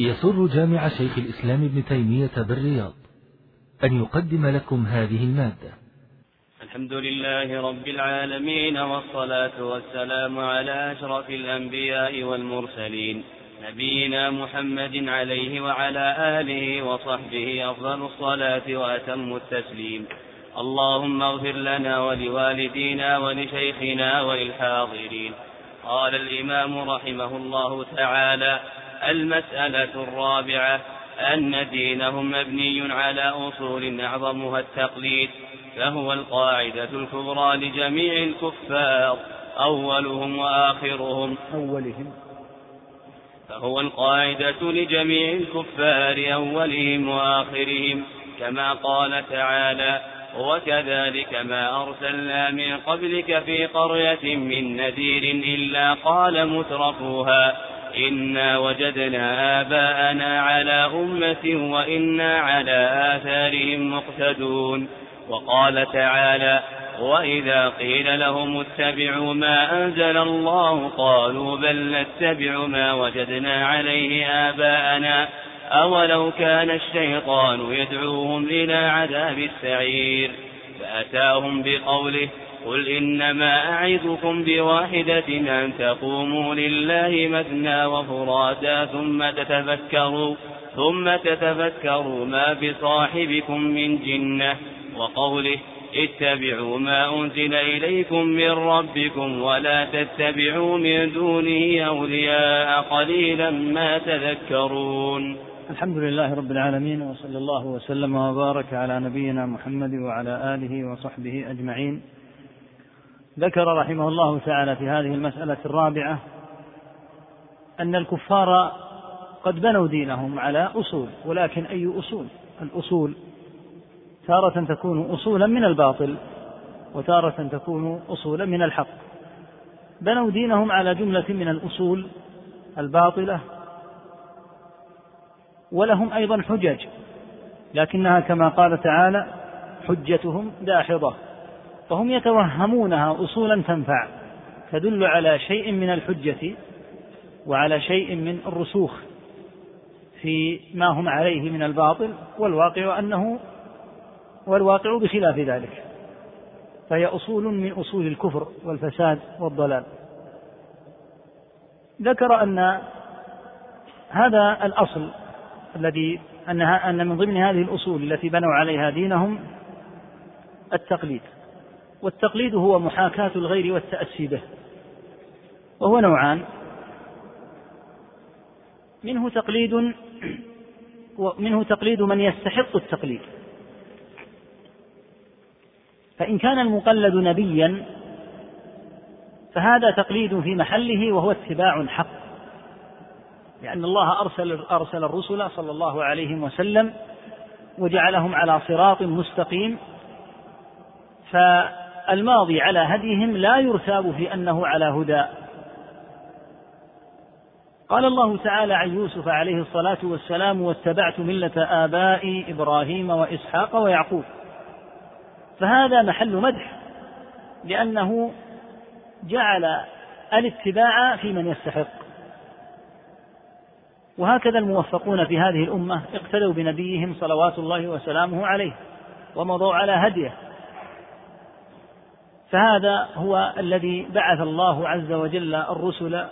يسر جامع شيخ الإسلام ابن تيمية بالرياض أن يقدم لكم هذه المادة. الحمد لله رب العالمين والصلاة والسلام على أشرف الأنبياء والمرسلين نبينا محمد عليه وعلى آله وصحبه أفضل الصلاة وأتم التسليم. اللهم اغفر لنا ولوالدينا ولشيخنا وللحاضرين. قال الإمام رحمه الله تعالى المسألة الرابعة أن دينهم مبني على أصول أعظمها التقليد فهو القاعدة الكبرى لجميع الكفار أولهم وآخرهم. أولهم. فهو القاعدة لجميع الكفار أولهم وآخرهم كما قال تعالى وكذلك ما أرسلنا من قبلك في قرية من نذير إلا قال مترفوها إنا وجدنا آباءنا على أمة وإنا على آثارهم مقتدون. وقال تعالى وإذا قيل لهم اتبعوا ما أنزل الله قالوا بل نتبع ما وجدنا عليه آباءنا. أولو كان الشيطان يدعوهم إلى عذاب السعير. فأتاهم بقوله قل إنما أعظكم بواحدة أن تقوموا لله مثنى وفرادا ثم تتفكروا ثم تتفكروا ما بصاحبكم من جنة وقوله اتبعوا ما أنزل إليكم من ربكم ولا تتبعوا من دونه أولياء قليلا ما تذكرون. الحمد لله رب العالمين وصلى الله وسلم وبارك على نبينا محمد وعلى آله وصحبه أجمعين. ذكر رحمه الله تعالى في هذه المسألة الرابعة أن الكفار قد بنوا دينهم على أصول ولكن أي أصول؟ الأصول تارة تكون أصولا من الباطل وتارة تكون أصولا من الحق. بنوا دينهم على جملة من الأصول الباطلة ولهم أيضا حجج لكنها كما قال تعالى حجتهم داحضة. فهم يتوهمونها أصولا تنفع تدل على شيء من الحجة وعلى شيء من الرسوخ في ما هم عليه من الباطل والواقع أنه والواقع بخلاف ذلك. فهي أصول من أصول الكفر والفساد والضلال. ذكر أن هذا الأصل الذي أنها أن من ضمن هذه الأصول التي بنوا عليها دينهم التقليد. والتقليد هو محاكاة الغير والتأسي به. وهو نوعان. منه تقليد ومنه تقليد من يستحق التقليد. فإن كان المقلد نبيا فهذا تقليد في محله وهو اتباع حق لأن الله أرسل أرسل الرسل صلى الله عليه وسلم وجعلهم على صراط مستقيم. فالماضي على هديهم لا يرتاب في أنه على هدى. قال الله تعالى عن يوسف عليه الصلاة والسلام واتبعت ملة آبائي إبراهيم وإسحاق ويعقوب. فهذا محل مدح لأنه جعل الاتباع في من يستحق. وهكذا الموفقون في هذه الأمة اقتدوا بنبيهم صلوات الله وسلامه عليه ومضوا على هديه. فهذا هو الذي بعث الله عز وجل الرسل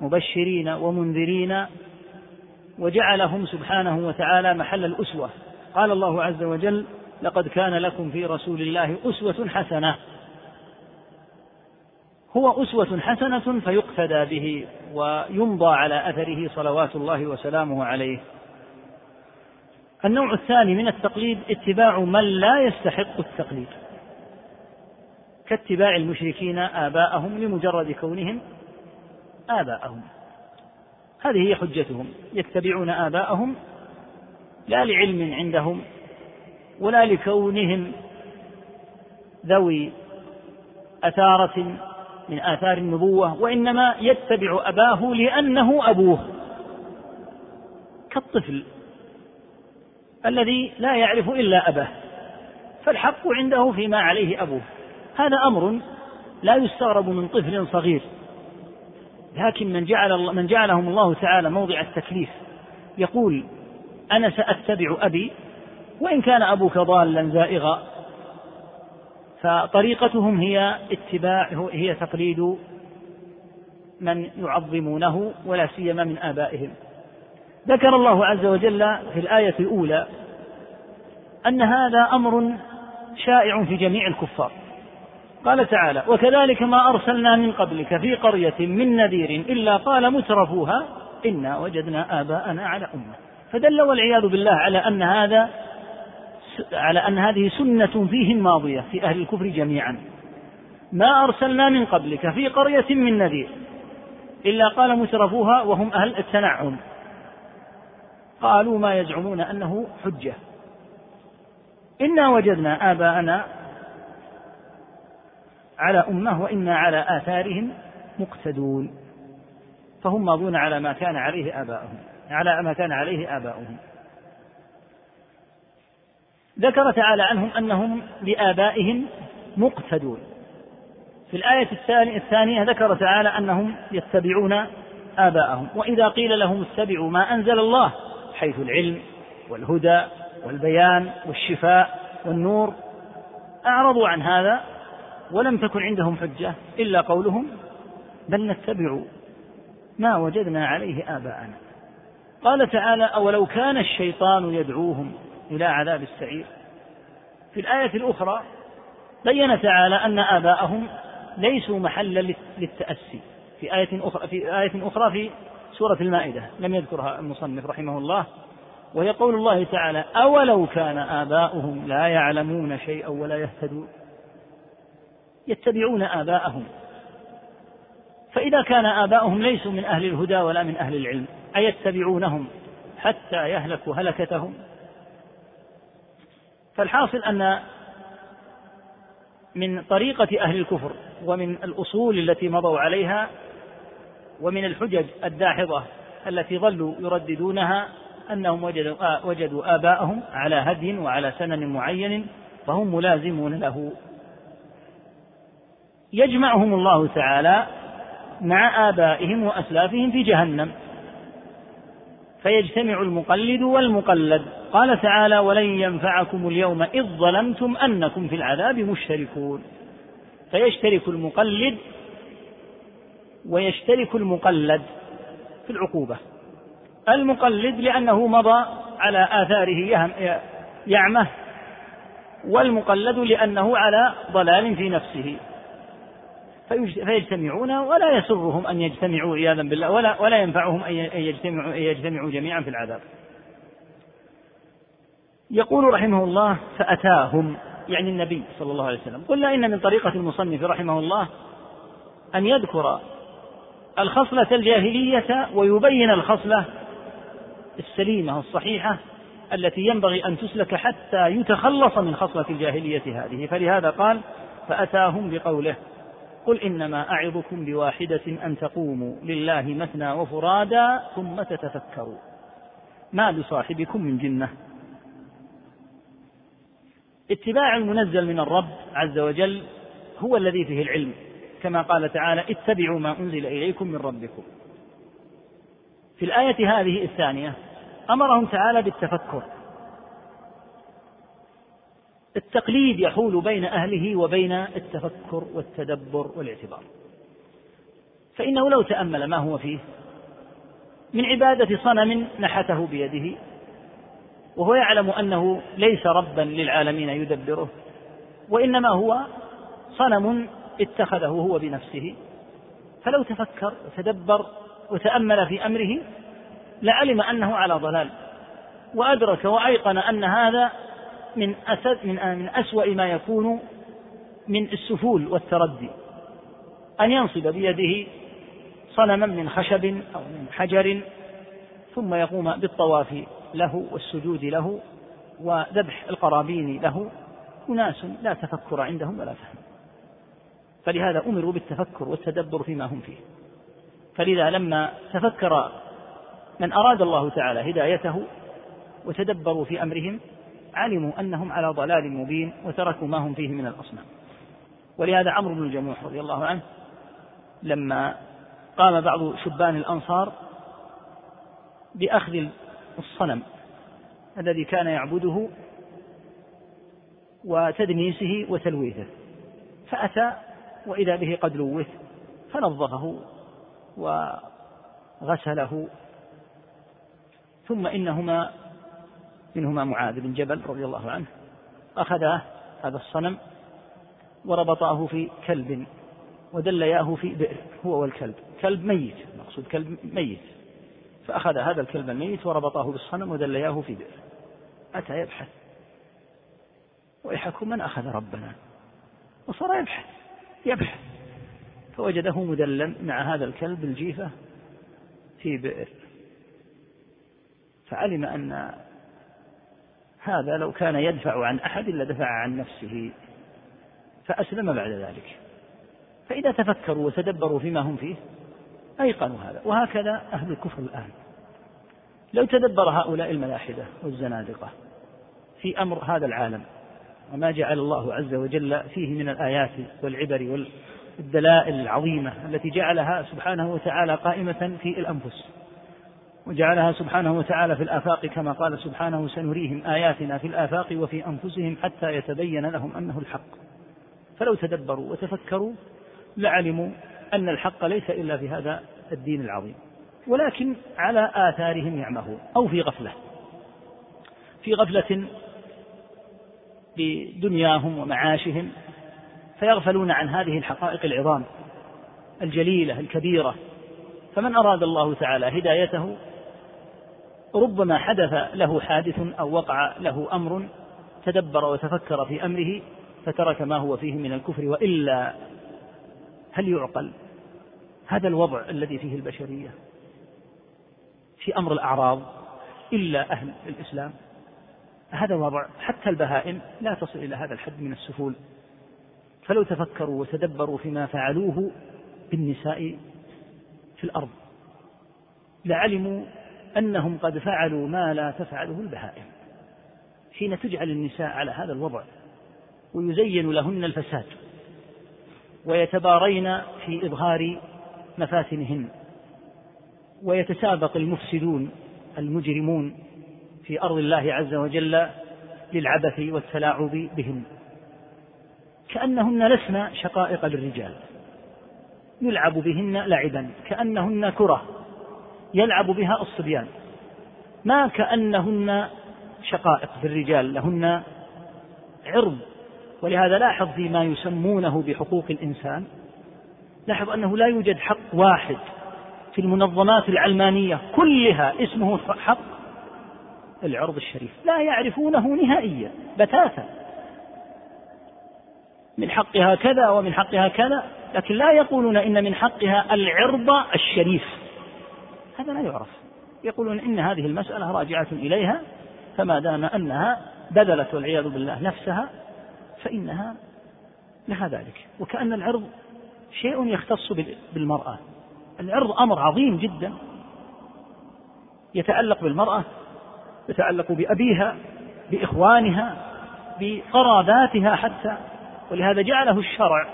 مبشرين ومنذرين وجعلهم سبحانه وتعالى محل الأسوة. قال الله عز وجل لقد كان لكم في رسول الله أسوة حسنة. هو أسوة حسنة فيقتدى به ويمضى على أثره صلوات الله وسلامه عليه. النوع الثاني من التقليد اتباع من لا يستحق التقليد. كاتباع المشركين آباءهم لمجرد كونهم آباءهم. هذه هي حجتهم يتبعون آباءهم لا لعلم عندهم ولا لكونهم ذوي أثارة من آثار النبوة وإنما يتبع أباه لأنه أبوه كالطفل الذي لا يعرف إلا أباه فالحق عنده فيما عليه أبوه. هذا أمر لا يستغرب من طفل صغير لكن من جعل من جعلهم الله تعالى موضع التكليف يقول أنا سأتبع أبي وإن كان أبوك ضالا زائغا فطريقتهم هي اتباع هي تقليد من يعظمونه ولا سيما من آبائهم. ذكر الله عز وجل في الآية الأولى أن هذا أمر شائع في جميع الكفار. قال تعالى وكذلك ما أرسلنا من قبلك في قرية من نذير إلا قال مترفوها إنا وجدنا آباءنا على أمة. فدل والعياذ بالله على أن هذا على أن هذه سنة فيهم ماضية في أهل الكفر جميعا. ما أرسلنا من قبلك في قرية من نذير إلا قال مترفوها وهم أهل التنعم. قالوا ما يزعمون أنه حجة. إنا وجدنا آباءنا على أمة وإنا على آثارهم مقتدون. فهم ماضون على ما كان عليه آباؤهم على ما كان عليه آباؤهم. ذكر تعالى عنهم أنهم بآبائهم مقتدون. في الآية الثانية ذكر تعالى أنهم يتبعون آباءهم. وإذا قيل لهم اتبعوا ما أنزل الله حيث العلم والهدى والبيان والشفاء والنور أعرضوا عن هذا ولم تكن عندهم حجة إلا قولهم بل نتبع ما وجدنا عليه آباءنا. قال تعالى أولو كان الشيطان يدعوهم إلى عذاب السعير. في الآية الأخرى بين تعالى أن آباءهم ليسوا محلا للتأسي. في آية أخرى في آية أخرى في سورة المائدة لم يذكرها المصنف رحمه الله وهي قول الله تعالى أولو كان آباؤهم لا يعلمون شيئا ولا يهتدون. يتبعون آباءهم. فإذا كان آباؤهم ليسوا من أهل الهدى ولا من أهل العلم أيتبعونهم حتى يهلكوا هلكتهم؟ فالحاصل أن من طريقة أهل الكفر ومن الأصول التي مضوا عليها ومن الحجج الداحضة التي ظلوا يرددونها أنهم وجدوا, آباءهم على هدي وعلى سنن معين فهم ملازمون له. يجمعهم الله تعالى مع آبائهم وأسلافهم في جهنم. فيجتمع المقلد والمقلد. قال تعالى ولن ينفعكم اليوم إذ ظلمتم أنكم في العذاب مشتركون. فيشترك المقلد ويشترك المقلد في العقوبة. المقلد لأنه مضى على آثاره يعمه والمقلد لأنه على ضلال في نفسه. فيجتمعون ولا يسرهم أن يجتمعوا عياذا بالله ولا ولا ينفعهم أن يجتمعوا أن يجتمعوا جميعا في العذاب. يقول رحمه الله فأتاهم يعني النبي صلى الله عليه وسلم. قلنا إن من طريقة المصنف رحمه الله أن يذكر الخصلة الجاهلية ويبين الخصلة السليمة الصحيحة التي ينبغي أن تسلك حتى يتخلص من خصلة الجاهلية هذه. فلهذا قال فأتاهم بقوله. قل إنما أعظكم بواحدة أن تقوموا لله مثنى وفرادا ثم تتفكروا. ما بصاحبكم من جنة. اتباع المنزل من الرب عز وجل هو الذي فيه العلم. كما قال تعالى اتبعوا ما أنزل إليكم من ربكم. في الآية هذه الثانية أمرهم تعالى بالتفكر. التقليد يحول بين أهله وبين التفكر والتدبر والاعتبار. فإنه لو تأمل ما هو فيه من عبادة صنم نحته بيده وهو يعلم أنه ليس ربا للعالمين يدبره وإنما هو صنم اتخذه هو بنفسه. فلو تفكر وتدبر وتأمل في أمره لعلم أنه على ضلال وأدرك وأيقن أن هذا من أسد من من أسوأ ما يكون من السفول والتردي. أن ينصب بيده صنما من خشب أو من حجر ثم يقوم بالطواف له والسجود له وذبح القرابين له. أناس لا تفكر عندهم ولا فهم. فلهذا أمروا بالتفكر والتدبر فيما هم فيه. فلذا لما تفكر من أراد الله تعالى هدايته وتدبروا في أمرهم علموا أنهم على ضلال مبين وتركوا ما هم فيه من الأصنام. ولهذا عمرو بن الجموح رضي الله عنه لما قام بعض شبان الأنصار بأخذ الصنم الذي كان يعبده وتدنيسه وتلويثه. فأتى وإذا به قد لوث فنظفه وغسله. ثم إنهما منهما معاذ بن جبل رضي الله عنه أخذا هذا الصنم وربطاه في كلب ودلياه في بئر هو والكلب. كلب ميت مقصود كلب ميت. فأخذ هذا الكلب الميت وربطاه بالصنم ودلياه في بئر. أتى يبحث. ويحكم من أخذ ربنا؟ وصار يبحث يبحث. فوجده مدلا مع هذا الكلب الجيفة في بئر. فعلم أن هذا لو كان يدفع عن أحد لدفع عن نفسه فأسلم بعد ذلك. فإذا تفكروا وتدبروا فيما هم فيه أيقنوا هذا. وهكذا أهل الكفر الآن. لو تدبر هؤلاء الملاحدة والزنادقة في أمر هذا العالم وما جعل الله عز وجل فيه من الآيات والعبر والدلائل العظيمة التي جعلها سبحانه وتعالى قائمة في الأنفس. وجعلها سبحانه وتعالى في الآفاق كما قال سبحانه سنريهم آياتنا في الآفاق وفي أنفسهم حتى يتبين لهم أنه الحق. فلو تدبروا وتفكروا لعلموا أن الحق ليس إلا في هذا الدين العظيم. ولكن على آثارهم يعمهون أو في غفلة. في غفلة بدنياهم ومعاشهم فيغفلون عن هذه الحقائق العظام الجليلة الكبيرة. فمن أراد الله تعالى هدايته ربما حدث له حادث أو وقع له أمر تدبر وتفكر في أمره فترك ما هو فيه من الكفر وإلا هل يعقل هذا الوضع الذي فيه البشرية في أمر الأعراض إلا أهل الإسلام؟ هذا وضع حتى البهائم لا تصل إلى هذا الحد من السفول. فلو تفكروا وتدبروا فيما فعلوه بالنساء في الأرض لعلموا أنهم قد فعلوا ما لا تفعله البهائم. حين تجعل النساء على هذا الوضع ويزين لهن الفساد ويتبارين في إظهار مفاتنهن ويتسابق المفسدون المجرمون في أرض الله عز وجل للعبث والتلاعب بهن كأنهن لسن شقائق للرجال يلعب بهن لعبا كأنهن كرة يلعب بها الصبيان. ما كأنهن شقائق في الرجال لهن عرض. ولهذا لاحظ فيما يسمونه بحقوق الإنسان. لاحظ أنه لا يوجد حق واحد في المنظمات العلمانية كلها اسمه حق العرض الشريف. لا يعرفونه نهائيا بتاتا. من حقها كذا ومن حقها كذا لكن لا يقولون إن من حقها العرض الشريف. هذا لا يعرف. يقولون إن هذه المسألة راجعة إليها فما دام أنها بذلت والعياذ بالله نفسها فإنها لها ذلك. وكأن العرض شيء يختص بالمرأة. العرض أمر عظيم جدا. يتعلق بالمرأة يتعلق بأبيها بإخوانها بقراباتها حتى. ولهذا جعله الشرع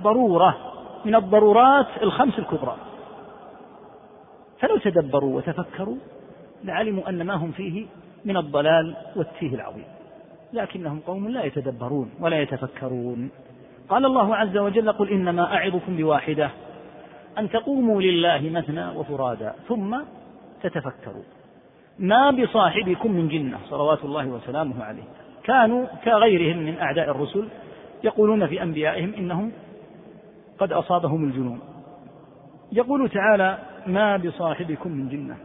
ضرورة من الضرورات الخمس الكبرى. فلو تدبروا وتفكروا لعلموا أن ما هم فيه من الضلال والتيه العظيم. لكنهم قوم لا يتدبرون ولا يتفكرون. قال الله عز وجل قل إنما أعظكم بواحدة أن تقوموا لله مثنى وفرادا ثم تتفكروا. ما بصاحبكم من جنة. صلوات الله وسلامه عليه. كانوا كغيرهم من أعداء الرسل يقولون في أنبيائهم إنهم قد أصابهم الجنون. يقول تعالى ما بصاحبكم من جنة.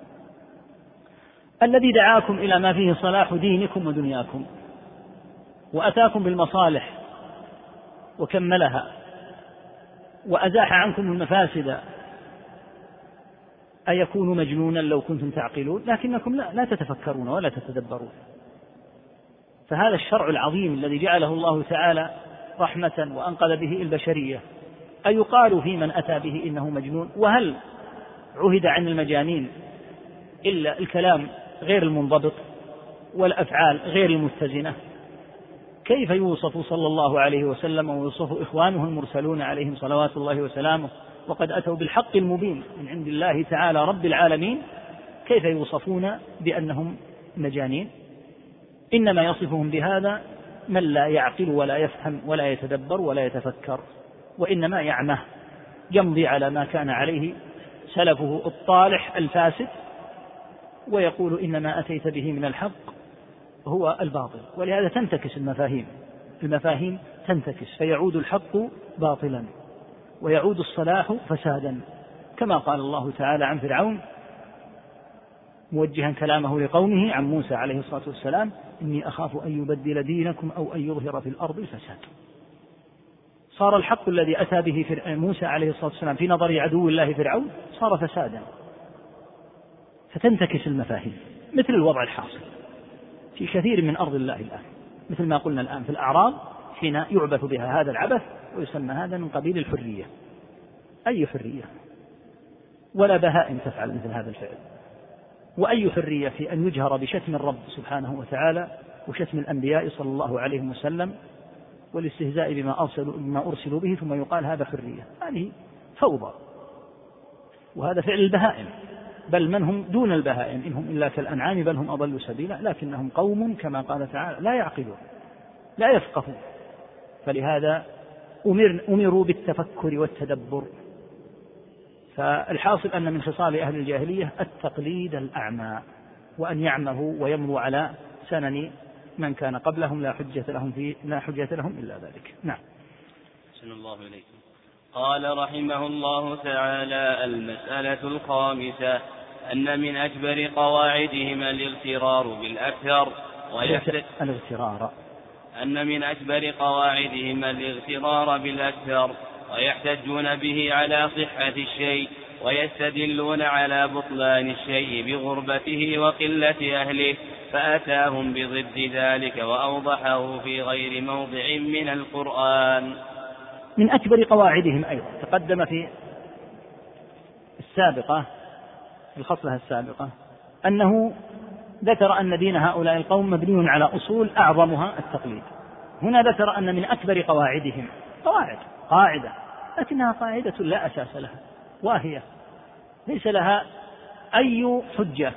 الذي دعاكم إلى ما فيه صلاح دينكم ودنياكم وأتاكم بالمصالح وكملها وأزاح عنكم المفاسد أيكون مجنونا لو كنتم تعقلون؟ لكنكم لا, لا تتفكرون ولا تتدبرون. فهذا الشرع العظيم الذي جعله الله تعالى رحمة وأنقذ به البشرية أيقال في من أتى به إنه مجنون؟ وهل عهد عن المجانين إلا الكلام غير المنضبط والأفعال غير المتزنة كيف يوصف صلى الله عليه وسلم ويوصف إخوانه المرسلون عليهم صلوات الله وسلامه؟ وقد أتوا بالحق المبين من عند الله تعالى رب العالمين. كيف يوصفون بأنهم مجانين؟ إنما يصفهم بهذا من لا يعقل ولا يفهم ولا يتدبر ولا يتفكر وإنما يعمه يمضي على ما كان عليه سلفه الطالح الفاسد ويقول إن ما أتيت به من الحق هو الباطل. ولهذا تنتكس المفاهيم. المفاهيم تنتكس فيعود الحق باطلا ويعود الصلاح فسادا. كما قال الله تعالى عن فرعون موجها كلامه لقومه عن موسى عليه الصلاة والسلام إني أخاف أن يبدل دينكم أو أن يظهر في الأرض الفساد. صار الحق الذي أتى به موسى عليه الصلاة والسلام في نظر عدو الله فرعون صار فسادا. فتنتكس المفاهيم مثل الوضع الحاصل في كثير من أرض الله الآن مثل ما قلنا الآن في الأعراض حين يعبث بها هذا العبث ويسمى هذا من قبيل الحرية. أي حرية؟ ولا بهائم تفعل مثل هذا الفعل. وأي حرية في أن يجهر بشتم الرب سبحانه وتعالى وشتم الأنبياء صلى الله عليه وسلم والاستهزاء بما أرسلوا بما أرسلوا به ثم يقال هذا حرية. هذه فوضى. وهذا فعل البهائم. بل من هم دون البهائم؟ إنهم إلا كالأنعام بل هم أضل سبيلا. لكنهم قوم كما قال تعالى لا يعقلون لا يفقهون. فلهذا أمر أمروا بالتفكر والتدبر. فالحاصل أن من خصال أهل الجاهلية التقليد الأعمى وأن يعمه ويمروا على سنن من كان قبلهم لا حجة لهم في لا حجة لهم إلا ذلك. نعم. أحسن الله إليكم. قال رحمه الله تعالى المسألة الخامسة أن من أكبر قواعدهم الإغترار بالأكثر الإغترار. أن من أكبر قواعدهم الإغترار بالأكثر ويحتجون به على صحة الشيء ويستدلون على بطلان الشيء بغربته وقلة أهله فأتاهم بضد ذلك وأوضحه في غير موضع من القرآن. من أكبر قواعدهم أيضا تقدم في السابقة الخصلة السابقة أنه ذكر أن دين هؤلاء القوم مبني على أصول أعظمها التقليد. هنا ذكر أن من أكبر قواعدهم قواعد قاعدة لكنها قاعدة لا أساس لها واهية ليس لها أي حجة.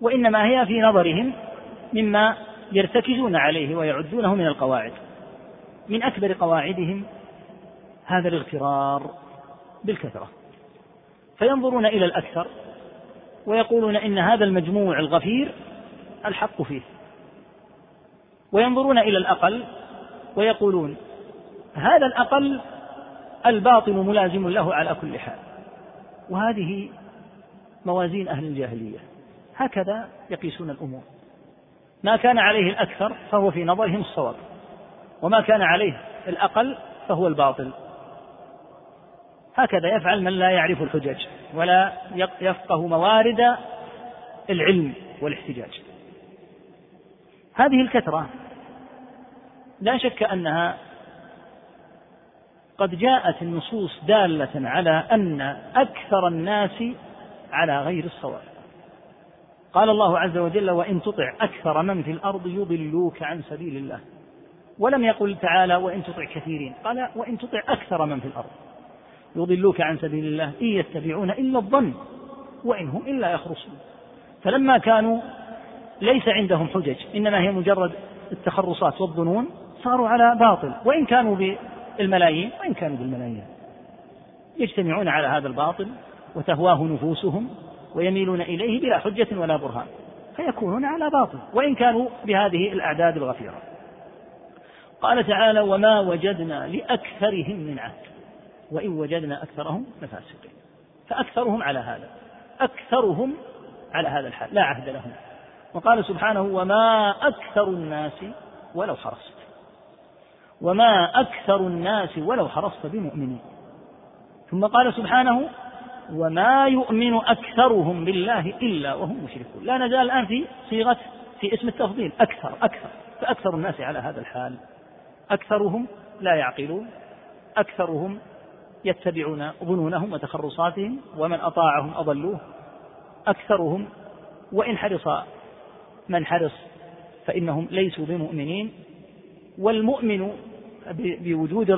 وإنما هي في نظرهم مما يرتكزون عليه ويعدونه من القواعد. من أكبر قواعدهم هذا الاغترار بالكثرة. فينظرون إلى الأكثر ويقولون إن هذا المجموع الغفير الحق فيه. وينظرون إلى الأقل ويقولون هذا الأقل الباطل ملازم له على كل حال. وهذه موازين أهل الجاهلية. هكذا يقيسون الأمور. ما كان عليه الأكثر فهو في نظرهم الصواب وما كان عليه الأقل فهو الباطل. هكذا يفعل من لا يعرف الحجج ولا يفقه موارد العلم والاحتجاج. هذه الكثرة لا شك أنها قد جاءت النصوص دالة على أن أكثر الناس على غير الصواب. قال الله عز وجل وإن تطع أكثر من في الأرض يضلوك عن سبيل الله. ولم يقل تعالى وإن تطع كثيرين. قال وإن تطع أكثر من في الأرض يضلوك عن سبيل الله. إن يتبعون إلا الظن وإن هم إلا يخرصون. فلما كانوا ليس عندهم حجج. إنما هي مجرد التخرصات والظنون صاروا على باطل. وإن كانوا بالملايين وإن كانوا بالملايين. يجتمعون على هذا الباطل وتهواه نفوسهم. ويميلون إليه بلا حجة ولا برهان فيكونون على باطل وإن كانوا بهذه الأعداد الغفيرة. قال تعالى وما وجدنا لأكثرهم من عهد وإن وجدنا أكثرهم لفاسقين. فأكثرهم على هذا أكثرهم على هذا الحال لا عهد لهم. وقال سبحانه وما أكثر الناس ولو حرصت وما أكثر الناس ولو حرصت بمؤمنين. ثم قال سبحانه وما يؤمن أكثرهم بالله إلا وهم مشركون. لا نزال الآن في صيغة في اسم التفضيل أكثر أكثر. فأكثر الناس على هذا الحال. أكثرهم لا يعقلون. أكثرهم يتبعون ظنونهم وتخرصاتهم ومن أطاعهم أضلوه. أكثرهم وإن حرص من حرص فإنهم ليسوا بمؤمنين. والمؤمن بوجود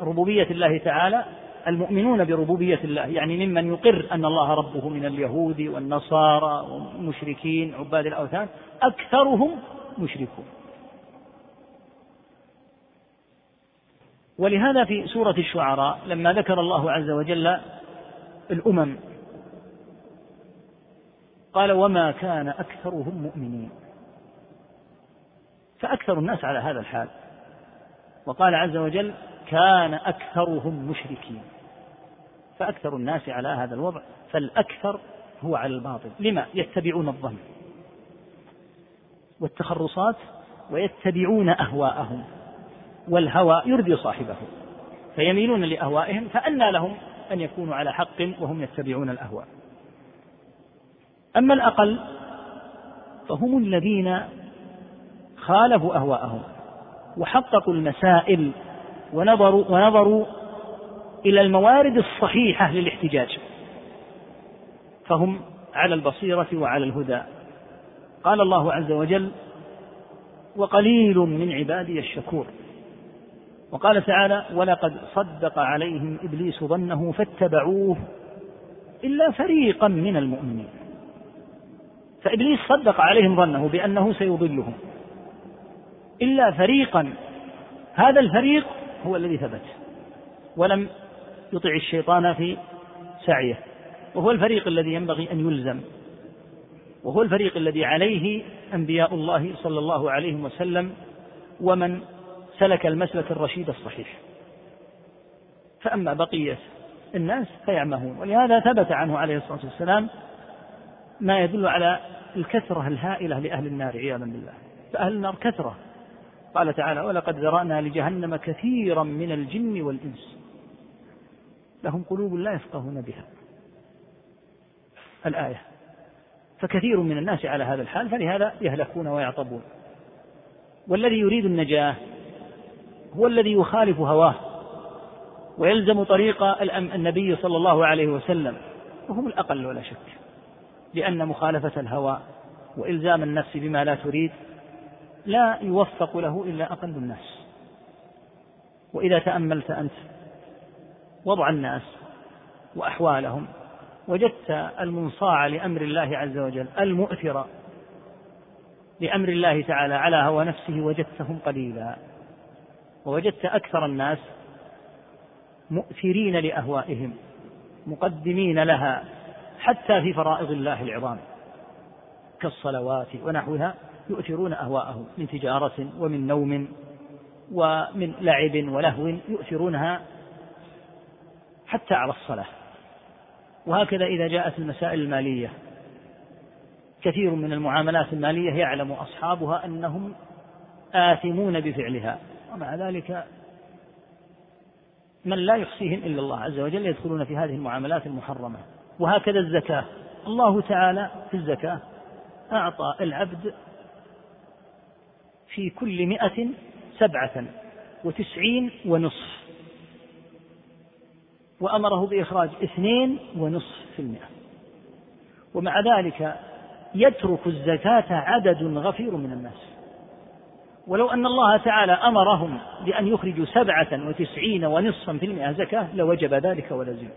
بربوبية الله تعالى المؤمنون بربوبية الله يعني ممن يقر أن الله ربه من اليهود والنصارى والمشركين عباد الأوثان أكثرهم مشركون. ولهذا في سورة الشعراء لما ذكر الله عز وجل الأمم قال وما كان أكثرهم مؤمنين. فأكثر الناس على هذا الحال. وقال عز وجل كان أكثرهم مشركين. فأكثر الناس على هذا الوضع فالأكثر هو على الباطل. لما؟ يتبعون الظن. والتخرصات ويتبعون أهواءهم. والهوى يرضي صاحبه فيميلون لأهوائهم فأنى لهم أن يكونوا على حق وهم يتبعون الأهواء. أما الأقل فهم الذين خالفوا أهواءهم وحققوا المسائل ونظروا ونظروا إلى الموارد الصحيحة للاحتجاج. فهم على البصيرة وعلى الهدى. قال الله عز وجل وقليل من عبادي الشكور. وقال تعالى ولقد صدق عليهم إبليس ظنه فاتبعوه إلا فريقا من المؤمنين. فإبليس صدق عليهم ظنه بأنه سيضلهم. إلا فريقا. هذا الفريق هو الذي ثبت ولم يطع الشيطان في سعيه وهو الفريق الذي ينبغي أن يلزم وهو الفريق الذي عليه أنبياء الله صلى الله عليه وسلم ومن سلك المسلك الرشيد الصحيح. فأما بقية الناس فيعمهون ولهذا ثبت عنه عليه الصلاة والسلام ما يدل على الكثرة الهائلة لأهل النار عياذا بالله. فأهل النار كثرة قال تعالى ولقد ذرأنا لجهنم كثيرا من الجن والإنس لهم قلوب لا يفقهون بها. الآية فكثير من الناس على هذا الحال فلهذا يهلكون ويعطبون. والذي يريد النجاة هو الذي يخالف هواه ويلزم طريق النبي صلى الله عليه وسلم. وهم الأقل ولا شك لأن مخالفة الهوى وإلزام النفس بما لا تريد لا يوفق له إلا أقل الناس. وإذا تأملت أنت وضع الناس وأحوالهم وجدت المنصاع لأمر الله عز وجل المؤثر لأمر الله تعالى على هوى نفسه وجدتهم قليلا. ووجدت أكثر الناس مؤثرين لأهوائهم مقدمين لها حتى في فرائض الله العظام كالصلوات ونحوها. يؤثرون أهواءهم من تجارة ومن نوم ومن لعب ولهو يؤثرونها حتى على الصلاة. وهكذا إذا جاءت المسائل المالية. كثير من المعاملات المالية يعلم أصحابها أنهم آثمون بفعلها ومع ذلك من لا يحصيهم إلا الله عز وجل يدخلون في هذه المعاملات المحرمة. وهكذا الزكاة. الله تعالى في الزكاة أعطى العبد في كل مئة سبعة وتسعين ونصف. وأمره بإخراج اثنين ونصف في المئة. ومع ذلك يترك الزكاة عدد غفير من الناس. ولو أن الله تعالى أمرهم بأن يخرجوا سبعة وتسعين ونصفا في المئة زكاة لوجب ذلك ولزم.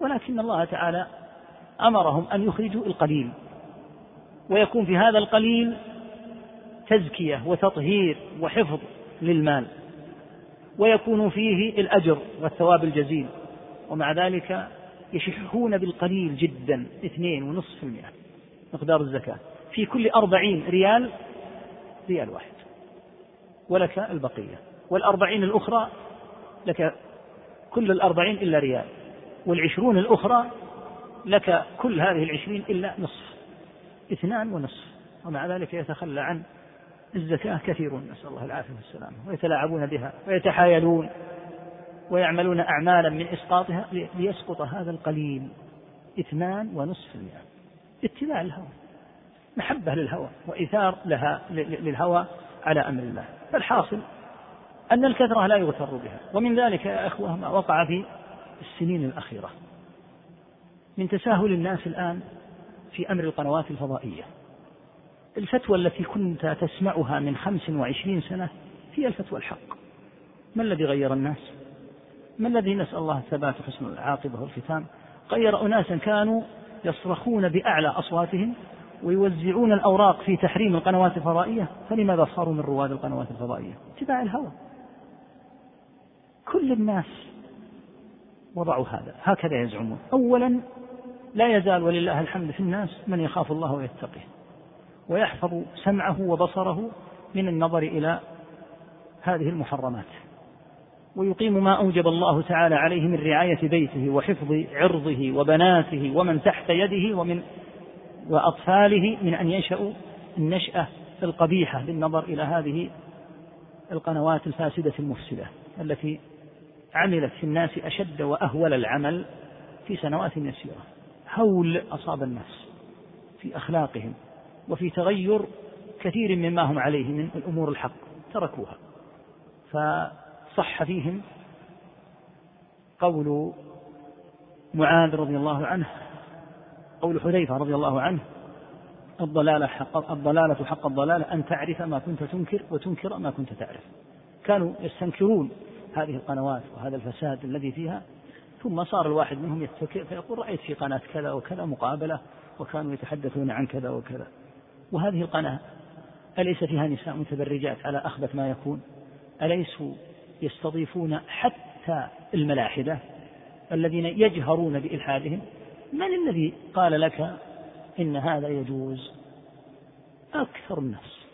ولكن الله تعالى أمرهم أن يخرجوا القليل. ويكون في هذا القليل تزكية وتطهير وحفظ للمال ويكون فيه الأجر والثواب الجزيل ومع ذلك يشحون بالقليل جدا اثنين ونصف المئة مقدار الزكاة في كل أربعين ريال ريال واحد. ولك البقية والأربعين الأخرى لك كل الأربعين إلا ريال والعشرون الأخرى لك كل هذه العشرين إلا نصف اثنان ونصف ومع ذلك يتخلى عن الزكاة كثيرون نسأل الله العافية والسلامة ويتلاعبون بها ويتحايلون ويعملون أعمالا من إسقاطها ليسقط هذا القليل. اثنان ونصف المئة اتباع الهوى. محبة للهوى وإيثار لها للهوى على أمر الله. فالحاصل أن الكثرة لا يغتر بها. ومن ذلك يا أخوة ما وقع في السنين الأخيرة. من تساهل الناس الآن في أمر القنوات الفضائية. الفتوى التي كنت تسمعها من خمس وعشرين سنة هي الفتوى الحق. ما الذي غير الناس؟ ما الذي نسأل الله الثبات وحسن العاقبة والختام؟ غير أناسا كانوا يصرخون بأعلى أصواتهم ويوزعون الأوراق في تحريم القنوات الفضائية. فلماذا صاروا من رواد القنوات الفضائية؟ اتباع الهوى. كل الناس وضعوا هذا. هكذا يزعمون. أولا لا يزال ولله الحمد في الناس من يخاف الله ويتقيه ويحفظ سمعه وبصره من النظر إلى هذه المحرمات. ويقيم ما أوجب الله تعالى عليه من رعاية بيته وحفظ عرضه وبناته ومن تحت يده ومن وأطفاله من أن ينشأوا النشأة القبيحة بالنظر إلى هذه القنوات الفاسدة المفسدة التي عملت في الناس أشد وأهول العمل في سنوات يسيرة. هول أصاب الناس في أخلاقهم. وفي تغير كثير مما هم عليه من الأمور الحق تركوها. فصح فيهم قول معاذ رضي الله عنه قول حذيفة رضي الله عنه الضلالة حق الضلالة حق الضلالة أن تعرف ما كنت تنكر وتنكر ما كنت تعرف. كانوا يستنكرون هذه القنوات وهذا الفساد الذي فيها ثم صار الواحد منهم يتكئ فيقول رأيت في قناة كذا وكذا مقابلة وكانوا يتحدثون عن كذا وكذا. وهذه القناة أليس فيها نساء متبرجات على أخبث ما يكون؟ أليسوا يستضيفون حتى الملاحدة الذين يجهرون بإلحادهم؟ من الذي قال لك إن هذا يجوز؟ أكثر الناس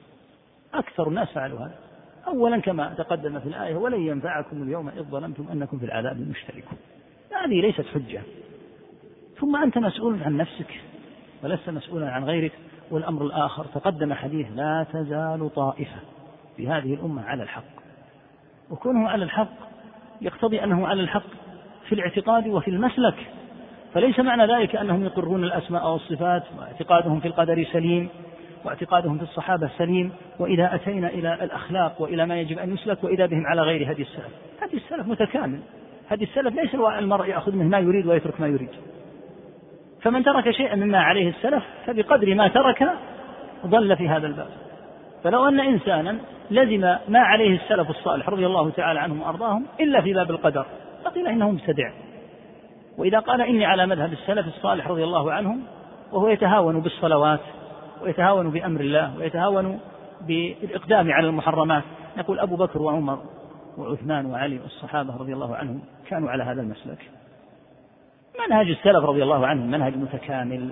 أكثر الناس فعلوا هذا. أولا كما تقدم في الآية ولن ينفعكم اليوم إذ ظلمتم أنكم في العذاب مشتركون هذه ليست حجة. ثم أنت مسؤول عن نفسك ولست مسؤولا عن غيرك. والأمر الآخر تقدم حديث لا تزال طائفة في هذه الأمة على الحق. وكونه على الحق يقتضي أنه على الحق في الاعتقاد وفي المسلك. فليس معنى ذلك أنهم يقرون الأسماء والصفات واعتقادهم في القدر سليم واعتقادهم في الصحابة سليم. وإذا أتينا إلى الأخلاق وإلى ما يجب أن يسلك وإذا بهم على غير هدي السلف. هدي السلف متكامل. هدي السلف ليس المرء يأخذ منه ما يريد ويترك ما يريد. فمن ترك شيئا مما عليه السلف فبقدر ما ترك ضل في هذا الباب. فلو أن إنسانا لزم ما عليه السلف الصالح رضي الله تعالى عنهم وأرضاهم إلا في باب القدر فقيل إنه مبتدع. وإذا قال إني على مذهب السلف الصالح رضي الله عنهم وهو يتهاون بالصلوات ويتهاون بأمر الله ويتهاون بالإقدام على المحرمات. نقول أبو بكر وعمر وعثمان وعلي والصحابة رضي الله عنهم كانوا على هذا المسلك. منهج السلف رضي الله عنهم منهج متكامل.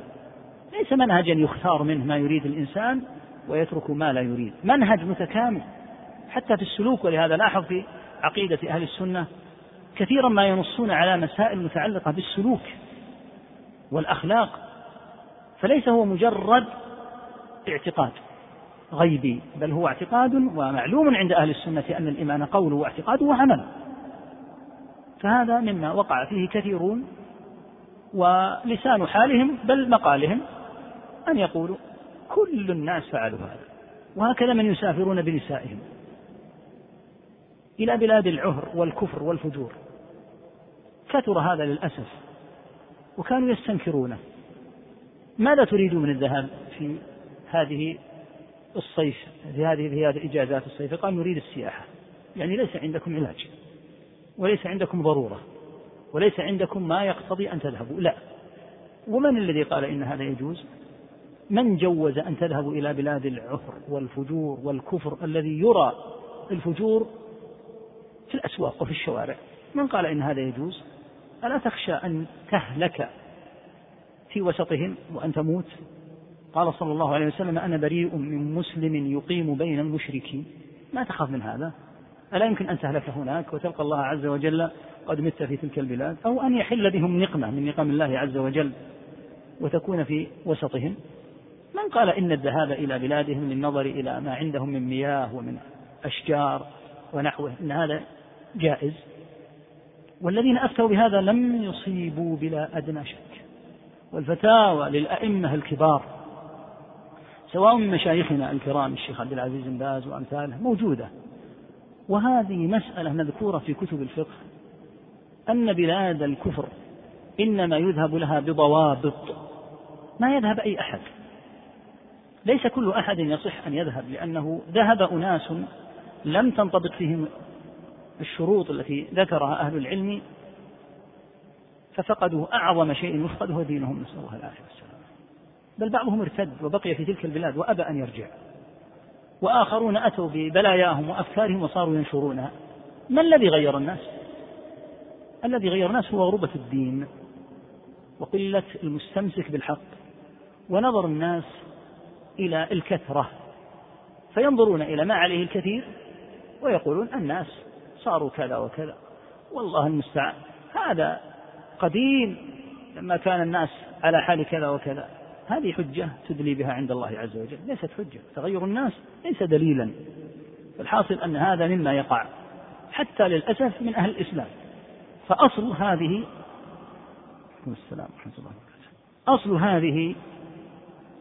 ليس منهجا يختار منه ما يريد الإنسان ويترك ما لا يريد. منهج متكامل. حتى في السلوك ولهذا لاحظ في عقيدة أهل السنة كثيرا ما ينصون على مسائل متعلقة بالسلوك والأخلاق فليس هو مجرد اعتقاد غيبي بل هو اعتقاد ومعلوم عند أهل السنة أن الإيمان قول واعتقاد وعمل. فهذا مما وقع فيه كثيرون ولسان حالهم بل مقالهم أن يقولوا كل الناس فعلوا هذا. وهكذا من يسافرون بنسائهم إلى بلاد العهر والكفر والفجور. كثر هذا للأسف وكانوا يستنكرونه. ماذا تريدون من الذهاب في هذه الصيف في هذه في هذه إجازات الصيف؟ قال نريد السياحة. يعني ليس عندكم علاج وليس عندكم ضرورة. وليس عندكم ما يقتضي أن تذهبوا. لا. ومن الذي قال إن هذا يجوز؟ من جوز أن تذهبوا إلى بلاد العفر والفجور والكفر الذي يرى الفجور في الأسواق وفي الشوارع؟ من قال إن هذا يجوز؟ ألا تخشى أن تهلك في وسطهم وأن تموت؟ قال صلى الله عليه وسلم أنا بريء من مسلم يقيم بين المشركين. ما تخاف من هذا؟ ألا يمكن أن تهلك هناك وتلقى الله عز وجل قد مت في تلك البلاد أو أن يحل بهم نقمة من نقم الله عز وجل وتكون في وسطهم. من قال إن الذهاب إلى بلادهم للنظر إلى ما عندهم من مياه ومن أشجار ونحوه إن هذا جائز. والذين أفتوا بهذا لم يصيبوا بلا أدنى شك. والفتاوى للأئمة الكبار سواء من مشايخنا الكرام الشيخ عبد العزيز بن باز وأمثاله موجودة. وهذه مسألة مذكورة في كتب الفقه. أن بلاد الكفر إنما يذهب لها بضوابط. ما يذهب أي أحد. ليس كل أحد يصح أن يذهب لأنه ذهب أناس لم تنطبق فيهم الشروط التي ذكرها أهل العلم ففقدوا أعظم شيء يفقد هو دينهم. نسأل الله العافية والسلام بل بعضهم ارتد وبقي في تلك البلاد وأبى أن يرجع. وآخرون أتوا ببلاياهم وأفكارهم وصاروا ينشرونها. ما الذي غير الناس؟ الذي غير الناس هو غربة الدين وقلة المستمسك بالحق ونظر الناس إلى الكثرة فينظرون إلى ما عليه الكثير ويقولون الناس صاروا كذا وكذا. والله المستعان. هذا قديم لما كان الناس على حال كذا وكذا. هذه حجة تدلي بها عند الله عز وجل. ليست حجة. تغير الناس ليس دليلا. الحاصل أن هذا مما يقع حتى للأسف من أهل الإسلام. فأصل هذه السلام ورحمة الله وبركاته. أصل هذه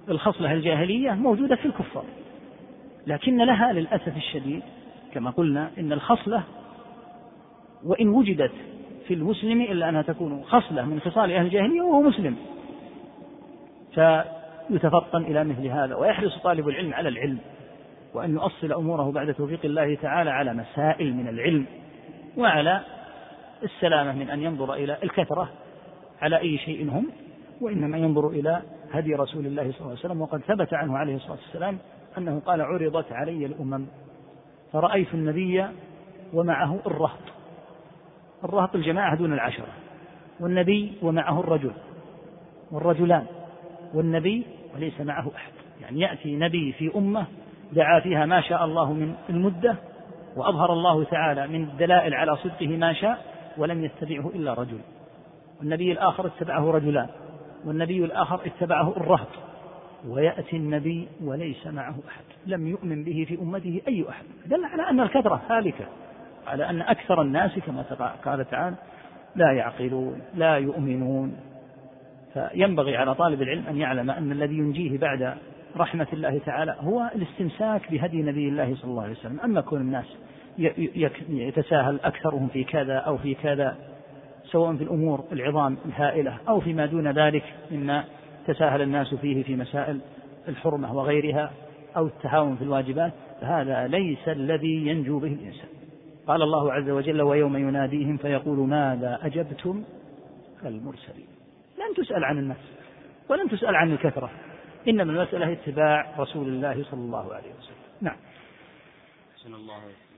الخصلة الجاهلية موجودة في الكفار لكن لها للأسف الشديد كما قلنا إن الخصلة وإن وجدت في المسلم إلا أنها تكون خصلة من خصال أهل الجاهلية وهو مسلم فيتفطن إلى مثل هذا ويحرص طالب العلم على العلم وأن يؤصل أموره بعد توفيق الله تعالى على مسائل من العلم وعلى السلامة من أن ينظر إلى الكثرة على أي شيء هم وإنما ينظر إلى هدي رسول الله صلى الله عليه وسلم وقد ثبت عنه عليه الصلاة والسلام أنه قال عرضت علي الأمم فرأيت النبي ومعه الرهط الرهط الجماعة دون العشرة والنبي ومعه الرجل والرجلان والنبي وليس معه أحد. يعني يأتي نبي في أمة دعا فيها ما شاء الله من المدة وأظهر الله تعالى من الدلائل على صدقه ما شاء ولم يتبعه إلا رجل. والنبي الآخر اتبعه رجلان. والنبي الآخر اتبعه الرهط. ويأتي النبي وليس معه أحد. لم يؤمن به في أمته أي أحد. دل على أن الكثرة هالكة. على أن أكثر الناس كما قال تعالى لا يعقلون لا يؤمنون. فينبغي على طالب العلم أن يعلم أن الذي ينجيه بعد رحمة الله تعالى هو الاستمساك بهدي نبي الله صلى الله عليه وسلم. أما كون الناس يتساهل أكثرهم في كذا أو في كذا سواء في الأمور العظام الهائلة أو فيما دون ذلك مما تساهل الناس فيه في مسائل الحرمة وغيرها أو التهاون في الواجبات فهذا ليس الذي ينجو به الإنسان. قال الله عز وجل ويوم يناديهم فيقول ماذا أجبتم المرسلين؟ لن تسأل عن الناس ولن تسأل عن الكثرة إنما المسألة اتباع رسول الله صلى الله عليه وسلم. نعم. الله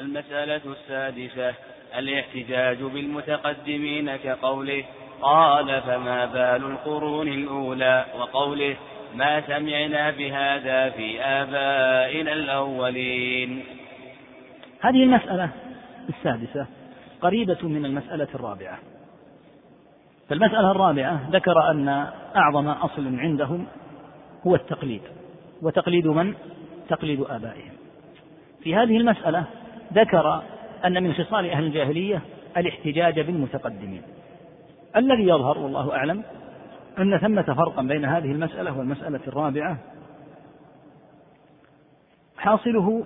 المسألة السادسة الاحتجاج بالمتقدمين كقوله قال فما بال القرون الأولى؟ وقوله ما سمعنا بهذا في آبائنا الأولين. هذه المسألة السادسة قريبة من المسألة الرابعة. فالمسألة الرابعة ذكر أن أعظم أصل عندهم هو التقليد. وتقليد من؟ تقليد آبائهم. في هذه المسألة ذكر أن من خصال أهل الجاهلية الاحتجاج بالمتقدمين. الذي يظهر والله أعلم أن ثمة فرقا بين هذه المسألة والمسألة الرابعة حاصله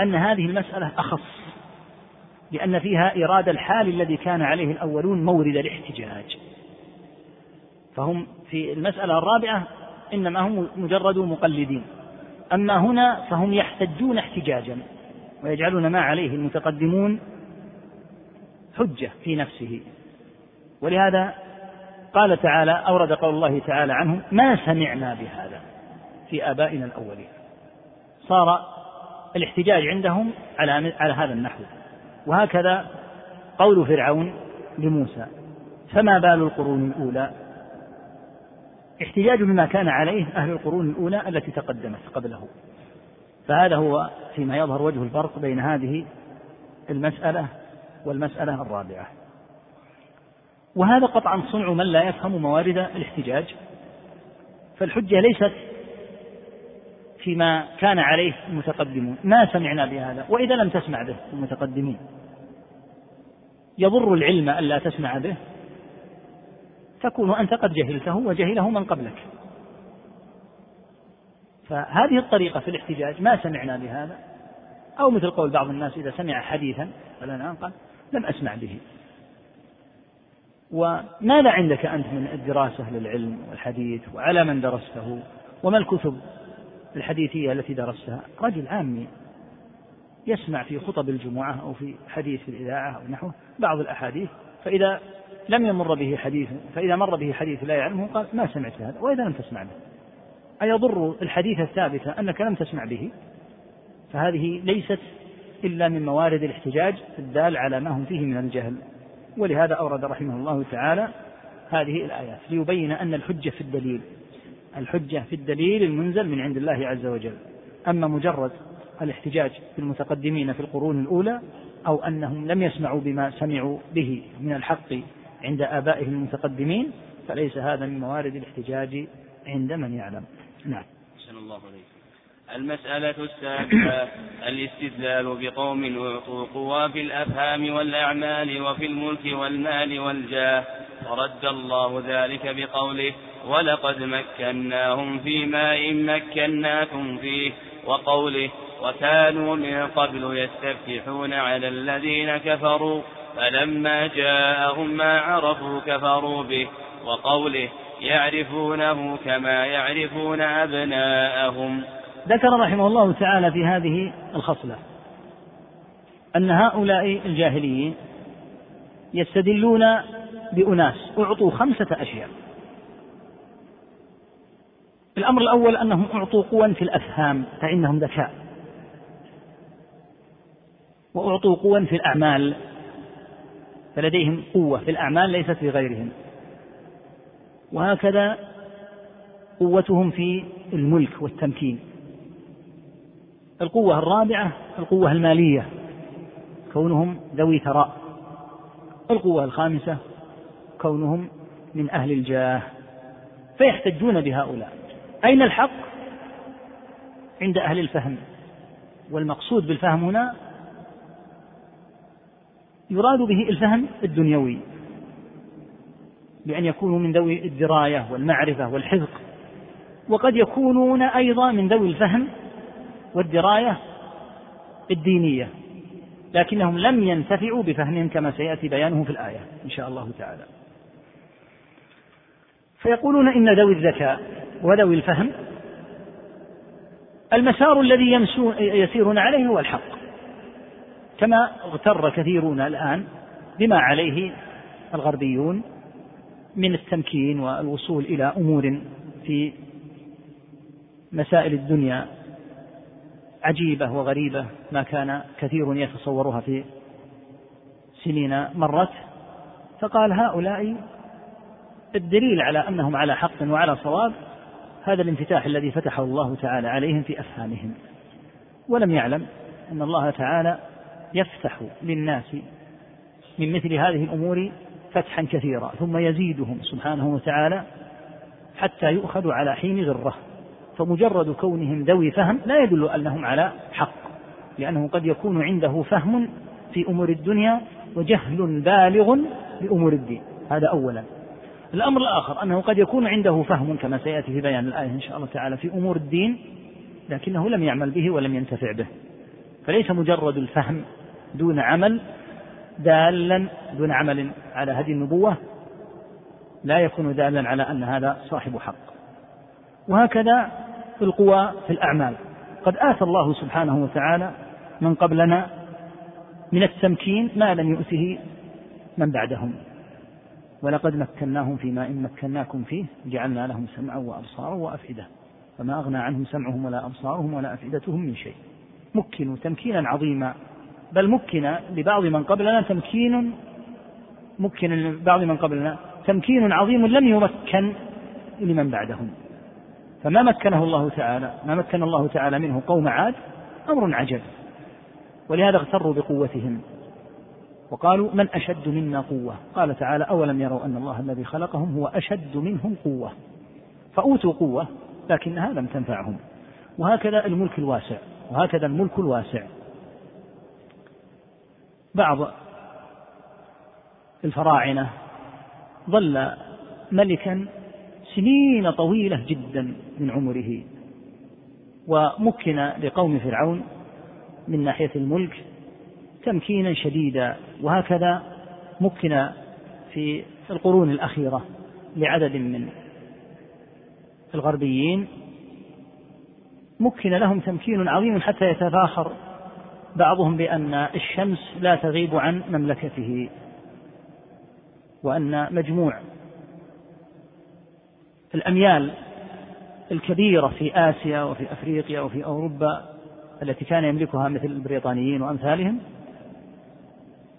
أن هذه المسألة أخص لأن فيها إرادة الحال الذي كان عليه الأولون مورد الاحتجاج. فهم في المسألة الرابعة إنما هم مجرد مقلدين. أما هنا فهم يحتجون احتجاجا. ويجعلون ما عليه المتقدمون حجة في نفسه. ولهذا قال تعالى أورد قول الله تعالى عنهم ما سمعنا بهذا في آبائنا الأولين. صار الاحتجاج عندهم على على هذا النحو. وهكذا قول فرعون لموسى فما بال القرون الأولى؟ احتجاج بما كان عليه أهل القرون الأولى التي تقدمت قبله. فهذا هو فيما يظهر وجه الفرق بين هذه المسألة والمسألة الرابعة. وهذا قطعا صنع من لا يفهم موارد الاحتجاج. فالحجة ليست فيما كان عليه المتقدمون. ما سمعنا بهذا وإذا لم تسمع به المتقدمين. يضر العلم ألا تسمع به. تكون أنت قد جهلته وجهله من قبلك. فهذه الطريقة في الاحتجاج. ما سمعنا بهذا. أو مثل قول بعض الناس إذا سمع حديثا فلنا قال لم أسمع به. وماذا عندك أنت من الدراسة للعلم والحديث وعلى من درسته؟ وما الكتب الحديثية التي درستها؟ رجل عامي يسمع في خطب الجمعة أو في حديث في الإذاعة أو نحوه بعض الأحاديث فإذا لم يمر به حديث فإذا مر به حديث لا يعلمه قال ما سمعت هذا؟ وإذا لم تسمع به. أيضر الحديث الثابت أنك لم تسمع به؟ فهذه ليست إلا من موارد الاحتجاج الدال على ما هم فيه من الجهل. ولهذا أورد رحمه الله تعالى هذه الآيات ليبين أن الحجة في الدليل الحجة في الدليل المنزل من عند الله عز وجل. أما مجرد الاحتجاج بالمتقدمين في القرون الأولى أو أنهم لم يسمعوا بما سمعوا به من الحق عند آبائهم المتقدمين فليس هذا من موارد الاحتجاج عند من يعلم. نعم. الله عليك. المسألة السابعة الاستدلال بقوم أعطوا قوى في الأفهام والأعمال وفي الملك والمال والجاه. فرد الله ذلك بقوله ولقد مكناهم في ماء مكناكم فيه وقوله وكانوا من قبل يستفتحون على الذين كفروا فلما جاءهم ما عرفوا كفروا به وقوله يعرفونه كما يعرفون أبناءهم ذكر رحمه الله تعالى في هذه الخصلة أن هؤلاء الجاهليين يستدلون بأناس أعطوا خمسة أشياء. الأمر الأول أنهم أعطوا قوى في الأفهام فإنهم ذكاء. وأعطوا قوى في الأعمال فلديهم قوة في الأعمال ليست في غيرهم وهكذا قوتهم في الملك والتمكين. القوة الرابعة القوة المالية كونهم ذوي ثراء. القوة الخامسة كونهم من أهل الجاه فيحتجون بهؤلاء. أين الحق؟ عند أهل الفهم. والمقصود بالفهم هنا يراد به الفهم الدنيوي بأن يكونوا من ذوي الدراية والمعرفة والحذق وقد يكونون أيضا من ذوي الفهم والدراية الدينية لكنهم لم ينتفعوا بفهمهم كما سيأتي بيانه في الآية إن شاء الله تعالى. فيقولون إن ذوي الذكاء وذوي الفهم المسار الذي يسيرون عليه هو الحق كما اغتر كثيرون الآن بما عليه الغربيون من التمكين والوصول إلى أمور في مسائل الدنيا عجيبة وغريبة ما كان كثير يتصورها في سنين مرت فقال هؤلاء الدليل على أنهم على حق وعلى صواب هذا الانفتاح الذي فتحه الله تعالى عليهم في أفهامهم. ولم يعلم أن الله تعالى يفتح للناس من مثل هذه الأمور فتحا كثيرا ثم يزيدهم سبحانه وتعالى حتى يؤخذ على حين غرة. فمجرد كونهم ذوي فهم لا يدل أنهم على حق لأنه قد يكون عنده فهم في أمور الدنيا وجهل بالغ بأمور الدين. هذا أولا. الأمر الآخر أنه قد يكون عنده فهم كما سيأتي في بيان الآية إن شاء الله تعالى في أمور الدين لكنه لم يعمل به ولم ينتفع به. فليس مجرد الفهم دون عمل دالا دون عمل على هذه النبوة لا يكون دالا على أن هذا صاحب حق. وهكذا القوى في الأعمال. قد آتى الله سبحانه وتعالى من قبلنا من التمكين ما لم يؤته من بعدهم. ولقد مكناهم فيما إن مكناكم فيه جعلنا لهم سمعا وأبصارا وأفئدة. فما أغنى عنهم سمعهم ولا أبصارهم ولا أفئدتهم من شيء. مكنوا تمكينا عظيما. بل مكن لبعض من قبلنا تمكين مكن لبعض من قبلنا تمكين عظيم لم يمكن لمن بعدهم. فما مكنه الله تعالى ما مكن الله تعالى منه قوم عاد أمر عجب. ولهذا اغتروا بقوتهم. وقالوا من أشد منا قوة؟ قال تعالى أولم يروا أن الله الذي خلقهم هو أشد منهم قوة. فأوتوا قوة لكنها لم تنفعهم. وهكذا الملك الواسع وهكذا الملك الواسع. بعض الفراعنة ظل ملكا سنين طويلة جدا من عمره. ومكن لقوم فرعون من ناحية الملك تمكينا شديدا. وهكذا مكن في القرون الأخيرة لعدد من الغربيين. مكن لهم تمكين عظيم حتى يتفاخر بعضهم بأن الشمس لا تغيب عن مملكته وأن مجموع الأميال الكبيرة في آسيا وفي أفريقيا وفي أوروبا التي كان يملكها مثل البريطانيين وأمثالهم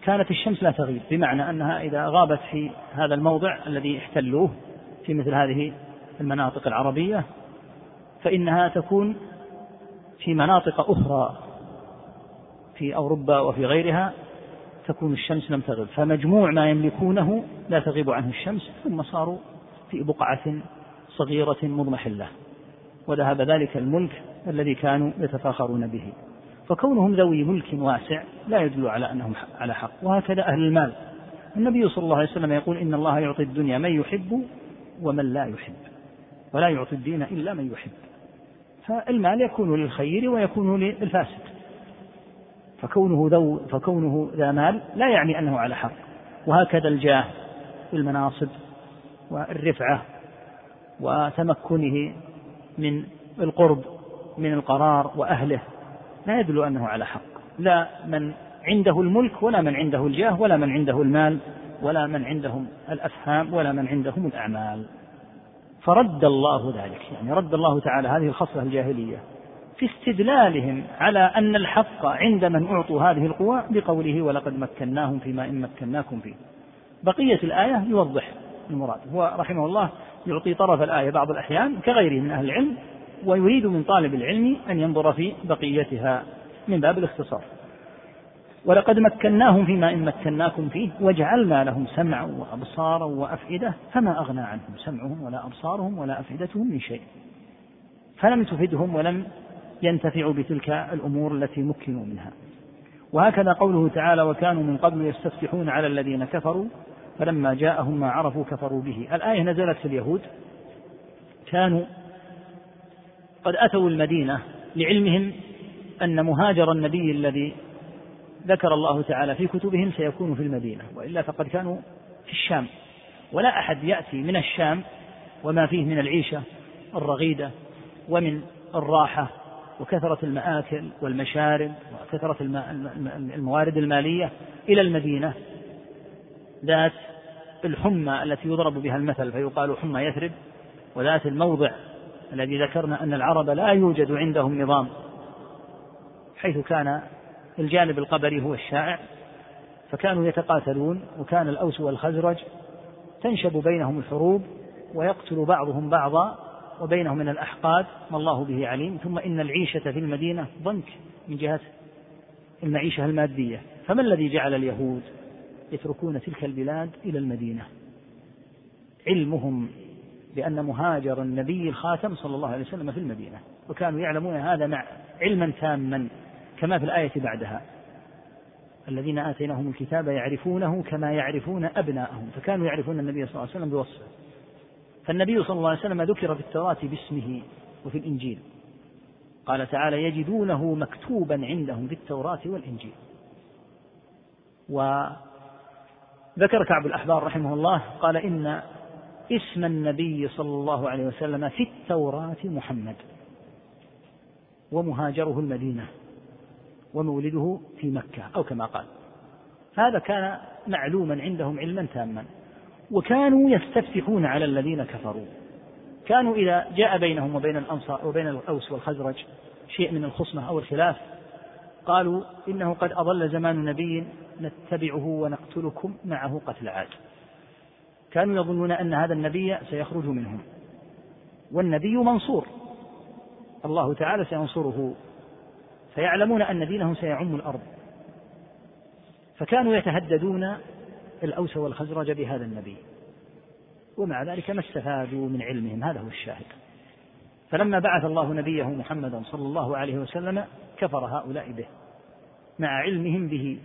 كانت الشمس لا تغيب بمعنى أنها إذا غابت في هذا الموضع الذي احتلوه في مثل هذه المناطق العربية فإنها تكون في مناطق أخرى في أوروبا وفي غيرها تكون الشمس لم تغب فمجموع ما يملكونه لا تغيب عنه الشمس ثم صاروا في بقعة صغيرة مضمحلة وذهب ذلك الملك الذي كانوا يتفاخرون به. فكونهم ذوي ملك واسع لا يدل على أنهم على حق. وهكذا أهل المال. النبي صلى الله عليه وسلم يقول إن الله يعطي الدنيا من يحب ومن لا يحب ولا يعطي الدين إلا من يحب. فالمال يكون للخير ويكون للفاسد. فكونه ذو فكونه ذا مال لا يعني أنه على حق. وهكذا الجاه والمناصب والرفعة وتمكنه من القرب من القرار وأهله. لا يدل أنه على حق. لا من عنده الملك ولا من عنده الجاه ولا من عنده المال ولا من عندهم الأفهام ولا من عندهم الأعمال. فرد الله ذلك. يعني رد الله تعالى هذه الخصلة الجاهلية في استدلالهم على أن الحق عند من أعطوا هذه القوى بقوله ولقد مكناهم فيما إن مكناكم فيه. بقية الآية يوضح المراد. هو رحمه الله يعطي طرف الآية بعض الأحيان كغيره من أهل العلم ويريد من طالب العلم أن ينظر في بقيتها من باب الاختصار. ولقد مكناهم فيما إن مكناكم فيه وجعلنا لهم سمعا وأبصارا وأفئدة فما أغنى عنهم سمعهم ولا أبصارهم ولا أفئدتهم من شيء. فلم تفدهم ولم ينتفعوا بتلك الأمور التي مكنوا منها. وهكذا قوله تعالى وكانوا من قبل يستفتحون على الذين كفروا فلما جاءهم ما عرفوا كفروا به. الآية نزلت في اليهود. كانوا قد أتوا المدينة لعلمهم أن مهاجر النبي الذي ذكر الله تعالى في كتبهم سيكون في المدينة وإلا فقد كانوا في الشام. ولا أحد يأتي من الشام وما فيه من العيشة الرغيدة ومن الراحة وكثرة المآكل والمشارب وكثرة الموارد المالية إلى المدينة. ذات الحمى التي يضرب بها المثل فيقال حمى يثرب وذات الموضع الذي ذكرنا أن العرب لا يوجد عندهم نظام حيث كان الجانب القبري هو الشائع فكانوا يتقاتلون وكان الأوس والخزرج تنشب بينهم الحروب ويقتل بعضهم بعضا وبينهم من الأحقاد ما الله به عليم ثم إن العيشة في المدينة ضنك من جهة المعيشة المادية. فما الذي جعل اليهود يتركون تلك البلاد إلى المدينة. علمهم بأن مهاجر النبي الخاتم صلى الله عليه وسلم في المدينة وكانوا يعلمون هذا مع علما تاما كما في الآية بعدها. الذين آتيناهم الكتاب يعرفونه كما يعرفون أبناءهم فكانوا يعرفون النبي صلى الله عليه وسلم بوصفه. فالنبي صلى الله عليه وسلم ذكر في التوراة باسمه وفي الإنجيل. قال تعالى يجدونه مكتوبا عندهم في التوراة والإنجيل وذكر كعب الأحبار رحمه الله قال إن اسم النبي صلى الله عليه وسلم في التوراة محمد ومهاجره المدينة ومولده في مكة أو كما قال. هذا كان معلوما عندهم علما تاما وكانوا يستفتحون على الذين كفروا. كانوا إذا جاء بينهم وبين الأنصار وبين الأوس والخزرج شيء من الخصمة أو الخلاف قالوا إنه قد أضل زمان نبي نتبعه ونقتلكم معه قتل عاد. كانوا يظنون أن هذا النبي سيخرج منهم. والنبي منصور. الله تعالى سينصره. فيعلمون أن دينهم سيعم الأرض. فكانوا يتهددون الأوس والخزرج بهذا النبي. ومع ذلك ما استفادوا من علمهم. هذا هو الشاهد. فلما بعث الله نبيه محمدا صلى الله عليه وسلم كفر هؤلاء به مع علمهم به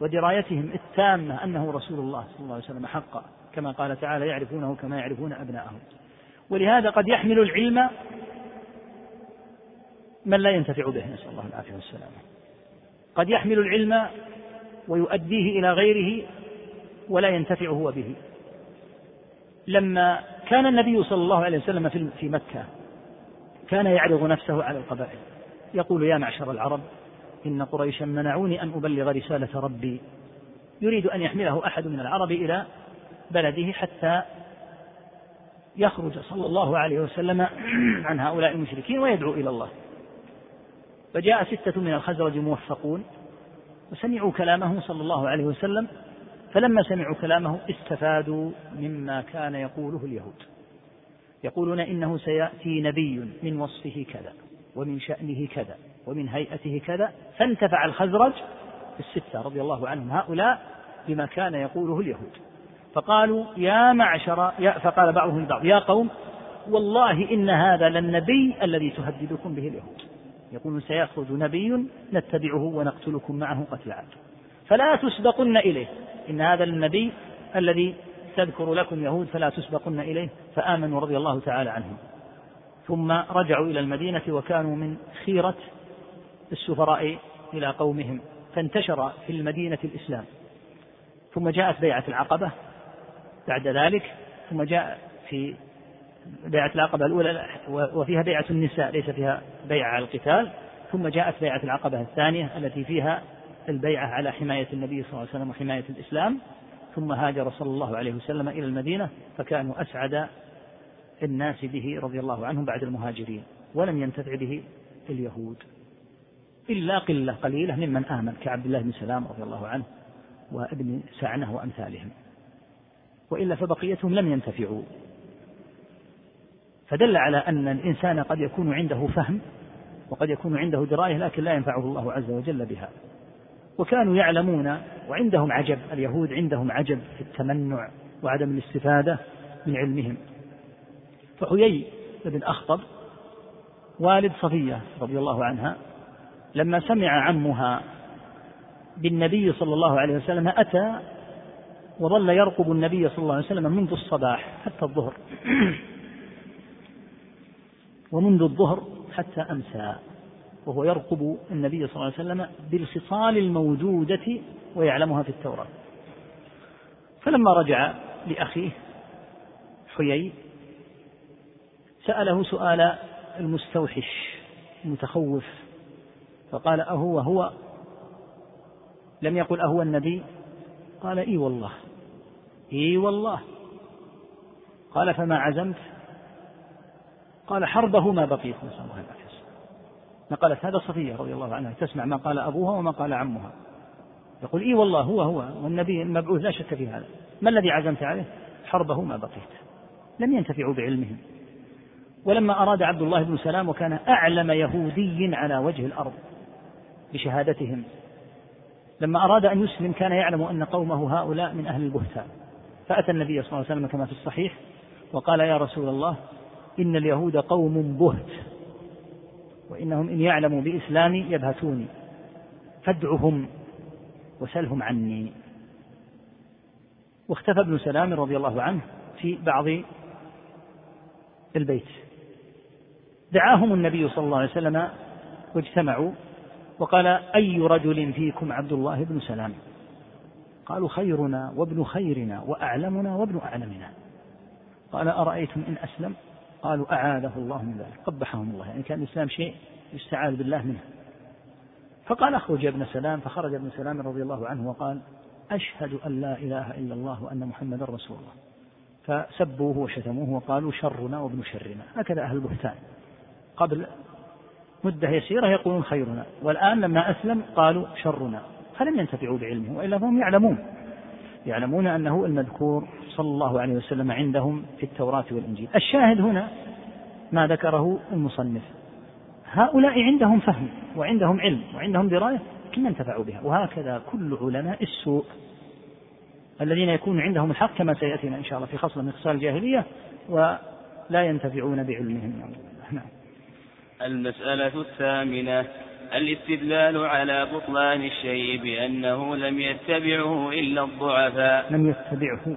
ودرايتهم التامة أنه رسول الله صلى الله عليه وسلم حقا كما قال تعالى يعرفونه كما يعرفون أبناءهم. ولهذا قد يحمل العلم من لا ينتفع به نسأل الله العافية والسلامة. قد يحمل العلم ويؤديه إلى غيره ولا ينتفع هو به. لما كان النبي صلى الله عليه وسلم في مكة كان يعرض نفسه على القبائل. يقول يا معشر العرب إن قريشا منعوني أن أبلغ رسالة ربي. يريد أن يحمله أحد من العرب إلى بلده حتى يخرج صلى الله عليه وسلم عن هؤلاء المشركين ويدعو إلى الله. فجاء ستة من الخزرج موفقون وسمعوا كلامه صلى الله عليه وسلم فلما سمعوا كلامه استفادوا مما كان يقوله اليهود. يقولون إنه سيأتي نبي من وصفه كذا. ومن شأنه كذا ومن هيئته كذا فانتفع الخزرج الستة رضي الله عنهم هؤلاء بما كان يقوله اليهود. فقالوا يا معشر يا فقال بعضهم البعض يا قوم والله إن هذا للنبي الذي تهددكم به اليهود. يقول سيخرج نبي نتبعه ونقتلكم معه قتل عاد. فلا تسبقن إليه. إن هذا النبي الذي تذكر لكم يهود فلا تسبقن إليه. فآمنوا رضي الله تعالى عنهم. ثم رجعوا إلى المدينة وكانوا من خيرة السفراء إلى قومهم فانتشر في المدينة الإسلام. ثم جاءت بيعة العقبة بعد ذلك ثم جاء في بيعة العقبة الأولى وفيها بيعة النساء ليس فيها بيعة على القتال. ثم جاءت بيعة العقبة الثانية التي فيها البيعة على حماية النبي صلى الله عليه وسلم وحماية الإسلام. ثم هاجر صلى الله عليه وسلم إلى المدينة فكانوا أسعد الناس به رضي الله عنهم بعد المهاجرين ولم ينتفع به اليهود. إلا قلة قليلة ممن آمن كعبد الله بن سلام رضي الله عنه وابن سعنة وأمثالهم. وإلا فبقيتهم لم ينتفعوا. فدل على أن الإنسان قد يكون عنده فهم وقد يكون عنده دراية لكن لا ينفعه الله عز وجل بها. وكانوا يعلمون وعندهم عجب اليهود عندهم عجب في التمنع وعدم الاستفادة من علمهم. فحيي بن أخطب والد صفية رضي الله عنها لما سمع عمها بالنبي صلى الله عليه وسلم أتى وظل يرقب النبي صلى الله عليه وسلم منذ الصباح حتى الظهر. ومنذ الظهر حتى أمسى وهو يرقب النبي صلى الله عليه وسلم بالخصال الموجودة ويعلمها في التوراة. فلما رجع لأخيه حيي سأله سؤال المستوحش المتخوف فقال أهو هو؟ لم يقل أهو النبي؟ قال إي والله. إي والله. قال فما عزمت؟ قال حربه ما بقيت. نسأل الله العافية. نقلت. هذا صفية رضي الله عنها. تسمع ما قال أبوها وما قال عمها. يقول إي والله هو هو. والنبي المبعوث لا شك في هذا. ما الذي عزمت عليه؟ حربه ما بقيت. لم ينتفعوا بعلمهم. ولما أراد عبد الله بن سلام وكان أعلم يهودي على وجه الأرض بشهادتهم لما أراد أن يسلم كان يعلم أن قومه هؤلاء من أهل البهتان. فأتى النبي صلى الله عليه وسلم كما في الصحيح وقال يا رسول الله إن اليهود قوم بهت وإنهم إن يعلموا بإسلامي يبهتوني فادعهم وسلهم عني. واختفى ابن سلام رضي الله عنه في بعض البيت. دعاهم النبي صلى الله عليه وسلم واجتمعوا وقال أي رجل فيكم عبد الله بن سلام؟ قالوا خيرنا وابن خيرنا وأعلمنا وابن أعلمنا. قال أرأيتم إن أسلم؟ قالوا أعاذه الله من ذلك. قبحهم الله. يعني كان الإسلام شيء يستعاذ بالله منه. فقال أخرج يا ابن سلام. فخرج ابن سلام رضي الله عنه وقال أشهد أن لا إله إلا الله وأن محمدا رسول الله. فسبوه وشتموه وقالوا شرنا وابن شرنا. هكذا أهل البهتان. قبل مدة يسيرة يقولون خيرنا والآن لما أسلم قالوا شرنا فلم ينتفعوا بعلمه وإلا فهم يعلمون يعلمون أنه المذكور صلى الله عليه وسلم عندهم في التوراة والإنجيل. الشاهد هنا ما ذكره المصنف هؤلاء عندهم فهم وعندهم علم وعندهم دراية لكن انتفعوا بها وهكذا كل علماء السوء الذين يكون عندهم الحق كما سيأتينا إن شاء الله في خصلة من خصال الجاهلية ولا ينتفعون بعلمهم. نعم. المسألة الثامنة الاستدلال على بطلان الشيء بأنه لم يتبعه إلا الضعفاء. لم يتبعه.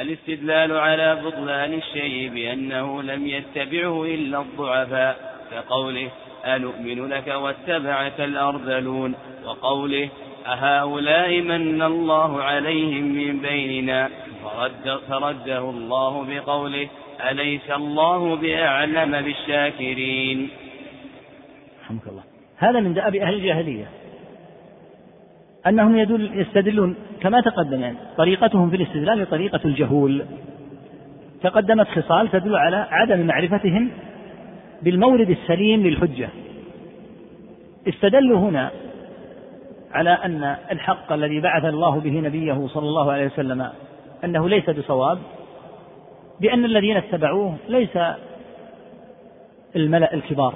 الاستدلال على بطلان الشيء بأنه لم يتبعه إلا الضعفاء. كقوله أنؤمن لك واتبعك الأرذلون؟ وقوله أهؤلاء من الله عليهم من بيننا؟ فرد فرده الله بقوله أليس الله بأعلم بالشاكرين؟ رحمك الله. هذا من دأب أهل الجاهلية. أنهم يدل يستدلون كما تقدم يعني طريقتهم في الاستدلال طريقة الجهول. تقدمت خصال تدل على عدم معرفتهم بالمورد السليم للحجة. استدلوا هنا على أن الحق الذي بعث الله به نبيه صلى الله عليه وسلم أنه ليس بصواب. بأن الذين اتبعوه ليس الملأ الكبار.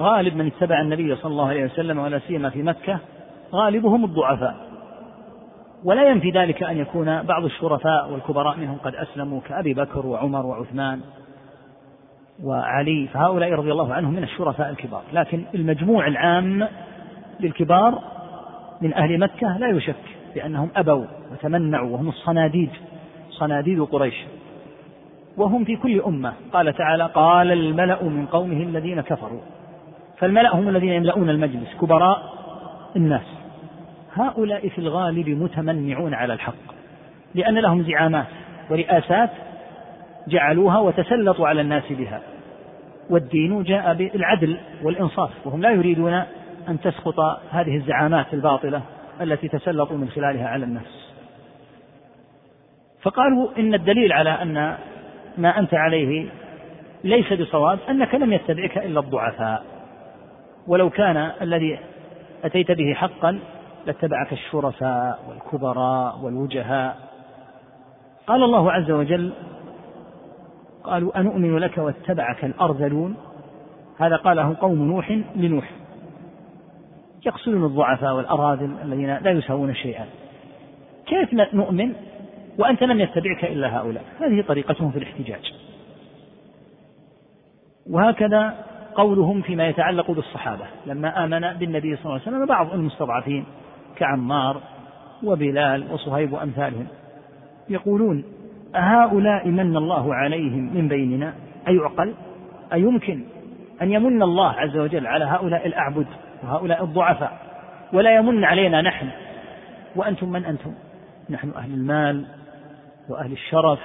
غالب من اتبع النبي صلى الله عليه وسلم ولا سيما في مكة غالبهم الضعفاء. ولا ينفي ذلك أن يكون بعض الشرفاء والكبراء منهم قد أسلموا كأبي بكر وعمر وعثمان وعلي فهؤلاء رضي الله عنهم من الشرفاء الكبار. لكن المجموع العام للكبار من أهل مكة لا يشك بأنهم أبوا وتمنعوا وهم الصناديد صناديد قريش. وهم في كل أمة. قال تعالى قال الملأ من قومه الذين كفروا. فالملأ هم الذين يملؤون المجلس كبراء الناس. هؤلاء في الغالب متمنعون على الحق لأن لهم زعامات ورئاسات جعلوها وتسلطوا على الناس بها. والدين جاء بالعدل والإنصاف وهم لا يريدون أن تسقط هذه الزعامات الباطلة التي تسلطوا من خلالها على الناس. فقالوا إن الدليل على أن ما أنت عليه ليس بصواب أنك لم يتبعك إلا الضعفاء. ولو كان الذي أتيت به حقا لاتبعك الشرفاء والكبراء والوجهاء. قال الله عز وجل قالوا أنؤمن لك واتبعك الأرذلون؟ هذا قاله قوم نوح لنوح. يقصدون الضعفاء والأراذل الذين لا يساوون شيئا. كيف نؤمن؟ وأنت لم يتبعك إلا هؤلاء. هذه طريقتهم في الاحتجاج. وهكذا قولهم فيما يتعلق بالصحابة. لما آمن بالنبي صلى الله عليه وسلم بعض المستضعفين كعمار وبلال وصهيب وأمثالهم. يقولون أهؤلاء من الله عليهم من بيننا؟ أيعقل أيمكن أن يمن الله عز وجل على هؤلاء الأعبد وهؤلاء الضعفاء؟ ولا يمن علينا نحن. وأنتم من أنتم؟ نحن أهل المال وأهل الشرف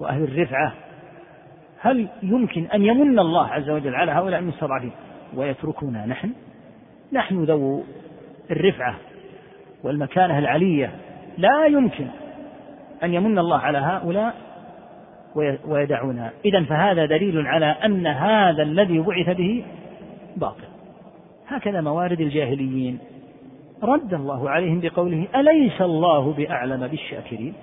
وأهل الرفعة هل يمكن أن يمن الله عز وجل على هؤلاء المستضعفين ويتركنا نحن نحن ذو الرفعة والمكانة العلية. لا يمكن أن يمن الله على هؤلاء ويدعونا. إذا فهذا دليل على أن هذا الذي بعث به باطل. هكذا موارد الجاهليين. رد الله عليهم بقوله أليس الله بأعلم بالشاكرين؟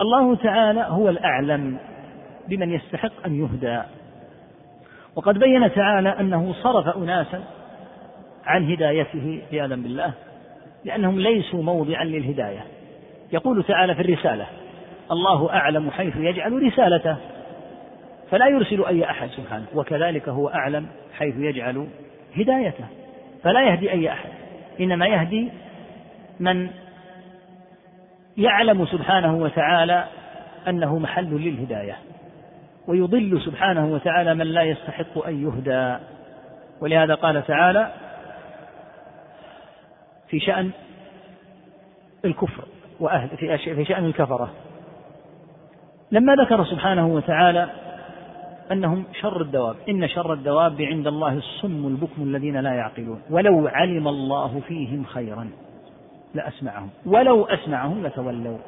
الله تعالى هو الأعلم بمن يستحق أن يهدى. وقد بين تعالى أنه صرف أناسا عن هدايته عياذا بالله لأنهم ليسوا موضعا للهداية. يقول تعالى في الرسالة الله أعلم حيث يجعل رسالته فلا يرسل أي أحد سبحانه وكذلك هو أعلم حيث يجعل هدايته فلا يهدي أي أحد إنما يهدي من يعلم سبحانه وتعالى أنه محل للهداية ويضل سبحانه وتعالى من لا يستحق أن يهدى. ولهذا قال تعالى في شأن الكفر وأهل في شأن الكفرة. لما ذكر سبحانه وتعالى أنهم شر الدواب إن شر الدواب عند الله الصم البكم الذين لا يعقلون ولو علم الله فيهم خيرا. لأسمعهم. ولو أسمعهم لتولوا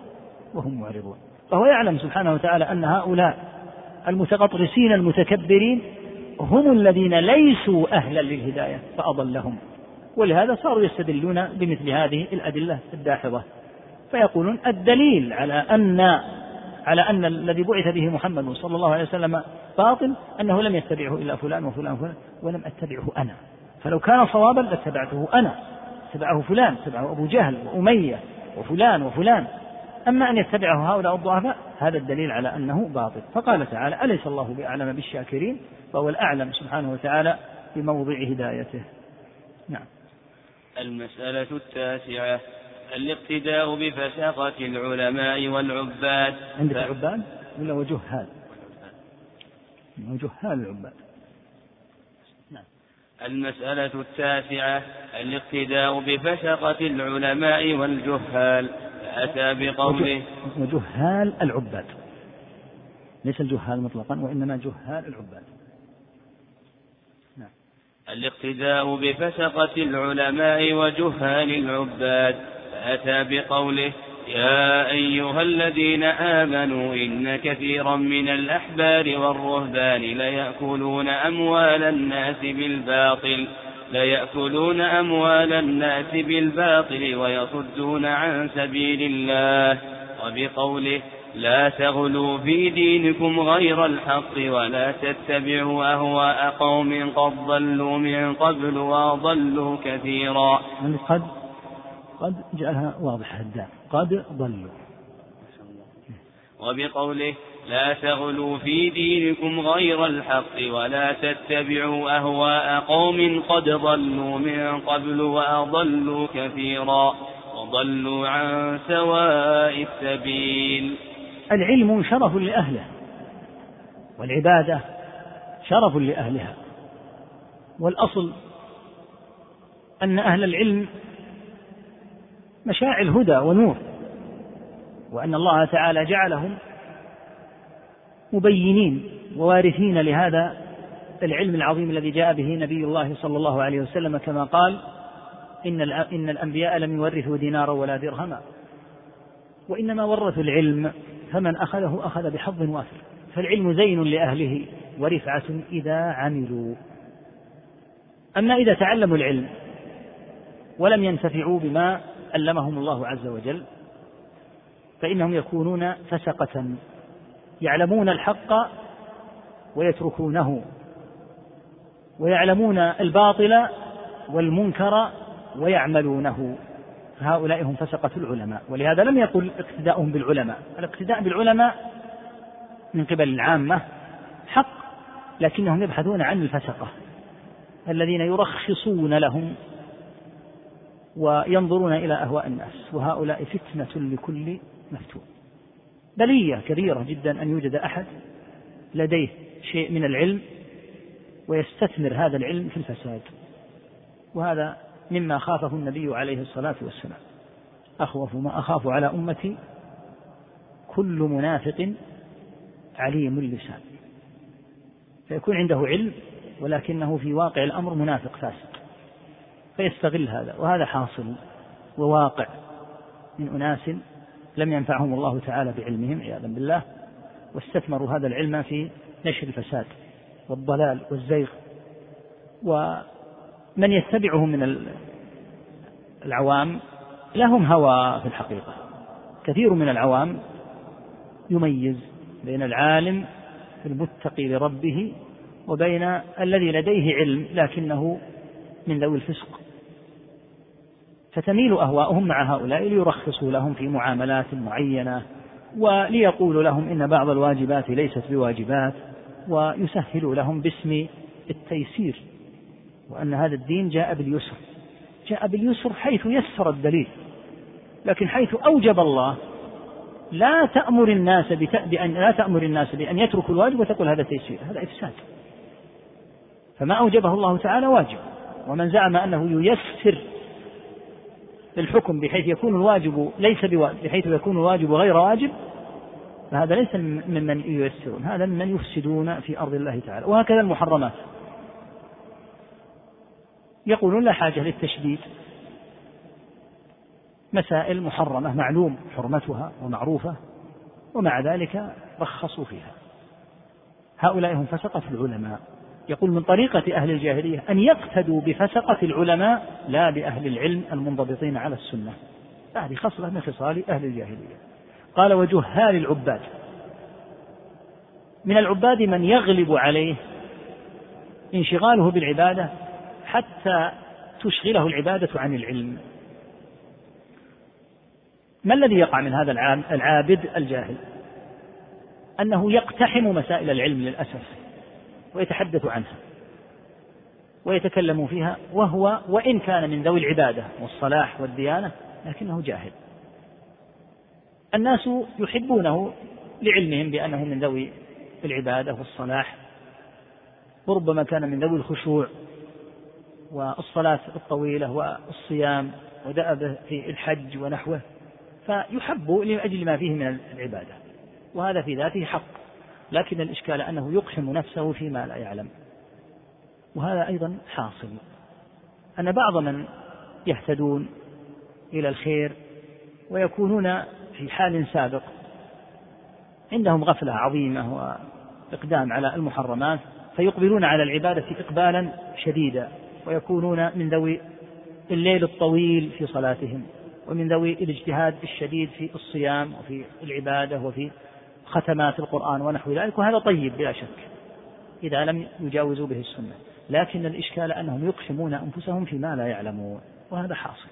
وهم معرضون. فهو يعلم سبحانه وتعالى أن هؤلاء المتغطرسين المتكبرين هم الذين ليسوا أهلا للهداية فأضلهم. ولهذا صاروا يستدلون بمثل هذه الأدلة الداحضة. فيقولون الدليل على أن على أن الذي بعث به محمد صلى الله عليه وسلم باطل أنه لم يتبعه إلا فلان وفلان وفلان ولم أتبعه أنا. فلو كان صوابا لاتبعته أنا. اتبعه فلان اتبعه أبو جهل وأمية وفلان وفلان. أما أن يتبعه هؤلاء الضعفاء هذا الدليل على أنه باطل. فقال تعالى أليس الله بأعلم بالشاكرين؟ فهو الأعلم سبحانه وتعالى بموضع هدايته. نعم. المسألة التاسعة الاقتداء بفساقة العلماء والعباد. عندك ف... عباد؟ ولا وجهال؟ وجهال العباد. المسألة التاسعة الاقتداء بفسقة العلماء والجهال. فأتى بقوله وجهال العباد. ليس الجهال مطلقا وإنما جهال العباد. نعم. الاقتداء بفسقة العلماء وجهال العباد. فأتى بقوله يا أيها الذين آمنوا إن كثيرا من الأحبار والرهبان ليأكلون أموال الناس بالباطل ليأكلون أموال الناس بالباطل ويصدون عن سبيل الله. وبقوله لا تغلوا في دينكم غير الحق ولا تتبعوا أهواء قوم قد ضلوا من قبل وضلوا كثيرا. يعني قد قد جعلها واضحة الدال قد ضلوا. وبقوله لا تغلوا في دينكم غير الحق ولا تتبعوا أهواء قوم قد ضلوا من قبل وأضلوا كثيرا وضلوا عن سواء السبيل. العلم شرف لأهله والعبادة شرف لأهلها. والأصل أن أهل العلم مشاعل هدى ونور وأن الله تعالى جعلهم مبينين ووارثين لهذا العلم العظيم الذي جاء به نبي الله صلى الله عليه وسلم كما قال إن إن الأنبياء لم يورثوا دينارا ولا درهما وإنما ورثوا العلم فمن أخذه أخذ بحظ وافر فالعلم زين لأهله ورفعة إذا عملوا. أما إذا تعلموا العلم ولم ينتفعوا بما علمهم الله عز وجل فإنهم يكونون فسقة يعلمون الحق ويتركونه ويعلمون الباطل والمنكر ويعملونه. فهؤلاء هم فسقة العلماء. ولهذا لم يقل اقتداؤهم بالعلماء. الاقتداء بالعلماء من قبل العامة حق لكنهم يبحثون عن الفسقة. الذين يرخصون لهم وينظرون إلى أهواء الناس وهؤلاء فتنة لكل مفتون. بلية كبيرة جدا أن يوجد أحد لديه شيء من العلم ويستثمر هذا العلم في الفساد. وهذا مما خافه النبي عليه الصلاة والسلام. أخوف ما أخاف على أمتي كل منافق عليم اللسان فيكون عنده علم ولكنه في واقع الأمر منافق فاسق. فيستغل هذا وهذا حاصل وواقع. من أناس لم ينفعهم الله تعالى بعلمهم عياذا بالله واستثمروا هذا العلم في نشر الفساد والضلال والزيغ. ومن يتبعهم من العوام لهم هوى في الحقيقة. كثير من العوام يميز بين العالم المتقي لربه وبين الذي لديه علم لكنه من ذوي الفسق. فتميل أهواؤهم مع هؤلاء ليرخصوا لهم في معاملات معينة وليقولوا لهم إن بعض الواجبات ليست بواجبات ويسهلوا لهم باسم التيسير وأن هذا الدين جاء باليسر. جاء باليسر حيث يسر الدليل. لكن حيث أوجب الله لا تأمر الناس بأن لا تأمر الناس بأن يتركوا الواجب وتقول هذا تيسير هذا إفساد. فما أوجبه الله تعالى واجب. ومن زعم أنه ييسر الحكم بحيث يكون الواجب ليس بواجب بحيث يكون الواجب غير واجب فهذا ليس ممن ييسرون هذا ممن يفسدون في أرض الله تعالى وهكذا المحرمات. يقولون لا حاجة للتشديد. مسائل محرمة معلوم حرمتها ومعروفة ومع ذلك رخصوا فيها. هؤلاء هم فسقة العلماء. يقول من طريقة أهل الجاهلية أن يقتدوا بفسقة العلماء لا بأهل العلم المنضبطين على السنة. هذه خصلة من خصال أهل الجاهلية. قال وجهال العباد. من العباد من يغلب عليه انشغاله بالعبادة حتى تشغله العبادة عن العلم. ما الذي يقع من هذا العابد الجاهل؟ أنه يقتحم مسائل العلم للأسف. ويتحدث عنها ويتكلم فيها وهو وإن كان من ذوي العبادة والصلاح والديانة لكنه جاهل. الناس يحبونه لعلمهم بأنه من ذوي العبادة والصلاح وربما كان من ذوي الخشوع والصلاة الطويلة والصيام ودأب في الحج ونحوه فيحب لأجل ما فيه من العبادة وهذا في ذاته حق. لكن الإشكال أنه يقحم نفسه فيما لا يعلم. وهذا أيضا حاصل. أن بعض من يهتدون إلى الخير ويكونون في حال سابق عندهم غفلة عظيمة وإقدام على المحرمات فيقبلون على العبادة إقبالا شديدا ويكونون من ذوي الليل الطويل في صلاتهم ومن ذوي الاجتهاد الشديد في الصيام وفي العبادة وفي ختمات القرآن ونحو ذلك وهذا طيب بلا شك إذا لم يجاوزوا به السنة. لكن الإشكال أنهم يقسمون أنفسهم فيما لا يعلمون وهذا حاصل.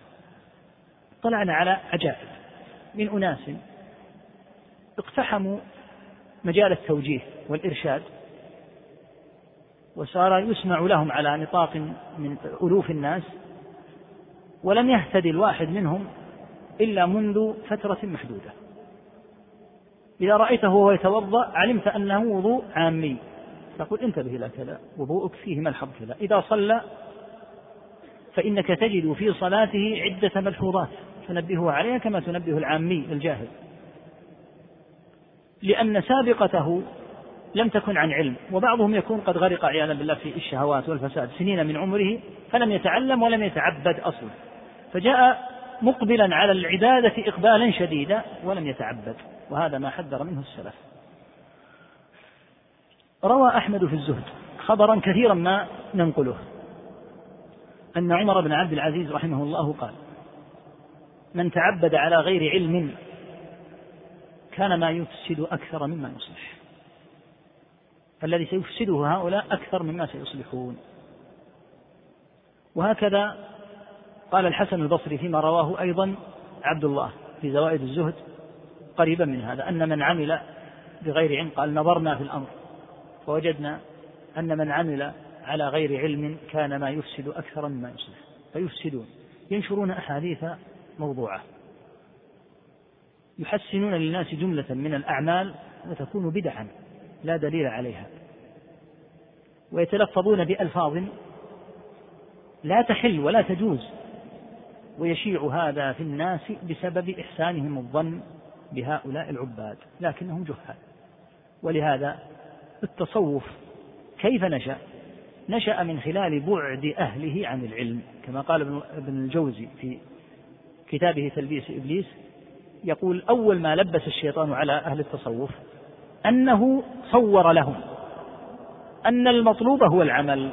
طلعنا على عجائب. من أناس اقتحموا مجال التوجيه والإرشاد وصار يسمع لهم على نطاق من ألوف الناس ولم يهتدي الواحد منهم إلا منذ فترة محدودة. إذا رأيته وهو يتوضأ علمت أنه وضوء عامي. تقول انتبه إلى كذا وضوءك فيه ملحظ كذا. إذا صلى فإنك تجد في صلاته عدة ملحوظات تنبهه عليها كما تنبه العامي الجاهل. لأن سابقته لم تكن عن علم وبعضهم يكون قد غرق عياذا بالله في الشهوات والفساد سنين من عمره فلم يتعلم ولم يتعبد أصلا. فجاء مقبلا على العبادة إقبالا شديدا ولم يتعبد. وهذا ما حذر منه السلف. روى أحمد في الزهد خبرا كثيرا ما ننقله. أن عمر بن عبد العزيز رحمه الله قال من تعبد على غير علم كان ما يفسد أكثر مما يصلح. الذي سيفسده هؤلاء أكثر مما سيصلحون. وهكذا قال الحسن البصري فيما رواه أيضا عبد الله في زوائد الزهد. قريبا من هذا أن من عمل بغير علم قال نظرنا في الأمر فوجدنا أن من عمل على غير علم كان ما يفسد أكثر مما يصلح فيفسدون ينشرون أحاديث موضوعة يحسنون للناس جملة من الأعمال وتكون بدعا لا دليل عليها ويتلفظون بألفاظ لا تحل ولا تجوز ويشيع هذا في الناس بسبب إحسانهم الظن بهؤلاء العباد لكنهم جهال. ولهذا التصوف كيف نشأ؟ نشأ من خلال بعد أهله عن العلم كما قال ابن الجوزي في كتابه تلبيس إبليس يقول أول ما لبس الشيطان على أهل التصوف أنه صور لهم أن المطلوب هو العمل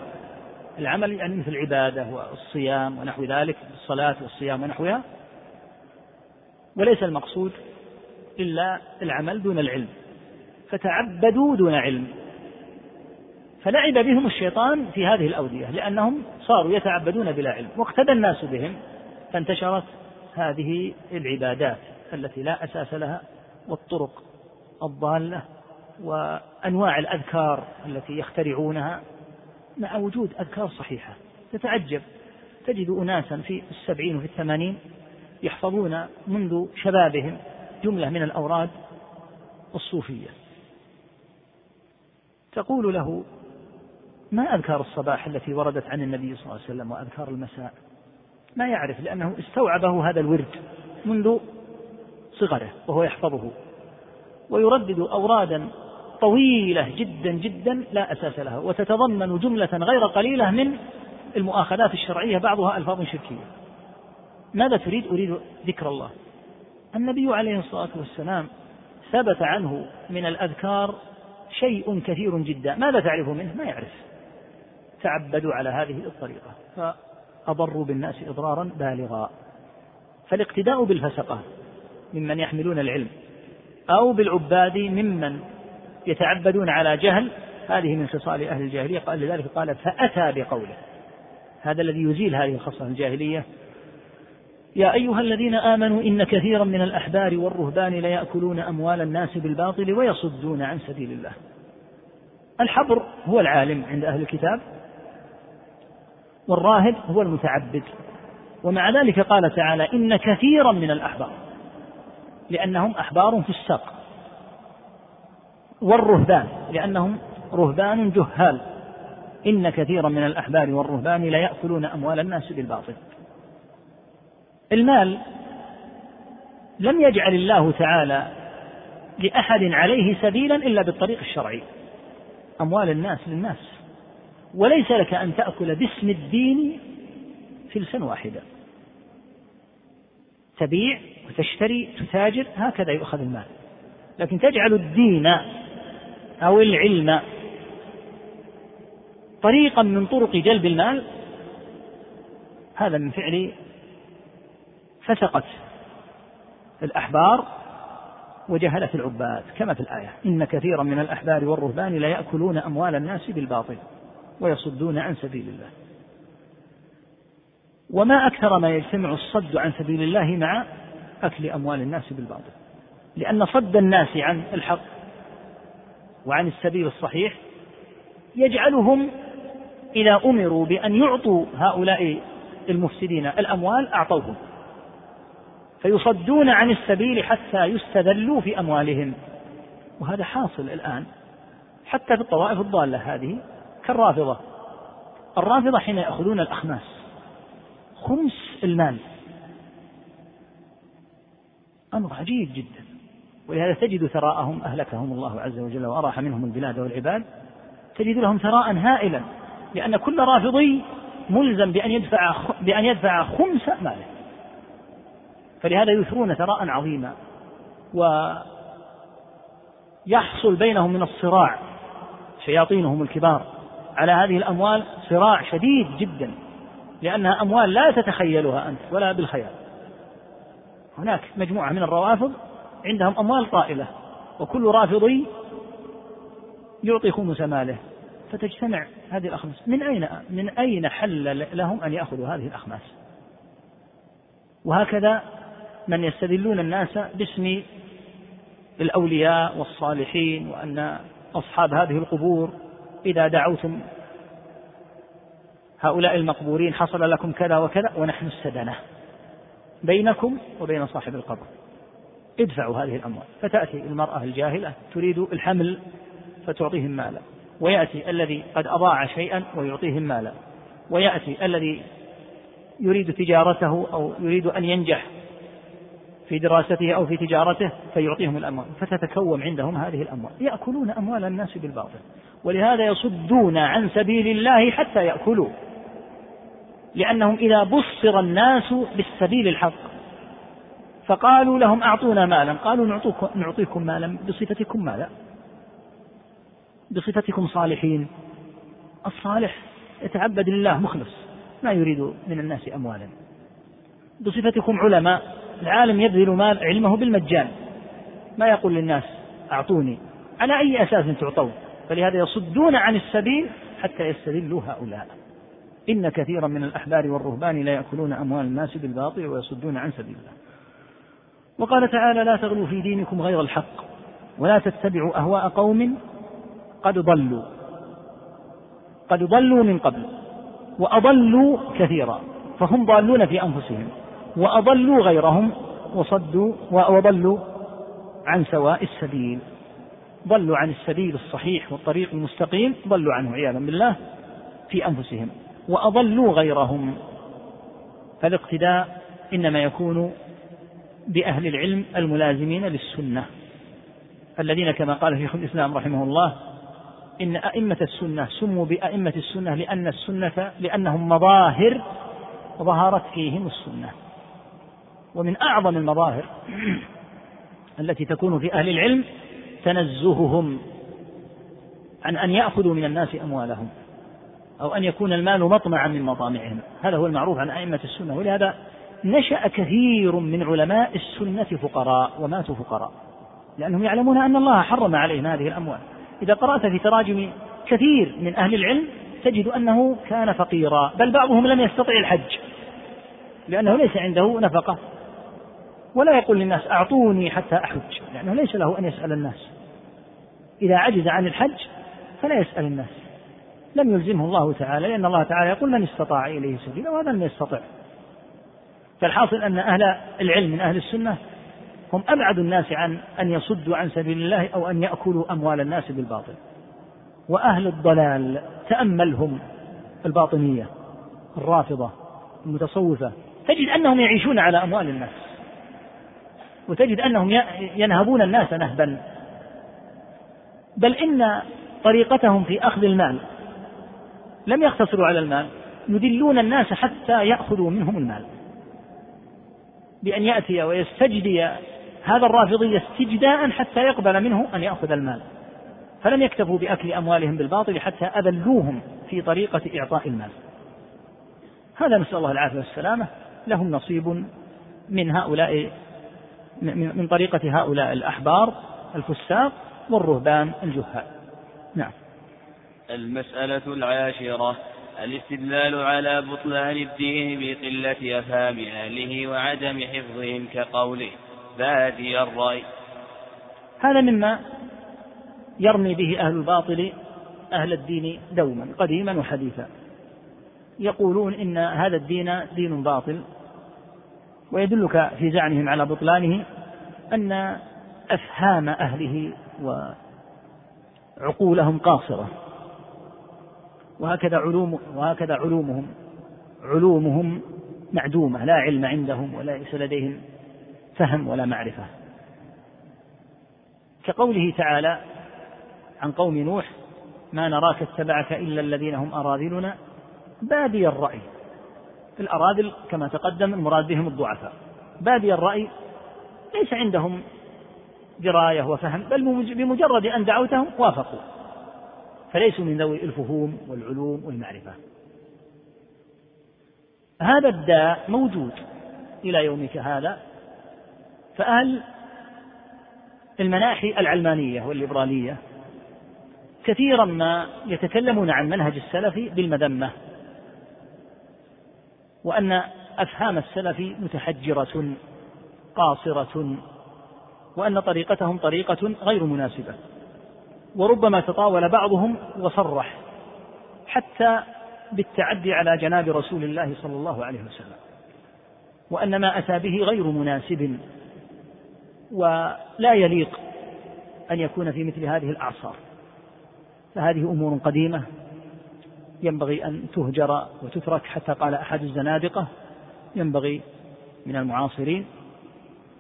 العمل يعني مثل العبادة والصيام ونحو ذلك الصلاة والصيام ونحوها. وليس المقصود إلا العمل دون العلم فتعبدوا دون علم. فلعب بهم الشيطان في هذه الأودية لأنهم صاروا يتعبدون بلا علم. واقتدى الناس بهم فانتشرت هذه العبادات التي لا أساس لها والطرق الضالة وأنواع الأذكار التي يخترعونها. مع وجود أذكار صحيحة تتعجب. تجد أناسا في السبعين وفي الثمانين يحفظون منذ شبابهم جملة من الأوراد الصوفية. تقول له ما أذكار الصباح التي وردت عن النبي صلى الله عليه وسلم وأذكار المساء؟ ما يعرف لأنه استوعبه هذا الورد منذ صغره وهو يحفظه. ويردد أورادا طويلة جدا جدا لا أساس لها وتتضمن جملة غير قليلة من المؤاخذات الشرعية بعضها ألفاظ شركية. ماذا تريد؟ أريد ذكر الله. النبي عليه الصلاة والسلام ثبت عنه من الأذكار شيء كثير جدا. ماذا تعرف منه؟ ما يعرف. تعبدوا على هذه الطريقة فأضروا بالناس إضرارا بالغا. فالاقتداء بالفسقة ممن يحملون العلم أو بالعباد ممن يتعبدون على جهل. هذه من خصال أهل الجاهلية. قال لذلك قال فأتى بقوله. هذا الذي يزيل هذه الخصلة الجاهلية يا أيها الذين آمنوا إن كثيرا من الأحبار والرهبان ليأكلون أموال الناس بالباطل ويصدون عن سبيل الله. الحبر هو العالم عند أهل الكتاب والراهب هو المتعبد. ومع ذلك قال تعالى إن كثيرا من الأحبار لأنهم أحبار في الساق والرهبان لأنهم رهبان جهال. إن كثيرا من الأحبار والرهبان ليأكلون أموال الناس بالباطل. المال لم يجعل الله تعالى لأحد عليه سبيلا إلا بالطريق الشرعي. أموال الناس للناس. وليس لك أن تأكل باسم الدين فلسا واحدا. تبيع وتشتري تتاجر هكذا يؤخذ المال. لكن تجعل الدين أو العلم طريقا من طرق جلب المال هذا من فعل فسقت الأحبار وجهلة العباد كما في الآية إن كثيرا من الأحبار والرهبان لا يأكلون أموال الناس بالباطل ويصدون عن سبيل الله. وما أكثر ما يجتمع الصد عن سبيل الله مع أكل أموال الناس بالباطل لأن صد الناس عن الحق وعن السبيل الصحيح يجعلهم إذا أمروا بأن يعطوا هؤلاء المفسدين الأموال أعطوهم. فيصدون عن السبيل حتى يستذلوا في أموالهم. وهذا حاصل الآن حتى في الطوائف الضالة هذه كالرافضة. الرافضة حين يأخذون الأخماس خمس المال. أمر عجيب جدا. ولهذا تجد ثراءهم أهلكهم الله عز وجل وأراح منهم البلاد والعباد. تجد لهم ثراء هائلا لأن كل رافضي ملزم بأن يدفع بأن يدفع خمس ماله. فلهذا يثرون ثراء عظيما. ويحصل بينهم من الصراع. شياطينهم الكبار. على هذه الأموال صراع شديد جدا. لأنها أموال لا تتخيلها أنت ولا بالخيال. هناك مجموعة من الروافض عندهم أموال طائلة. وكل رافضي يعطي خمس ماله. فتجتمع هذه الأخماس. من أين من أين حل لهم أن يأخذوا هذه الأخماس؟ وهكذا من يستدلون الناس باسم الأولياء والصالحين وأن أصحاب هذه القبور إذا دعوتم هؤلاء المقبورين حصل لكم كذا وكذا ونحن السدنة بينكم وبين صاحب القبر. ادفعوا هذه الأموال. فتأتي المرأة الجاهلة تريد الحمل فتعطيهم مالا. ويأتي الذي قد أضاع شيئا ويعطيهم مالا. ويأتي الذي يريد تجارته أو يريد أن ينجح في دراسته أو في تجارته فيعطيهم الأموال. فتتكوم عندهم هذه الأموال. يأكلون أموال الناس بالباطل. ولهذا يصدون عن سبيل الله حتى يأكلوا. لأنهم إذا بصر الناس بالسبيل الحق فقالوا لهم أعطونا مالا. قالوا نعطيكم مالا بصفتكم مالا بصفتكم صالحين. الصالح يتعبد لله مخلص ما يريد من الناس أموالا. بصفتكم علماء. العالم يبذل مال علمه بالمجان. ما يقول للناس أعطوني على أي أساس تعطون؟ فلهذا يصدون عن السبيل حتى يستذلوا هؤلاء. إن كثيرا من الأحبار والرهبان لا يأكلون أموال الناس بالباطل ويصدون عن سبيل الله. وقال تعالى لا تغلوا في دينكم غير الحق ولا تتبعوا أهواء قوم قد ضلوا قد ضلوا من قبل وأضلوا كثيرا فهم ضالون في أنفسهم. وأضلوا غيرهم وصدوا وضلوا عن سواء السبيل. ضلوا عن السبيل الصحيح والطريق المستقيم ضلوا عنه عياذا بالله في أنفسهم. وأضلوا غيرهم. فالاقتداء إنما يكون بأهل العلم الملازمين للسنة. الذين كما قال شيخ الإسلام رحمه الله إن أئمة السنة سموا بأئمة السنة لأن السنة لأنهم مظاهر ظهرت فيهم السنة. ومن أعظم المظاهر التي تكون في أهل العلم تنزههم عن أن يأخذوا من الناس أموالهم أو أن يكون المال مطمعا من مطامعهم. هذا هو المعروف عن أئمة السنة ولهذا نشأ كثير من علماء السنة فقراء وماتوا فقراء لأنهم يعلمون أن الله حرم عليهم هذه الأموال. إذا قرأت في تراجم كثير من أهل العلم تجد أنه كان فقيرا بل بعضهم لم يستطع الحج لأنه ليس عنده نفقة. ولا يقول للناس أعطوني حتى أحج لأنه ليس له أن يسأل الناس. إذا عجز عن الحج فلا يسأل الناس. لم يلزمه الله تعالى لأن الله تعالى يقول من استطاع إليه سبيلا وهذا لم يستطع. فالحاصل أن أهل العلم من أهل السنة هم أبعد الناس عن أن يصدوا عن سبيل الله أو أن يأكلوا أموال الناس بالباطل. وأهل الضلال تأملهم الباطنية الرافضة المتصوفة. تجد أنهم يعيشون على أموال الناس. وتجد أنهم ينهبون الناس نهبا. بل إن طريقتهم في أخذ المال لم يقتصروا على المال يدلون الناس حتى يأخذوا منهم المال. بأن يأتي ويستجدي هذا الرافضي استجداء حتى يقبل منه أن يأخذ المال. فلم يكتفوا بأكل أموالهم بالباطل حتى أذلوهم في طريقة إعطاء المال. هذا نسأل الله العافية والسلامة. لهم نصيب من هؤلاء من طريقة هؤلاء الأحبار الفساق والرهبان الجهال. نعم. المسألة العاشرة الاستدلال على بطلان الدين بقلة أفهام أهله وعدم حفظهم كقوله. بادي الرأي. هذا مما يرمي به أهل الباطل أهل الدين دوما قديما وحديثا. يقولون إن هذا الدين دين باطل ويدلك في زعمهم على بطلانه أن أفهام أهله وعقولهم قاصرة. وهكذا علوم وهكذا علومهم علومهم معدومة لا علم عندهم وليس لديهم فهم ولا معرفة. كقوله تعالى عن قوم نوح ما نراك اتبعك إلا الذين هم أراذلنا. بادي الرأي. الأراذل كما تقدم المراد بهم الضعفاء. بادي الرأي ليس عندهم دراية وفهم بل بمجرد أن دعوتهم وافقوا. فليسوا من ذوي الفهوم والعلوم والمعرفة. هذا الداء موجود إلى يومك هذا. فأهل المناحي العلمانية والليبرالية كثيرا ما يتكلمون عن منهج السلف بالمذمة. وأن أفهام السلف متحجرة قاصرة وأن طريقتهم طريقة غير مناسبة. وربما تطاول بعضهم وصرح حتى بالتعدي على جناب رسول الله صلى الله عليه وسلم. وأن ما أتى به غير مناسب ولا يليق أن يكون في مثل هذه الأعصار. فهذه أمور قديمة ينبغي أن تهجر وتترك حتى قال أحد الزنادقة. ينبغي من المعاصرين.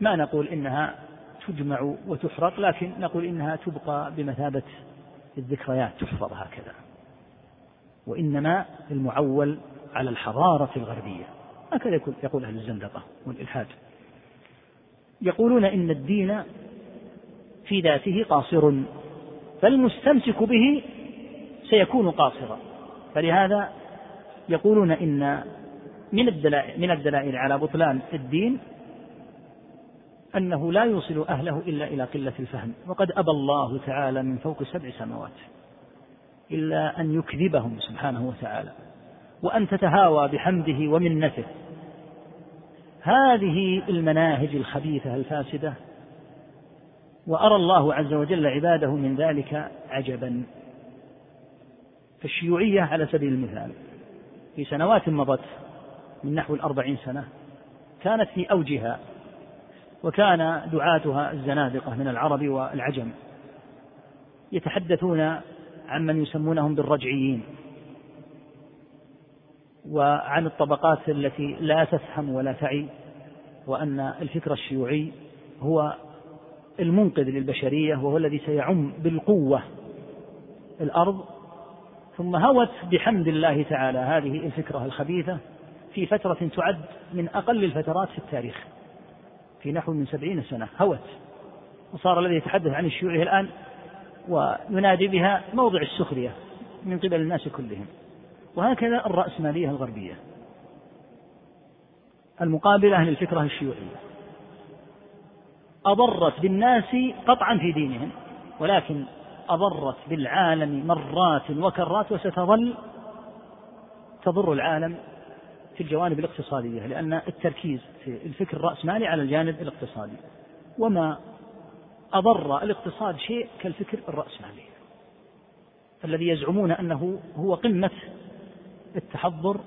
ما نقول إنها تجمع وتحرق لكن نقول إنها تبقى بمثابة الذكريات تحفظ هكذا. وإنما المعول على الحضارة الغربية. هكذا يقول أهل الزندقة والإلحاد. يقولون إن الدين في ذاته قاصر فالمستمسك به سيكون قاصرا. فلهذا يقولون إن من الدلائل من الدلائل على بطلان الدين أنه لا يوصل أهله إلا إلى قلة الفهم وقد أبى الله تعالى من فوق سبع سماوات إلا أن يكذبهم سبحانه وتعالى وأن تتهاوى بحمده ومنته. هذه المناهج الخبيثة الفاسدة وأرى الله عز وجل عباده من ذلك عجبا. فالشيوعية على سبيل المثال في سنوات مضت من نحو الأربعين سنة كانت في أوجها وكان دعاتها الزنادقة من العرب والعجم يتحدثون عن من يسمونهم بالرجعيين وعن الطبقات التي لا تفهم ولا تعي وأن الفكر الشيوعي هو المنقذ للبشرية وهو الذي سيعم بالقوة الأرض ثم هوت بحمد الله تعالى. هذه الفكرة الخبيثة في فترة تعد من أقل الفترات في التاريخ. في نحو من سبعين سنة هوت. وصار الذي يتحدث عن الشيوعية الآن وينادي بها موضع السخرية من قبل الناس كلهم. وهكذا الرأسمالية الغربية. المقابلة للفكرة الشيوعية. أضرت بالناس قطعا في دينهم ولكن أضرت بالعالم مرات وكرات وستظل تضر العالم في الجوانب الاقتصادية لأن التركيز في الفكر الرأسمالي على الجانب الاقتصادي. وما أضر الاقتصاد شيء كالفكر الرأسمالي. الذي يزعمون أنه هو قمة التحضر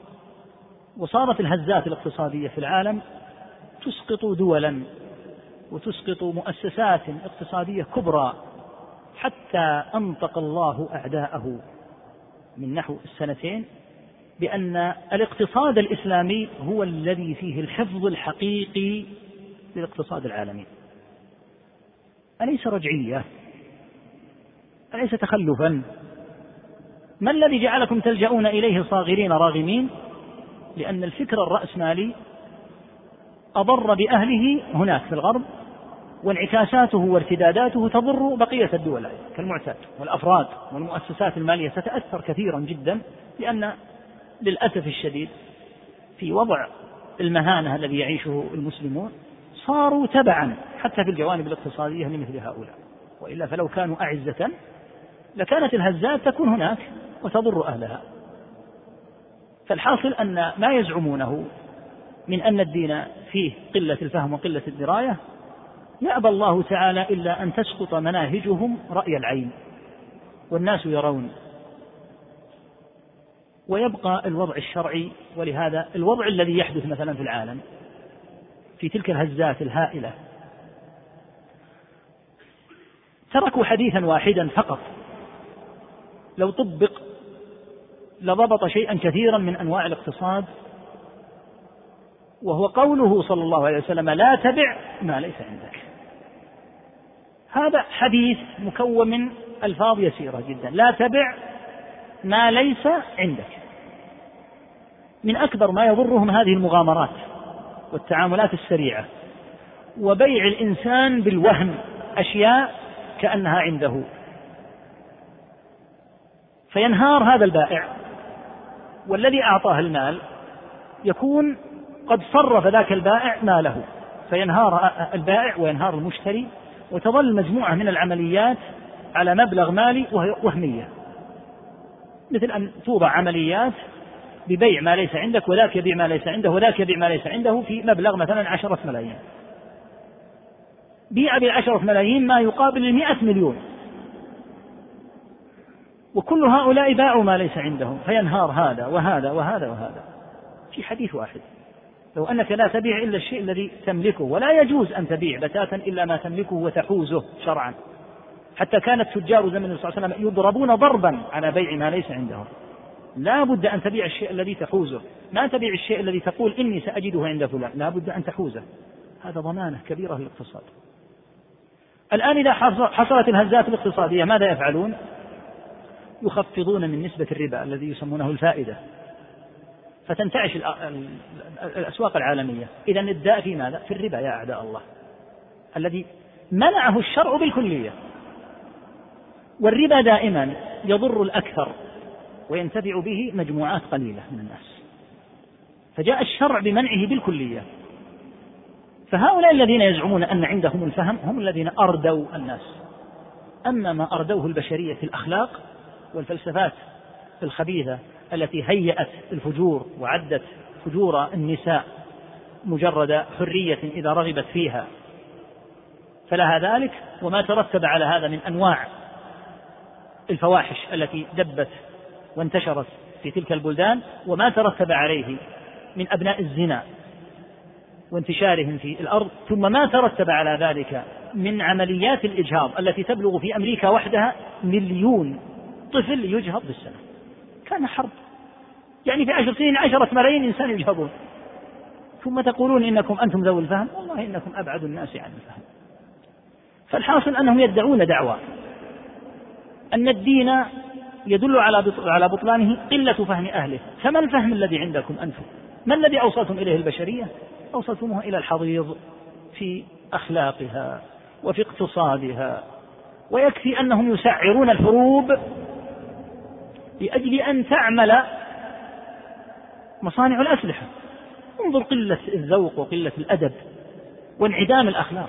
وصارت الهزات الاقتصادية في العالم تسقط دولا وتسقط مؤسسات اقتصادية كبرى حتى أنطق الله أعداءه من نحو السنتين بأن الاقتصاد الإسلامي هو الذي فيه الحفظ الحقيقي للاقتصاد العالمي. أليس رجعية؟ أليس تخلفا؟ ما الذي جعلكم تلجؤون إليه صاغرين راغمين؟ لأن الفكر الرأسمالي أضر بأهله هناك في الغرب. وانعكاساته وارتداداته تضر بقية الدول. كالمعتاد والأفراد والمؤسسات المالية تتأثر كثيرا جدا لأن للأسف الشديد في وضع المهانة الذي يعيشه المسلمون صاروا تبعا حتى في الجوانب الاقتصادية لمثل هؤلاء. وإلا فلو كانوا أعزة لكانت الهزات تكون هناك وتضر أهلها. فالحاصل أن ما يزعمونه من أن الدين فيه قلة الفهم وقلة الدراية يأبى الله تعالى إلا أن تسقط مناهجهم رأي العين والناس يرون. ويبقى الوضع الشرعي ولهذا الوضع الذي يحدث مثلا في العالم في تلك الهزات الهائلة تركوا حديثا واحدا فقط. لو طبق لضبط شيئا كثيرا من أنواع الاقتصاد وهو قوله صلى الله عليه وسلم لا تبع ما ليس عندك. هذا حديث مكون من ألفاظ يسيرة جدا. لا تبع ما ليس عندك. من أكبر ما يضرهم هذه المغامرات والتعاملات السريعة. وبيع الإنسان بالوهم أشياء كأنها عنده. فينهار هذا البائع. والذي أعطاه المال يكون قد صرف ذاك البائع ماله. فينهار البائع وينهار المشتري وتظل مجموعة من العمليات على مبلغ مالي وهي وهمية. مثل أن توضع عمليات ببيع ما ليس عندك وذاك يبيع ما ليس عنده وذاك يبيع ما ليس عنده في مبلغ مثلا عشرة ملايين. بيع بعشرة ملايين ما يقابل المئة مليون. وكل هؤلاء باعوا ما ليس عندهم. فينهار هذا وهذا وهذا وهذا. في حديث واحد. لو أنك لا تبيع إلا الشيء الذي تملكه ولا يجوز أن تبيع بتاتا إلا ما تملكه وتحوزه شرعا. حتى كان التجار زمن النبي صلى الله عليه وسلم يضربون ضربا على بيع ما ليس عندهم. لا بد أن تبيع الشيء الذي تحوزه. ما تبيع الشيء الذي تقول إني سأجده عند فلان. لا بد أن تحوزه. هذا ضمانة كبيرة للاقتصاد. الآن إذا حصلت الهزات الاقتصادية ماذا يفعلون؟ يخفضون من نسبة الربا الذي يسمونه الفائدة. فتنتعش الأسواق العالمية. إذا الداء في ماذا؟ في الربا يا أعداء الله. الذي منعه الشرع بالكلية. والربا دائما يضر الأكثر وينتفع به مجموعات قليلة من الناس. فجاء الشرع بمنعه بالكلية. فهؤلاء الذين يزعمون أن عندهم الفهم هم الذين أردوا الناس. أما ما أردوه البشرية في الأخلاق والفلسفات الخبيثة التي هيأت الفجور وعدت فجور النساء مجرد حرية إذا رغبت فيها. فلها ذلك وما ترتب على هذا من أنواع الفواحش التي دبت وانتشرت في تلك البلدان وما ترتب عليه من أبناء الزنا وانتشارهم في الأرض. ثم ما ترتب على ذلك من عمليات الإجهاض التي تبلغ في أمريكا وحدها مليون طفل يجهض بالسنة. كان حرب. يعني في عشر سنين عشرة ملايين إنسان يجهضون. ثم تقولون إنكم أنتم ذوي الفهم؟ والله إنكم أبعد الناس عن الفهم. فالحاصل أنهم يدعون دعوى أن الدين يدل على على بطلانه قلة فهم أهله. فما الفهم الذي عندكم أنتم؟ ما الذي أوصلتم إليه البشرية؟ أوصلتموها إلى الحضيض في أخلاقها وفي اقتصادها. ويكفي أنهم يسعرون الحروب لأجل أن تعمل مصانع الأسلحة. انظر قلة الذوق وقلة الأدب وانعدام الأخلاق.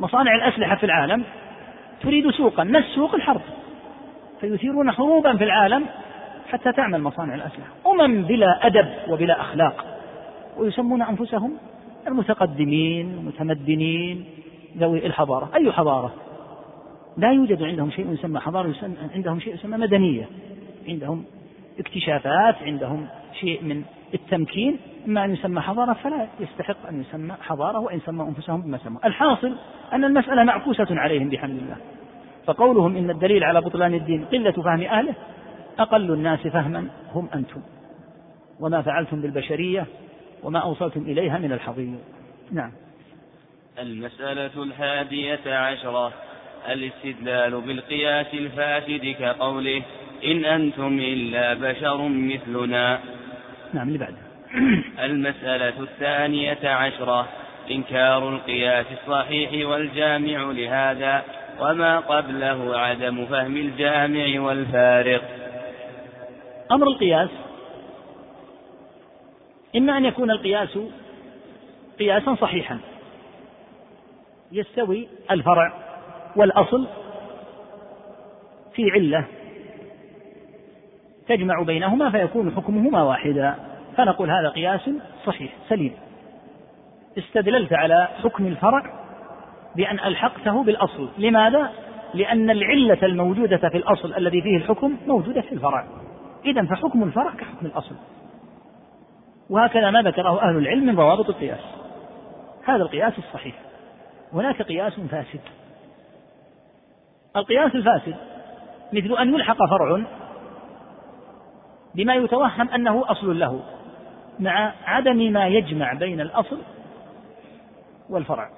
مصانع الأسلحة في العالم تريد سوقا ما السوق؟ الحرب. فيثيرون حروبا في العالم حتى تعمل مصانع الأسلحة. أمم بلا أدب وبلا أخلاق. ويسمون أنفسهم المتقدمين المتمدنين. ذوي الحضارة. أي حضارة؟ لا يوجد عندهم شيء يسمى حضارة يسمى عندهم شيء يسمى مدنية. عندهم اكتشافات عندهم شيء من التمكين إما أن يسمى حضارة فلا يستحق أن يسمى حضارة وإن سموا أنفسهم بما سموا. الحاصل أن المسألة معكوسة عليهم بحمد الله. فقولهم إن الدليل على بطلان الدين قلة فهم أهله أقل الناس فهما هم أنتم. وما فعلتم بالبشرية وما أوصلتم إليها من الحضيض. نعم. المسألة الحادية عشرة الاستدلال بالقياس الفاسد كقوله إن أنتم إلا بشر مثلنا. نعم اللي بعده. المسألة الثانية عشرة إنكار القياس الصحيح والجامع لهذا وما قبله عدم فهم الجامع والفارق. أمر القياس إما أن يكون القياس قياسا صحيحا يستوي الفرع والأصل في علة تجمع بينهما فيكون حكمهما واحدا. فنقول هذا قياس صحيح سليم. استدللت على حكم الفرع بأن ألحقته بالأصل. لماذا؟ لأن العلة الموجودة في الأصل الذي فيه الحكم موجودة في الفرع. إذا فحكم الفرع كحكم الأصل. وهكذا ما ذكره أهل العلم من ضوابط القياس. هذا القياس الصحيح. هناك قياس فاسد. القياس الفاسد مثل أن يلحق فرع بما يتوهم أنه أصل له مع عدم ما يجمع بين الأصل والفرع.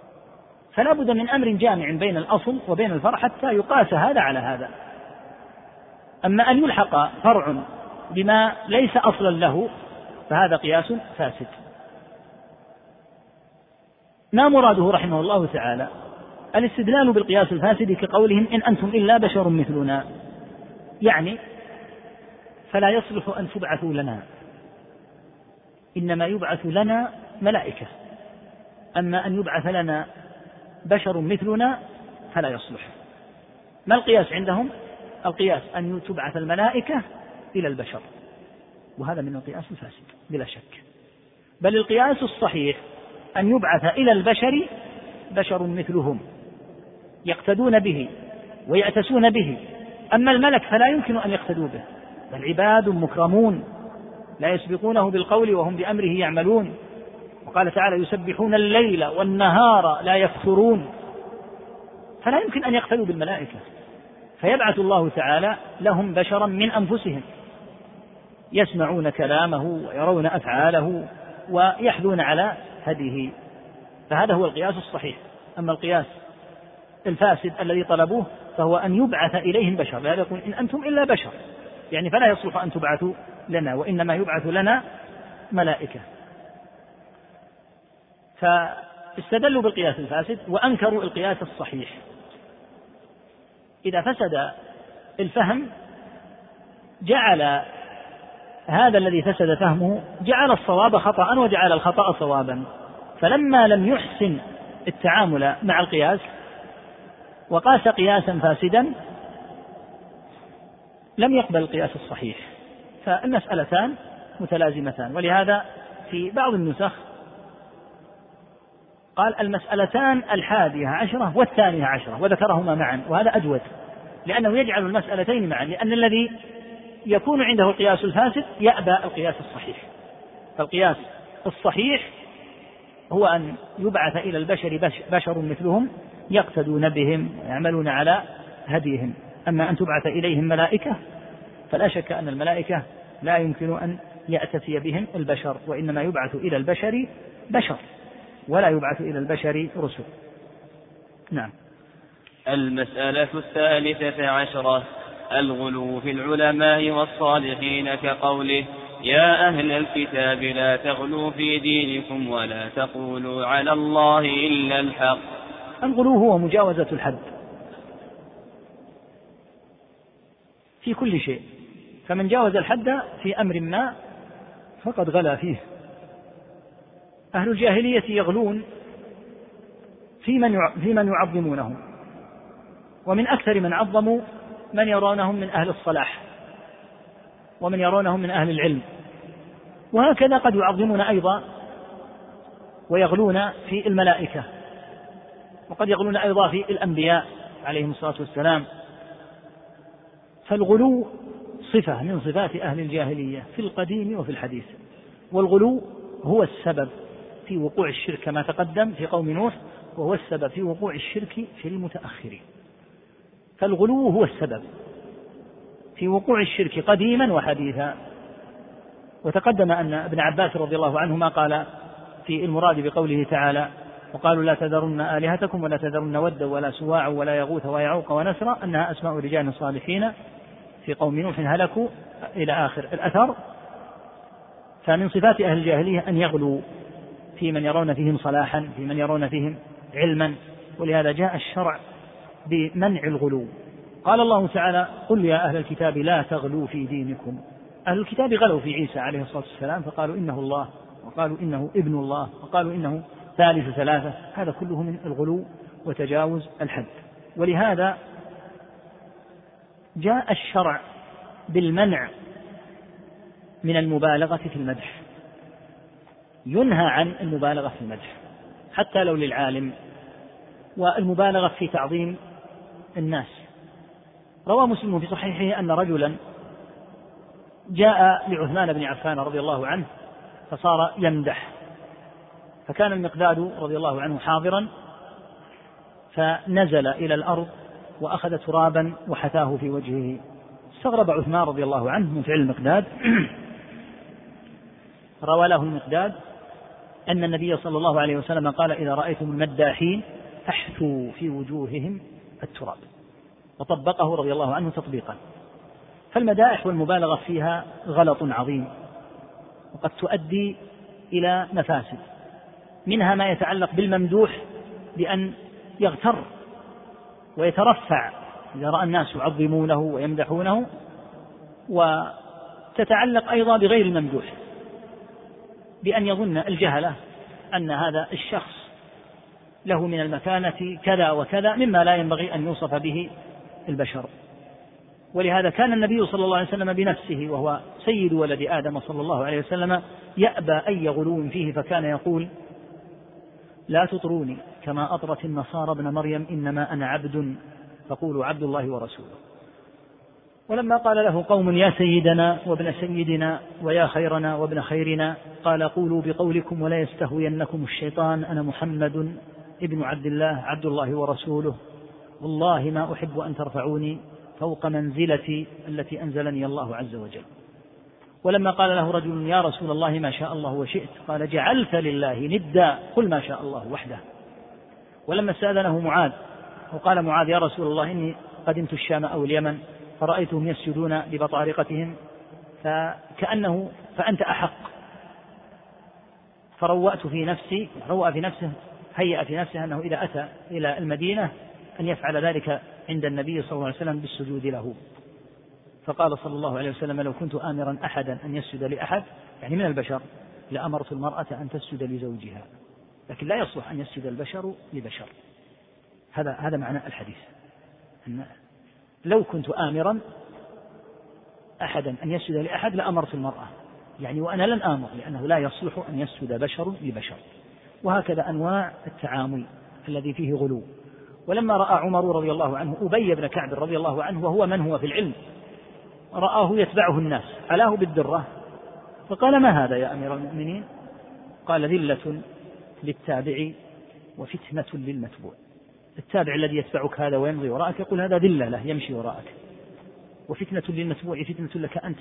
فلا بد من أمر جامع بين الأصل وبين الفرع حتى يقاس هذا على هذا. أما أن يلحق فرع بما ليس أصلا له فهذا قياس فاسد. ما مراده رحمه الله تعالى؟ الاستدلال بالقياس الفاسد كقولهم إن أنتم إلا بشر مثلنا. يعني فلا يصلح أن تبعثوا لنا. إنما يبعث لنا ملائكة. أما أن يبعث لنا بشر مثلنا فلا يصلح. ما القياس عندهم؟ القياس أن تبعث الملائكة إلى البشر. وهذا من القياس الفاسد بلا شك. بل القياس الصحيح أن يبعث إلى البشر بشر مثلهم يقتدون به ويأتسون به. أما الملك فلا يمكن أن يقتدوا به. بل عباد مكرمون لا يسبقونه بالقول وهم بأمره يعملون. وقال تعالى يسبحون الليل والنهار لا يفترون. فلا يمكن أن يقتدوا بالملائكة. فيبعث الله تعالى لهم بشرا من أنفسهم يسمعون كلامه ويرون أفعاله ويحذون على هديه. فهذا هو القياس الصحيح. أما القياس الفاسد الذي طلبوه فهو أن يبعث إليهم بشر لا يقول إن أنتم إلا بشر. يعني فلا يصلح أن تبعثوا لنا وإنما يبعث لنا ملائكة. فاستدلوا بالقياس الفاسد وأنكروا القياس الصحيح. إذا فسد الفهم جعل هذا الذي فسد فهمه جعل الصواب خطأ وجعل الخطأ صوابا. فلما لم يحسن التعامل مع القياس وقاس قياسا فاسدا لم يقبل القياس الصحيح فالمسألتان متلازمتان. ولهذا في بعض النسخ قال المسألتان الحادية عشرة والثانية عشرة وذكرهما معا وهذا أجود لأنه يجعل المسألتين معا لأن الذي يكون عنده القياس الفاسد يأبى القياس الصحيح. فالقياس الصحيح هو أن يبعث إلى البشر بشر مثلهم يقتدون بهم ويعملون على هديهم. أما أن تبعث إليهم ملائكة فلا شك أن الملائكة لا يمكن أن يأتي بهم البشر وإنما يبعث إلى البشر بشر ولا يبعث إلى البشر رسل. نعم. المسألة الثالثة عشرة الغلو في العلماء والصالحين كقوله يا أهل الكتاب لا تغلوا في دينكم ولا تقولوا على الله إلا الحق. الغلو هو مجاوزة الحد. في كل شيء. فمن جاوز الحد في أمر ما فقد غلا فيه. أهل الجاهلية يغلون في من في من يعظمونهم. ومن أكثر من عظموا من يرونهم من أهل الصلاح. ومن يرونهم من أهل العلم. وهكذا قد يعظمون أيضا ويغلون في الملائكة. وقد يغلون أيضا في الأنبياء عليهم الصلاة والسلام. فالغلو صفة من صفات أهل الجاهلية في القديم وفي الحديث. والغلو هو السبب في وقوع الشرك كما تقدم في قوم نوح وهو السبب في وقوع الشرك في المتأخرين. فالغلو هو السبب في وقوع الشرك قديما وحديثا. وتقدم أن ابن عباس رضي الله عنهما قال في المراد بقوله تعالى وقالوا لا تذرن آلهتكم ولا تذرن ودا ولا سواع ولا يغوث ويعوق ونسرا أنها أسماء رجال صالحين. في قوم نوح هلكوا إلى آخر الأثر فمن صفات أهل الجاهلية أن يغلوا في من يرون فيهم صلاحا في من يرون فيهم علما ولهذا جاء الشرع بمنع الغلو. قال الله تعالى قل يا أهل الكتاب لا تغلوا في دينكم. أهل الكتاب غلوا في عيسى عليه الصلاة والسلام فقالوا إنه الله وقالوا إنه ابن الله وقالوا إنه ثالث ثلاثة هذا كله من الغلو وتجاوز الحد. ولهذا جاء الشرع بالمنع من المبالغة في المدح. ينهى عن المبالغة في المدح. حتى لو للعالم. والمبالغة في تعظيم الناس. روى مسلم في صحيحه أن رجلا جاء لعثمان بن عفان رضي الله عنه فصار يمدح. فكان المقداد رضي الله عنه حاضرا فنزل إلى الأرض وأخذ ترابا وحثاه في وجهه. استغرب عثمان رضي الله عنه من فعل المقداد. روى له المقداد أن النبي صلى الله عليه وسلم قال إذا رأيتم المداحين فاحثوا في وجوههم التراب. وطبقه رضي الله عنه تطبيقا. فالمدائح والمبالغة فيها غلط عظيم وقد تؤدي إلى مفاسد منها ما يتعلق بالممدوح بأن يغتر ويترفع. إذا رأى الناس يعظمونه ويمدحونه وتتعلق أيضا بغير الممدوح بأن يظن الجهلة أن هذا الشخص له من المكانة كذا وكذا مما لا ينبغي أن يوصف به البشر. ولهذا كان النبي صلى الله عليه وسلم بنفسه وهو سيد ولد آدم صلى الله عليه وسلم يأبى أي غلو فيه فكان يقول لا تطروني كما أطرت النصارى ابن مريم إنما أنا عبد فقولوا عبد الله ورسوله. ولما قال له قوم يا سيدنا وابن سيدنا ويا خيرنا وابن خيرنا قال قولوا بقولكم ولا يستهوينكم الشيطان أنا محمد ابن عبد الله عبد الله ورسوله. والله ما أحب أن ترفعوني فوق منزلتي التي أنزلني الله عز وجل. ولما قال له رجل يا رسول الله ما شاء الله وشئت قال جعلت لله ندا قل ما شاء الله وحده. ولما استأذنه معاذ وقال معاذ يا رسول الله إني قدمت الشام أو اليمن فرأيتهم يسجدون ببطارقتهم فكأنه فأنت أحق. فروأت في نفسي روأ في نفسه هيأ في نفسه أنه إذا أتى إلى المدينة أن يفعل ذلك عند النبي صلى الله عليه وسلم بالسجود له. فقال صلى الله عليه وسلم لو كنت آمرا أحدا أن يسجد لأحد يعني من البشر لأمرت المرأة أن تسجد لزوجها. لكن لا يصلح أن يسجد البشر لبشر. هذا هذا معنى الحديث. أن لو كنت آمرا أحدا أن يسجد لأحد لأمرت المرأة. يعني وأنا لن آمر لأنه لا يصلح أن يسجد بشر لبشر. وهكذا أنواع التعامل الذي فيه غلو. ولما رأى عمر رضي الله عنه أبي بن كعب رضي الله عنه وهو من هو في العلم رآه يتبعه الناس علاه بالدرة. فقال ما هذا يا أمير المؤمنين؟ قال ذلة للتابع وفتنة للمتبوع. التابع الذي يتبعك هذا ويمضي وراءك يقول هذا ذلة له يمشي وراءك. وفتنة للمتبوع فتنة لك أنت.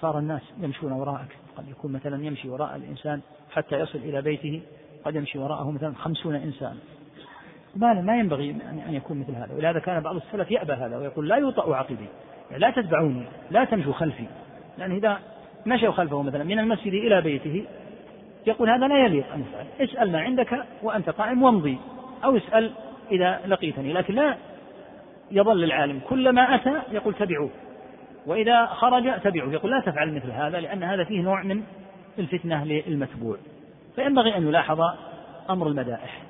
صار الناس يمشون وراءك. قد يكون مثلا يمشي وراء الإنسان حتى يصل إلى بيته قد يمشي وراءه مثلا خمسون إنسان. ما ما ينبغي أن يكون مثل هذا. ولهذا كان بعض السلف يأبى هذا ويقول لا يوطأ عقبي يعني لا تتبعوني. لا تمشوا خلفي. لأن إذا مشوا خلفه مثلا من المسجد إلى بيته يقول هذا لا يليق. أن يفعل اسأل ما عندك وأنت قائم وامضي. أو اسأل إذا لقيتني. لكن لا يظل العالم كلما أتى يقول تبعوه. وإذا خرج تبعوه. يقول لا تفعل مثل هذا لأن هذا فيه نوع من الفتنة للمتبوع. فينبغي أن يلاحظ أمر المدائح.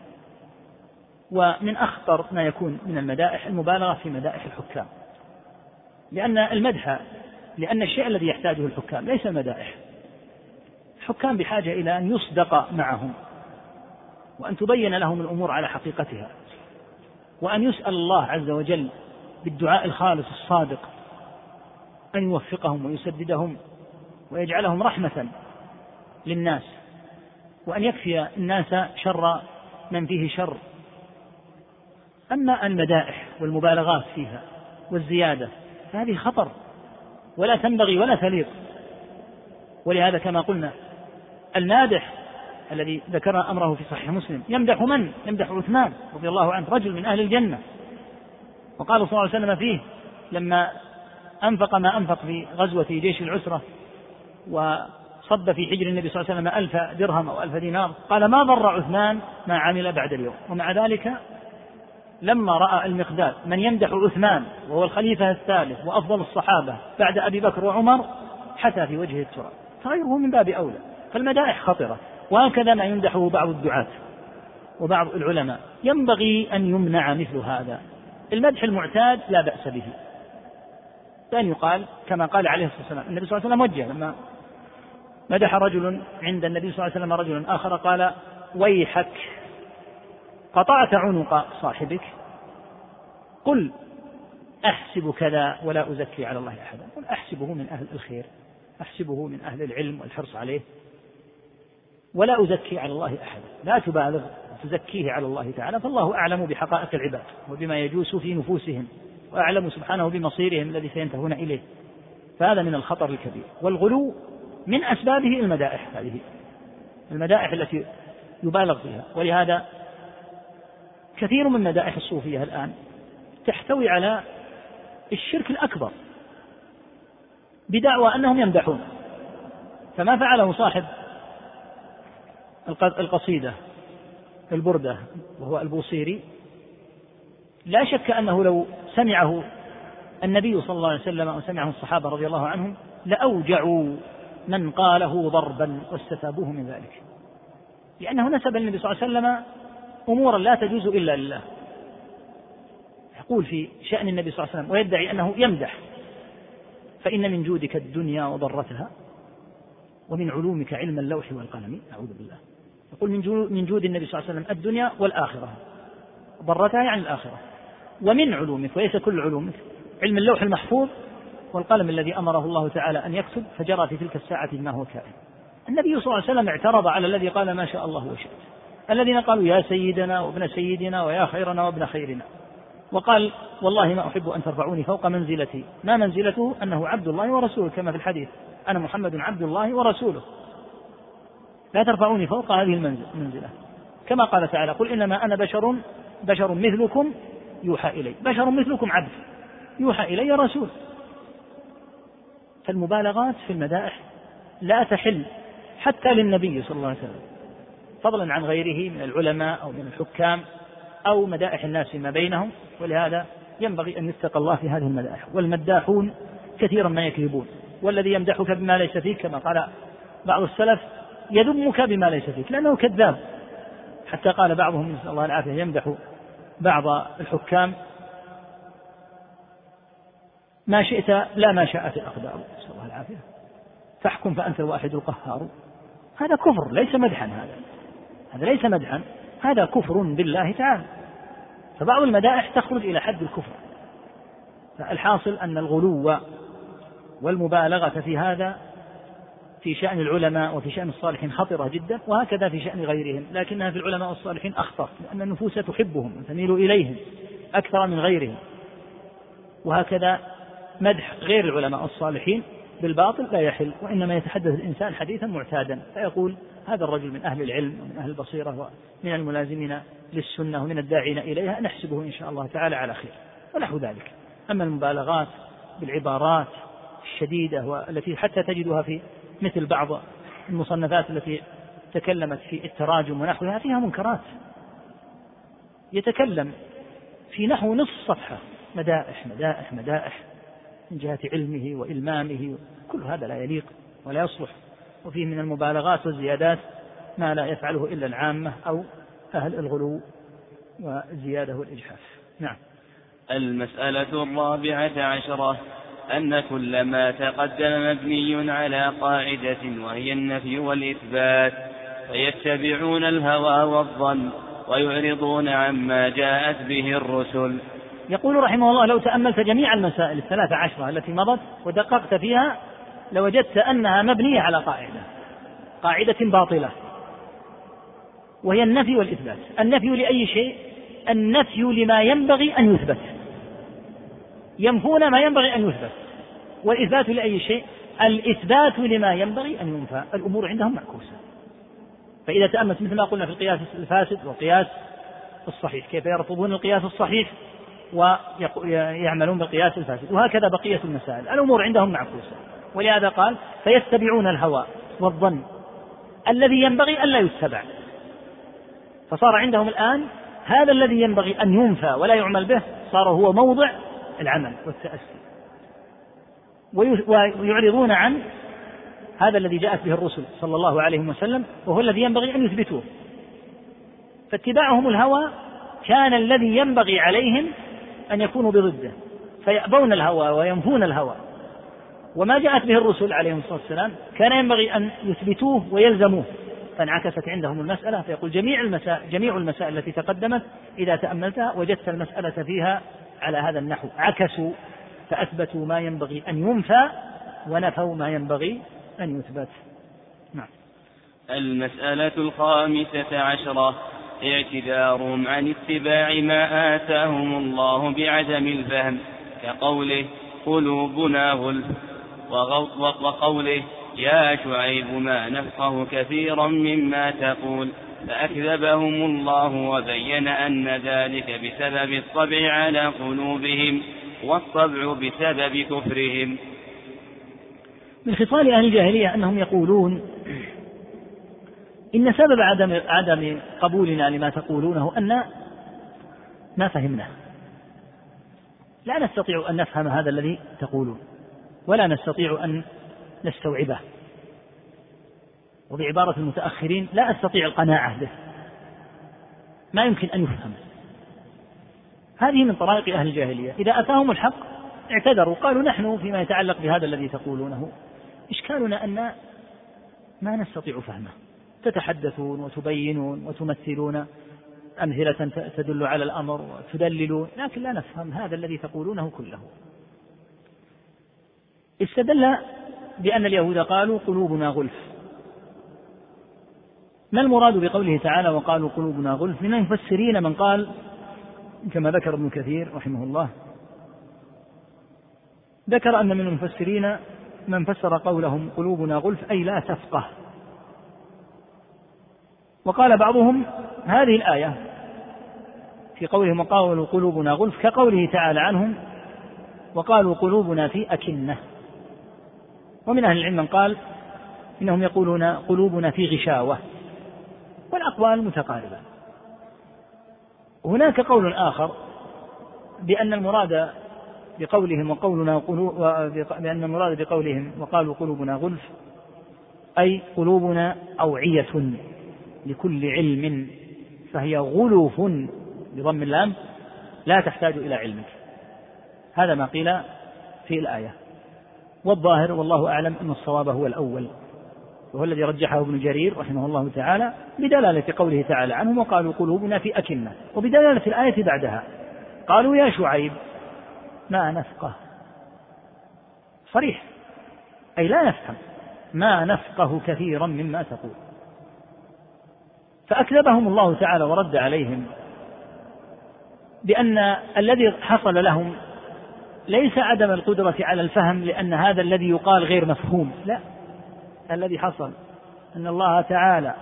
ومن أخطر ما يكون من المدائح المبالغة في مدائح الحكام. لأن المدح لأن الشيء الذي يحتاجه الحكام ليس المدائح. الحكام بحاجة إلى أن يصدق معهم وأن تبين لهم الأمور على حقيقتها وأن يسأل الله عز وجل بالدعاء الخالص الصادق أن يوفقهم ويسددهم ويجعلهم رحمة للناس وأن يكفي الناس شر من فيه شر. أما المدائح والمبالغات فيها والزيادة فهذه خطر ولا تنبغي ولا تليق. ولهذا كما قلنا المادح الذي ذكر أمره في صحيح مسلم. يمدح من؟ يمدح عثمان رضي الله عنه رجل من أهل الجنة. وقال صلى الله عليه وسلم فيه لما أنفق ما أنفق في غزوة جيش العسرة وصب في حجر النبي صلى الله عليه وسلم ألف درهم أو ألف دينار قال ما ضر عثمان ما عمل بعد اليوم؟ ومع ذلك لما رأى المقداد من يمدح عثمان وهو الخليفة الثالث وأفضل الصحابة بعد أبي بكر وعمر حتى في وجهه التراب. فغيره من باب أولى. فالمدائح خطرة وهكذا ما يمدحه بعض الدعاة وبعض العلماء. ينبغي أن يمنع مثل هذا. المدح المعتاد لا بأس به. بأن يقال كما قال عليه الصلاة والسلام النبي صلى الله عليه وسلم وجه لما مدح رجل عند النبي صلى الله عليه وسلم رجل آخر قال ويحك قطعت عنق صاحبك. قل أحسب كذا ولا أزكي على الله أحدا. قل أحسبه من أهل الخير أحسبه من أهل العلم والحرص عليه. ولا أزكي على الله أحدا لا تبالغ تزكيه على الله تعالى فالله أعلم بحقائق العباد وبما يجوس في نفوسهم وأعلم سبحانه بمصيرهم الذي سينتهون إليه. فهذا من الخطر الكبير. والغلو من أسبابه المدائح هذه المدائح التي يبالغ فيها. ولهذا كثير من مدائح الصوفية الآن تحتوي على الشرك الأكبر بدعوى أنهم يمدحون. فما فعله صاحب القصيدة البردة وهو البوصيري. لا شك أنه لو سمعه النبي صلى الله عليه وسلم أو سمعه الصحابة رضي الله عنهم لأوجعوا من قاله ضربا واستتابوه من ذلك. لأنه نسب النبي صلى الله عليه وسلم أمورا لا تجوز إلا لله. يقول في شأن النبي صلى الله عليه وسلم ويدعي أنه يمدح. فإن من جودك الدنيا وضرتها ومن علومك علم اللوح والقلم. أعوذ بالله. يقول من جود النبي صلى الله عليه وسلم الدنيا والآخرة. ضرتها يعني الآخرة. ومن علومك وليس كل علومك. علم اللوح المحفوظ والقلم الذي أمره الله تعالى أن يكتب فجرى في تلك الساعة ما هو كائن. النبي صلى الله عليه وسلم اعترض على الذي قال ما شاء الله وشئت. الذين قالوا يا سيدنا وابن سيدنا ويا خيرنا وابن خيرنا. وقال والله ما أحب أن ترفعوني فوق منزلتي. ما منزلته؟ أنه عبد الله ورسوله كما في الحديث. أنا محمد عبد الله ورسوله. لا ترفعوني فوق هذه المنزلة. كما قال تعالى قل إنما أنا بشر بشر مثلكم يوحى إلي. بشر مثلكم عبد يوحى إلي رسول. فالمبالغات في المدائح لا تحل حتى للنبي صلى الله عليه وسلم. فضلا عن غيره من العلماء أو من الحكام أو مدائح الناس فيما بينهم. ولهذا ينبغي أن يتقى الله في هذه المدائح. والمداحون كثيرا ما يكذبون. والذي يمدحك بما ليس فيك كما قال بعض السلف يذمك بما ليس فيك لأنه كذاب. حتى قال بعضهم نسأل الله العافية يمدح بعض الحكام ما شئت لا ما شاءت الأقدار نسأل الله العافية. فاحكم فأنت الواحد القهار. هذا كفر ليس مدحا هذا. هذا ليس مدحا هذا كفر بالله تعالى. فبعض المدائح تخرج إلى حد الكفر. فالحاصل أن الغلو والمبالغة في هذا في شأن العلماء وفي شأن الصالحين خطرة جدا وهكذا في شأن غيرهم. لكنها في العلماء والصالحين أخطر لأن النفوس تحبهم وتميل إليهم أكثر من غيرهم. وهكذا مدح غير العلماء الصالحين بالباطل لا يحل وإنما يتحدث الإنسان حديثا معتادا. فيقول هذا الرجل من أهل العلم ومن أهل البصيرة ومن الملازمين للسنة ومن الداعين إليها نحسبه إن شاء الله تعالى على خير. ونحو ذلك. أما المبالغات بالعبارات الشديدة والتي حتى تجدها في مثل بعض المصنفات التي تكلمت في التراجم ونحوها فيها منكرات. يتكلم في نحو نصف صفحة. مدائح مدائح مدائح من جهة علمه وإلمامه. كل هذا لا يليق ولا يصلح. وفيه من المبالغات والزيادات ما لا يفعله إلا العامة أو أهل الغلو والزيادة والإجحاف نعم. المسألة الرابعة عشرة. أن كل ما تقدم مبني على قاعدة وهي النفي والإثبات. فيتبعون الهوى والظن ويعرضون عما جاءت به الرسل. يقول رحمه الله لو تأملت جميع المسائل الثلاث عشرة التي مضت ودققت فيها لوجدت أنها مبنية على قاعدة قاعدة باطلة وهي النفي والإثبات. النفي لأي شيء؟ النفي لما ينبغي أن يثبت. ينفون ما ينبغي أن يثبت. والإثبات لأي شيء؟ الإثبات لما ينبغي أن ينفى. الأمور عندهم معكوسة. فإذا تأملت مثل ما قلنا في القياس الفاسد والقياس الصحيح كيف يرفضون القياس الصحيح ويعملون بالقياس الفاسد؟ وهكذا بقية المسائل. الأمور عندهم معكوسة. ولهذا قال فيتبعون الهوى والظن الذي ينبغي ألا يتبع. فصار عندهم الآن هذا الذي ينبغي أن ينفى ولا يعمل به صار هو موضع العمل والتأسي. ويعرضون عن هذا الذي جاءت به الرسل صلى الله عليه وسلم وهو الذي ينبغي أن يثبتوه. فاتباعهم الهوى كان الذي ينبغي عليهم أن يكونوا بضده فيأبون الهوى وينفون الهوى. وما جاءت به الرسل عليهم الصلاة والسلام كان ينبغي أن يثبتوه ويلزموه. فانعكست عندهم المسألة فيقول جميع المسائل جميع المسائل التي تقدمت إذا تأملتها وجدت المسألة فيها على هذا النحو. عكسوا فأثبتوا ما ينبغي أن ينفى ونفوا ما ينبغي أن يثبت. نعم. المسألة الخامسة عشرة. اعتذارهم عن اتباع ما آتاهم الله بعدم الفهم كقوله قلوبنا غلف وقوله يا شعيب ما نفقه كثيرا مما تقول. فأكذبهم الله وبين أن ذلك بسبب الطبع على قلوبهم والطبع بسبب كفرهم. من خصال أهل الجاهلية أنهم يقولون إن سبب عدم عدم قبولنا لما تقولونه أن ما فهمناه. لا نستطيع أن نفهم هذا الذي تقولون ولا نستطيع أن نستوعبه. وبعبارة المتأخرين لا أستطيع القناعة به. ما يمكن أن يفهم. هذه من طرائق أهل الجاهلية. إذا أتاهم الحق اعتذروا قالوا نحن فيما يتعلق بهذا الذي تقولونه. إشكالنا أن ما نستطيع فهمه. تتحدثون وتبينون وتمثلون أمثلة تدل على الأمر وتدللون لكن لا نفهم هذا الذي تقولونه كله. استدل بأن اليهود قالوا قلوبنا غلف. ما المراد بقوله تعالى وقالوا قلوبنا غلف؟ من المفسرين من قال كما ذكر ابن كثير رحمه الله ذكر أن من المفسرين من فسر قولهم قلوبنا غلف أي لا تفقه. وقال بعضهم هذه الآية في قولهم وقالوا قلوبنا غلف كقوله تعالى عنهم وقالوا قلوبنا في أكنة. ومن أهل العلم من قال إنهم يقولون قلوبنا في غشاوة. والأقوال متقاربة. هناك قول آخر بأن المراد بقولهم وقولنا بأن المراد بقولهم وقالوا قلوبنا غلف أي قلوبنا أوعية لكل علم فهي غلوف بضم اللام لا تحتاج إلى علمك هذا ما قيل في الآية. والظاهر والله أعلم أن الصواب هو الأول. وهو الذي رجحه ابن جرير رحمه الله تعالى بدلالة قوله تعالى عنهم وقالوا قلوبنا في أكنة وبدلالة الآية بعدها. قالوا يا شعيب ما نفقه؟ صريح. أي لا نفهم. ما نفقه كثيرا مما تقول. فأكذبهم الله تعالى ورد عليهم بأن الذي حصل لهم ليس عدم القدرة على الفهم لأن هذا الذي يقال غير مفهوم. لا. الذي حصل أن الله تعالى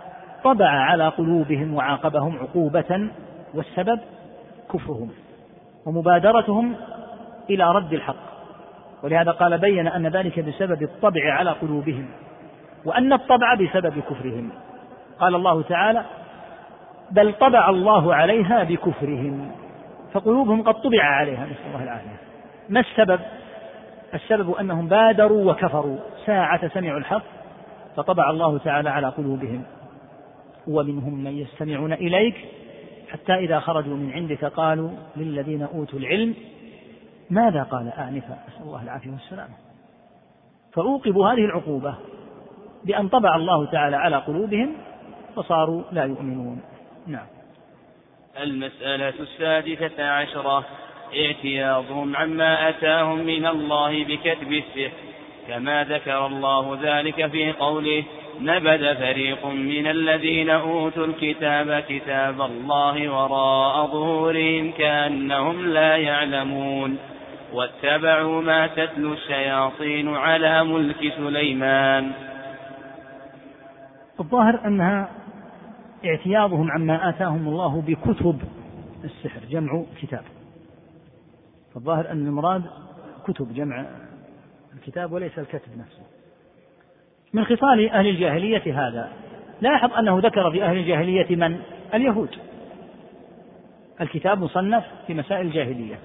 طبع على قلوبهم وعاقبهم عقوبة والسبب كفرهم ومبادرتهم إلى رد الحق. ولهذا قال بين أن ذلك بسبب الطبع على قلوبهم وأن الطبع بسبب كفرهم. قال الله تعالى بل طبع الله عليها بكفرهم فقلوبهم قد طبع عليها نسأل الله العافية. ما السبب؟ السبب أنهم بادروا وكفروا. ساعة سمعوا الحق فطبع الله تعالى على قلوبهم. ومنهم من يستمعون إليك حتى إذا خرجوا من عندك قالوا للذين أوتوا العلم ماذا قال آنفا؟ نسأل الله العافية والسلامة. فعوقبوا هذه العقوبة بأن طبع الله تعالى على قلوبهم فصاروا لا يؤمنون. نعم. المسألة السادسة عشرة اعتياضهم عما أتاهم من الله بكتب السحر. كما ذكر الله ذلك في قوله نبذ فريق من الذين أوتوا الكتاب كتاب الله وراء ظهورهم كأنهم لا يعلمون واتبعوا ما تتلو الشياطين على ملك سليمان. الظاهر أنها اعتياضهم عما آتاهم الله بكتب السحر جمع كتاب. فالظاهر أن المراد كتب جمع الكتاب وليس الكتب نفسه. من خصال أهل الجاهلية هذا لاحظ أنه ذكر في أهل الجاهلية من؟ اليهود. الكتاب مصنف في مسائل الجاهلية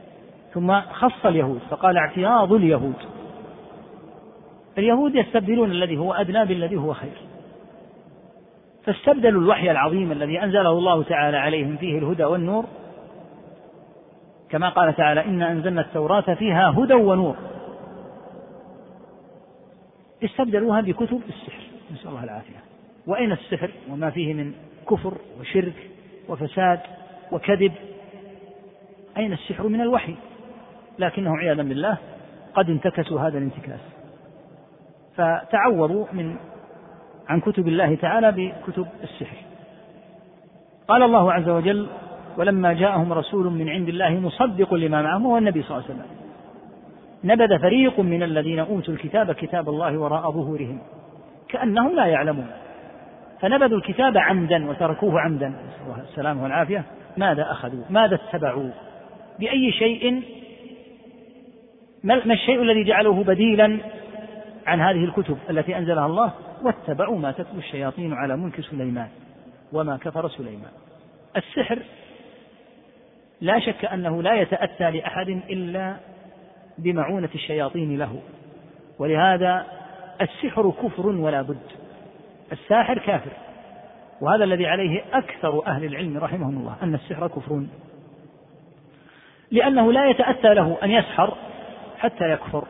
ثم خص اليهود فقال اعتراض اليهود. اليهود يستبدلون الذي هو أدنى بالذي هو خير. فاستبدلوا الوحي العظيم الذي أنزله الله تعالى عليهم فيه الهدى والنور. كما قال تعالى إنا أنزلنا التوراة فيها هدى ونور. استبدلوها بكتب السحر. نسأل الله العافية. وأين السحر؟ وما فيه من كفر وشرك وفساد وكذب. أين السحر من الوحي؟ لكنهم عياذا بالله قد انتكسوا هذا الانتكاس. فتعوضوا من عن كتب الله تعالى بكتب السحر. قال الله عز وجل ولما جاءهم رسول من عند الله مصدق لما معهم هو النبي صلى الله عليه وسلم. نبذ فريق من الذين أوتوا الكتاب كتاب الله وراء ظهورهم كأنهم لا يعلمون. فنبذوا الكتاب عمدا وتركوه عمدا. نسال الله السلامه والعافية. ماذا أخذوا؟ ماذا اتبعوا؟ بأي شيء؟ ما الشيء الذي جعلوه بديلا عن هذه الكتب التي أنزلها الله؟ واتبعوا ما تتلو الشياطين على ملك سليمان وما كفر سليمان. السحر لا شك أنه لا يتأتى لأحد إلا بمعونة الشياطين له. ولهذا السحر كفر ولا بد. الساحر كافر. وهذا الذي عليه أكثر أهل العلم رحمهم الله أن السحر كفر. لأنه لا يتأتى له أن يسحر حتى يكفر.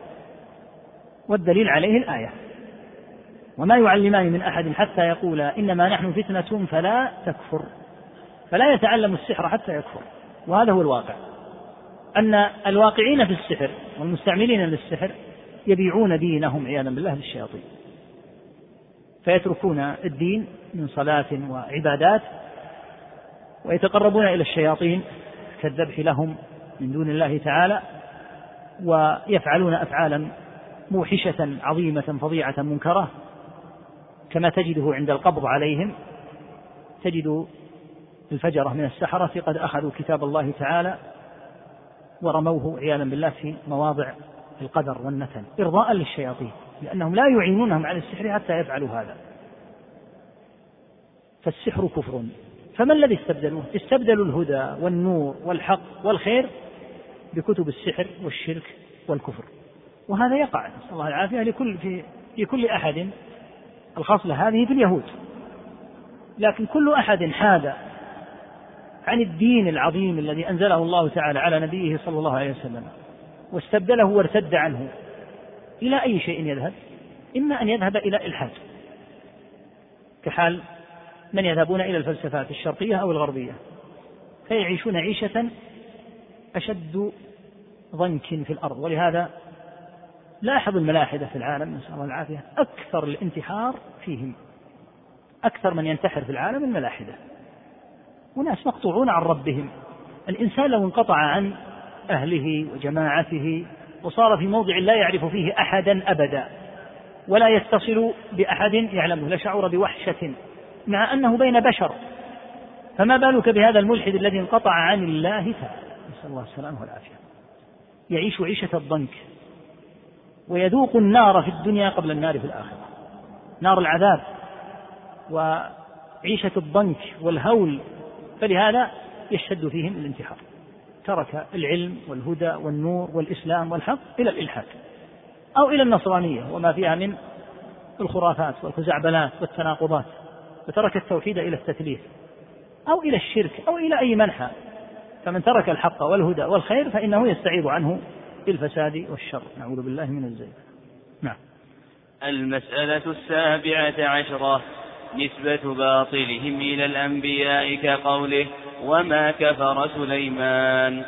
والدليل عليه الآية. وما يعلمان من أحد حتى يقولا إنما نحن فتنة فلا تكفر. فلا يتعلم السحر حتى يكفر. وهذا هو الواقع. أن الواقعين في السحر والمستعملين للسحر يبيعون دينهم عياذا بالله للشياطين فيتركون الدين من صلاة وعبادات ويتقربون إلى الشياطين كالذبح لهم من دون الله تعالى ويفعلون أفعالا موحشة عظيمة فظيعة منكرة كما تجده عند القبض عليهم. تجد الفجرة من السحرة قد أخذوا كتاب الله تعالى ورموه عياذا بالله في مواضع القدر والنتن. إرضاء للشياطين لأنهم لا يعينونهم على السحر حتى يفعلوا هذا. فالسحر كفر. فما الذي استبدلوه؟ استبدلوا الهدى والنور والحق والخير بكتب السحر والشرك والكفر. وهذا يقع نسأل الله العافية لكل في في كل أحد. الخصلة هذه في اليهود. لكن كل أحد حاد عن الدين العظيم الذي أنزله الله تعالى على نبيه صلى الله عليه وسلم واستبدله وارتد عنه. إلى أي شيء يذهب؟ إما أن يذهب إلى إلحاد. كحال من يذهبون إلى الفلسفات الشرقية أو الغربية فيعيشون عيشة أشد ضنك في الأرض. ولهذا لاحظ الملاحدة في العالم نسأل الله العافية أكثر الانتحار فيهم. أكثر من ينتحر في العالم الملاحدة. وناس مقطوعون عن ربهم. الإنسان لو انقطع عن أهله وجماعته وصار في موضع لا يعرف فيه أحدا أبدا ولا يتصل بأحد يعلمه لشعر بوحشة مع أنه بين بشر. فما بالك بهذا الملحد الذي انقطع عن الله تعالى؟ نسأل الله السلامة والعافية. يعيش عيشة الضنك ويذوق النار في الدنيا قبل النار في الآخرة. نار العذاب وعيشة الضنك والهول فلهذا يشتد فيهم الانتحار. ترك العلم والهدى والنور والإسلام والحق إلى الإلحاد أو إلى النصرانية وما فيها من الخرافات والخزعبلات والتناقضات وترك التوحيد إلى التثليث أو إلى الشرك أو إلى أي منحى. فمن ترك الحق والهدى والخير فإنه يستعيض عنه بالفساد والشر. نعوذ بالله من الزيغ. نعم. المسألة السابعة عشرة. نسبة باطلهم إلى الأنبياء كقوله وما كفر سليمان.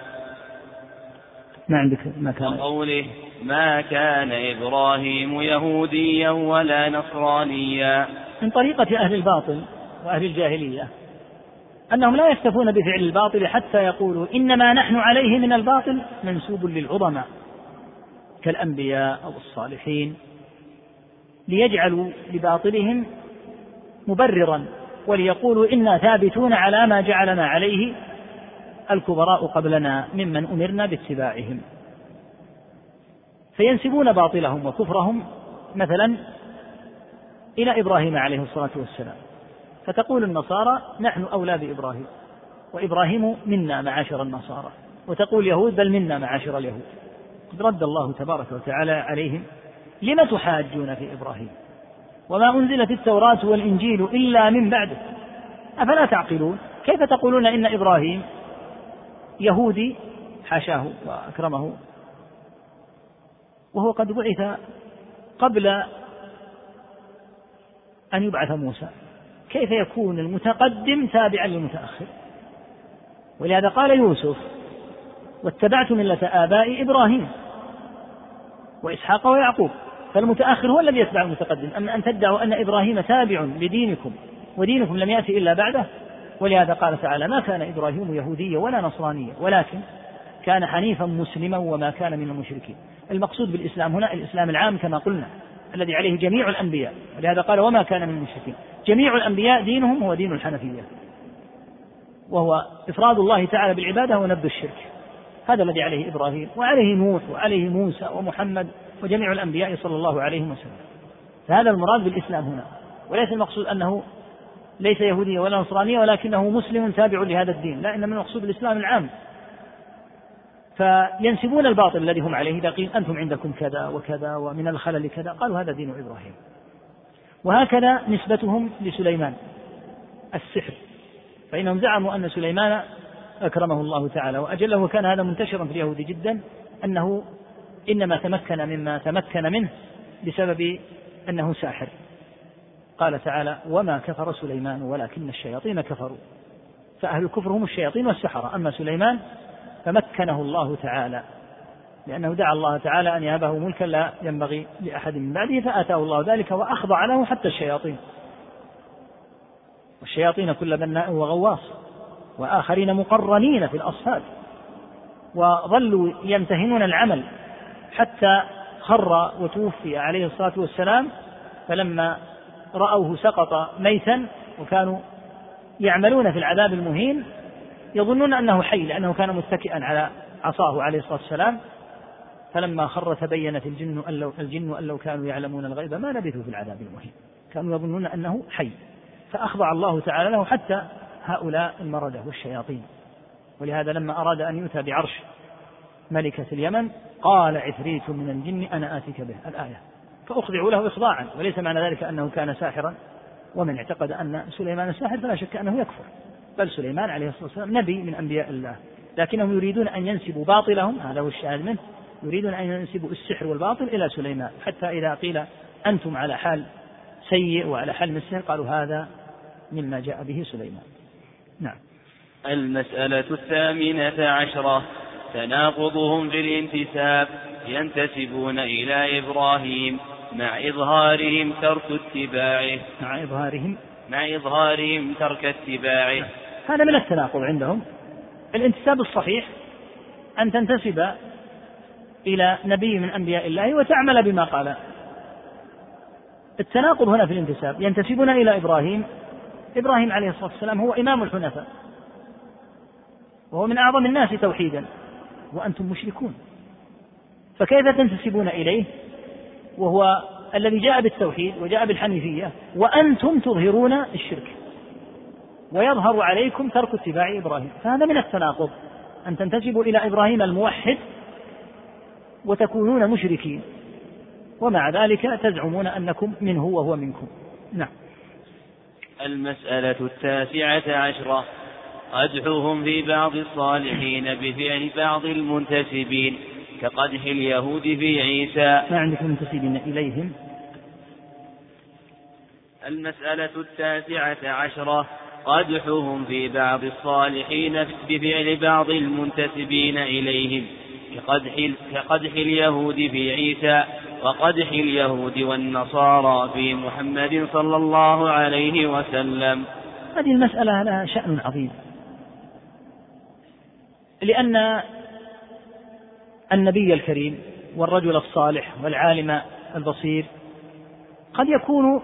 ما عندك ما كان؟ وقوله ما كان إبراهيم يهوديا ولا نصرانيا. من طريقة أهل الباطل وأهل الجاهلية أنهم لا يكتفون بفعل الباطل حتى يقولوا إنما نحن عليه من الباطل منسوب للعظماء كالأنبياء أو الصالحين ليجعلوا لباطلهم مبررا وليقولوا إنا ثابتون على ما جعلنا عليه الكبراء قبلنا ممن أمرنا باتباعهم. فينسبون باطلهم وكفرهم مثلا إلى إبراهيم عليه الصلاة والسلام. فتقول النصارى نحن أولى بإبراهيم وإبراهيم منا معاشر النصارى. وتقول يهود بل منا معاشر اليهود. قد رد الله تبارك وتعالى عليهم لم تحاجون في إبراهيم؟ وما أنزلت التوراة والإنجيل إلا من بعده. أفلا تعقلون؟ كيف تقولون إن إبراهيم يهودي حاشاه وأكرمه؟ وهو قد بعث قبل أن يبعث موسى. كيف يكون المتقدم تابعا للمتأخر؟ ولهذا قال يوسف واتبعت ملة آباء إبراهيم وإسحاق ويعقوب. فالمتأخر هو الذي يتبع المتقدم. أما أن تدعوا أن إبراهيم تابع لدينكم ودينكم لم يأتي إلا بعده. ولهذا قال تعالى ما كان إبراهيم يهوديا ولا نصرانيا ولكن كان حنيفا مسلما وما كان من المشركين. المقصود بالإسلام هنا الإسلام العام كما قلنا الذي عليه جميع الأنبياء. ولهذا قال وما كان من المشركين. جميع الأنبياء دينهم هو دين الحنفية وهو إفراد الله تعالى بالعبادة ونبذ الشرك. هذا الذي عليه إبراهيم وعليه نوح وعليه موسى ومحمد. وجميع الأنبياء صلى الله عليه وسلم. فهذا المراد بالإسلام هنا. وليس المقصود أنه ليس يهوديا ولا نصرانيا ولكنه مسلم تابع لهذا الدين. لا إنما المقصود الإسلام العام. فينسبون الباطل الذي هم عليه إذا قيل أنتم عندكم كذا وكذا ومن الخلل كذا. قالوا هذا دين إبراهيم. وهكذا نسبتهم لسليمان السحر. فإنهم زعموا أن سليمان أكرمه الله تعالى وأجله وكان هذا منتشرا في اليهود جدا أنه إنما تمكن مما تمكن منه بسبب أنه ساحر. قال تعالى وما كفر سليمان ولكن الشياطين كفروا. فأهل الكفر هم الشياطين والسحرة. أما سليمان فمكنه الله تعالى لأنه دعا الله تعالى أن يهبه ملكا لا ينبغي لأحد من بعده فآتاه الله ذلك وأخضع له حتى الشياطين. والشياطين كل بناء وغواص وآخرين مقرنين في الأصفاد وظلوا يمتهنون العمل. حتى خر وتوفي عليه الصلاة والسلام فلما رأوه سقط ميتا وكانوا يعملون في العذاب المهين يظنون أنه حي لأنه كان متكئا على عصاه عليه الصلاة والسلام. فلما خر تبينت الجن أن لو, الجن أن لو كانوا يعلمون الغيب ما لبثوا في العذاب المهين. كانوا يظنون أنه حي. فأخضع الله تعالى له حتى هؤلاء المردة والشياطين. ولهذا لما أراد أن يؤتى بعرش ملكة اليمن قال عفريت من الجن أنا آتيك به الآية. فأخضعوا له إخضاعا وليس معنى ذلك أنه كان ساحرا. ومن اعتقد أن سليمان ساحر فلا شك أنه يكفر. بل سليمان عليه الصلاة والسلام نبي من أنبياء الله. لكنهم يريدون أن ينسبوا باطلهم هذا هو الشاهد منه يريدون أن ينسبوا السحر والباطل إلى سليمان. حتى إذا قيل أنتم على حال سيء وعلى حال مسهر قالوا هذا مما جاء به سليمان. نعم. المسألة الثامنة عشرة. تناقضهم في الانتساب ينتسبون إلى إبراهيم مع إظهارهم ترك اتباعه. مع إظهارهم. مع إظهارهم ترك اتباعه. هذا من التناقض عندهم. الانتساب الصحيح أن تنتسب إلى نبي من أنبياء الله وتعمل بما قال. التناقض هنا في الانتساب. ينتسبون إلى إبراهيم. إبراهيم عليه الصلاة والسلام هو إمام الحنفاء. وهو من أعظم الناس توحيدا. وأنتم مشركون. فكيف تنتسبون إليه؟ وهو الذي جاء بالتوحيد وجاء بالحنيفية وأنتم تظهرون الشرك. ويظهر عليكم ترك اتباع إبراهيم. فهذا من التناقض أن تنتسبوا إلى إبراهيم الموحد وتكونون مشركين. ومع ذلك تزعمون أنكم منه وهو منكم. نعم. المسألة التاسعة عشرة. قدحهم في بعض الصالحين بفعل بعض المنتسبين كقدح اليهود في عيسى. ما عندك منتسبين إليهم؟ المسألة التاسعة عشرة قدحهم في بعض الصالحين بفعل بعض المنتسبين إليهم كقدح, كقدح اليهود في عيسى وقدح اليهود والنصارى في محمد صلى الله عليه وسلم. هذه المسألة لها شأن عظيم. لأن النبي الكريم والرجل الصالح والعالم البصير قد يكون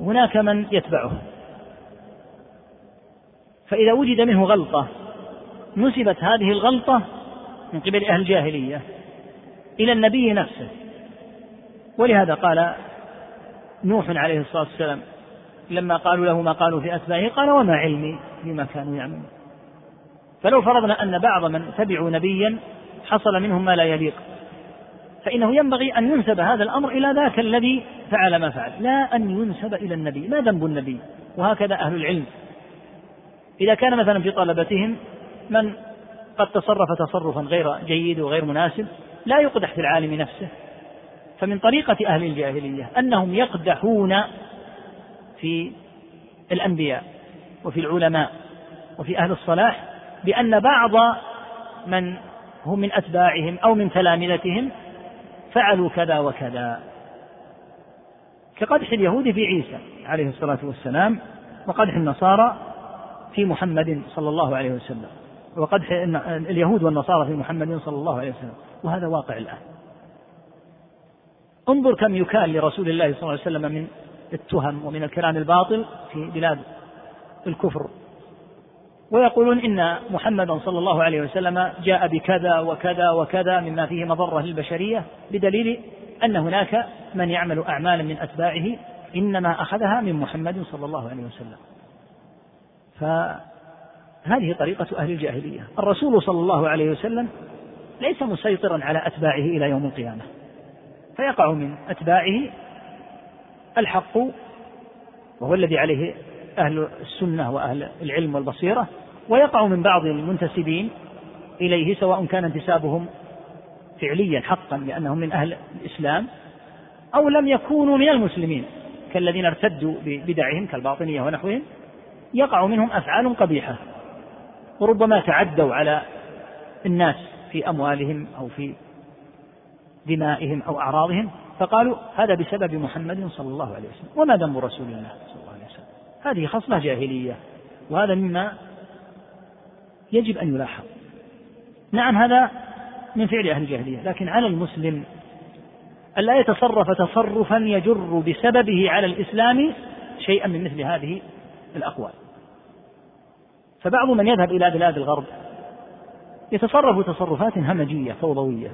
هناك من يتبعه. فإذا وجد منه غلطة نسبت هذه الغلطة من قبل أهل الجاهلية إلى النبي نفسه. ولهذا قال نوح عليه الصلاة والسلام لما قالوا له ما قالوا في أتباعه قال وما علمي بما كانوا يعملون. فلو فرضنا أن بعض من تبعوا نبيا حصل منهم ما لا يليق فإنه ينبغي أن ينسب هذا الأمر إلى ذاك الذي فعل ما فعل لا أن ينسب إلى النبي ما ذنب النبي؟ وهكذا أهل العلم. إذا كان مثلا في طلبتهم من قد تصرف تصرفا غير جيد وغير مناسب لا يقدح في العالم نفسه. فمن طريقة أهل الجاهلية أنهم يقدحون في الأنبياء وفي العلماء وفي أهل الصلاح بأن بعض من هم من أتباعهم أو من تلامذتهم فعلوا كذا وكذا. كقدح اليهود في عيسى عليه الصلاة والسلام وقدح النصارى في محمد صلى الله عليه وسلم وقدح اليهود والنصارى في محمد صلى الله عليه وسلم وهذا واقع الآن. انظر كم يكال لرسول الله صلى الله عليه وسلم من التهم ومن الكلام الباطل في بلاد الكفر. ويقولون إن محمدا صلى الله عليه وسلم جاء بكذا وكذا وكذا مما فيه مضرة للبشرية بدليل أن هناك من يعمل أعمالا من أتباعه إنما أخذها من محمد صلى الله عليه وسلم. فهذه طريقة أهل الجاهلية. الرسول صلى الله عليه وسلم ليس مسيطرا على أتباعه إلى يوم القيامة. فيقع من أتباعه الحق وهو الذي عليه أهل السنة وأهل العلم والبصيرة ويقع من بعض المنتسبين إليه سواء كان انتسابهم فعليا حقا لأنهم من أهل الإسلام أو لم يكونوا من المسلمين كالذين ارتدوا ببدعهم كالباطنية ونحوهم يقع منهم أفعال قبيحة وربما تعدوا على الناس في أموالهم أو في دمائهم أو أعراضهم فقالوا هذا بسبب محمد صلى الله عليه وسلم. وما ذنب رسول الله صلى الله عليه وسلم هذه خصلة جاهلية وهذا مما يجب أن يلاحظ. نعم هذا من فعل أهل الجاهلية لكن على المسلم ألا يتصرف تصرفا يجر بسببه على الإسلام شيئا من مثل هذه الأقوال. فبعض من يذهب إلى بلاد الغرب يتصرف تصرفات همجية فوضوية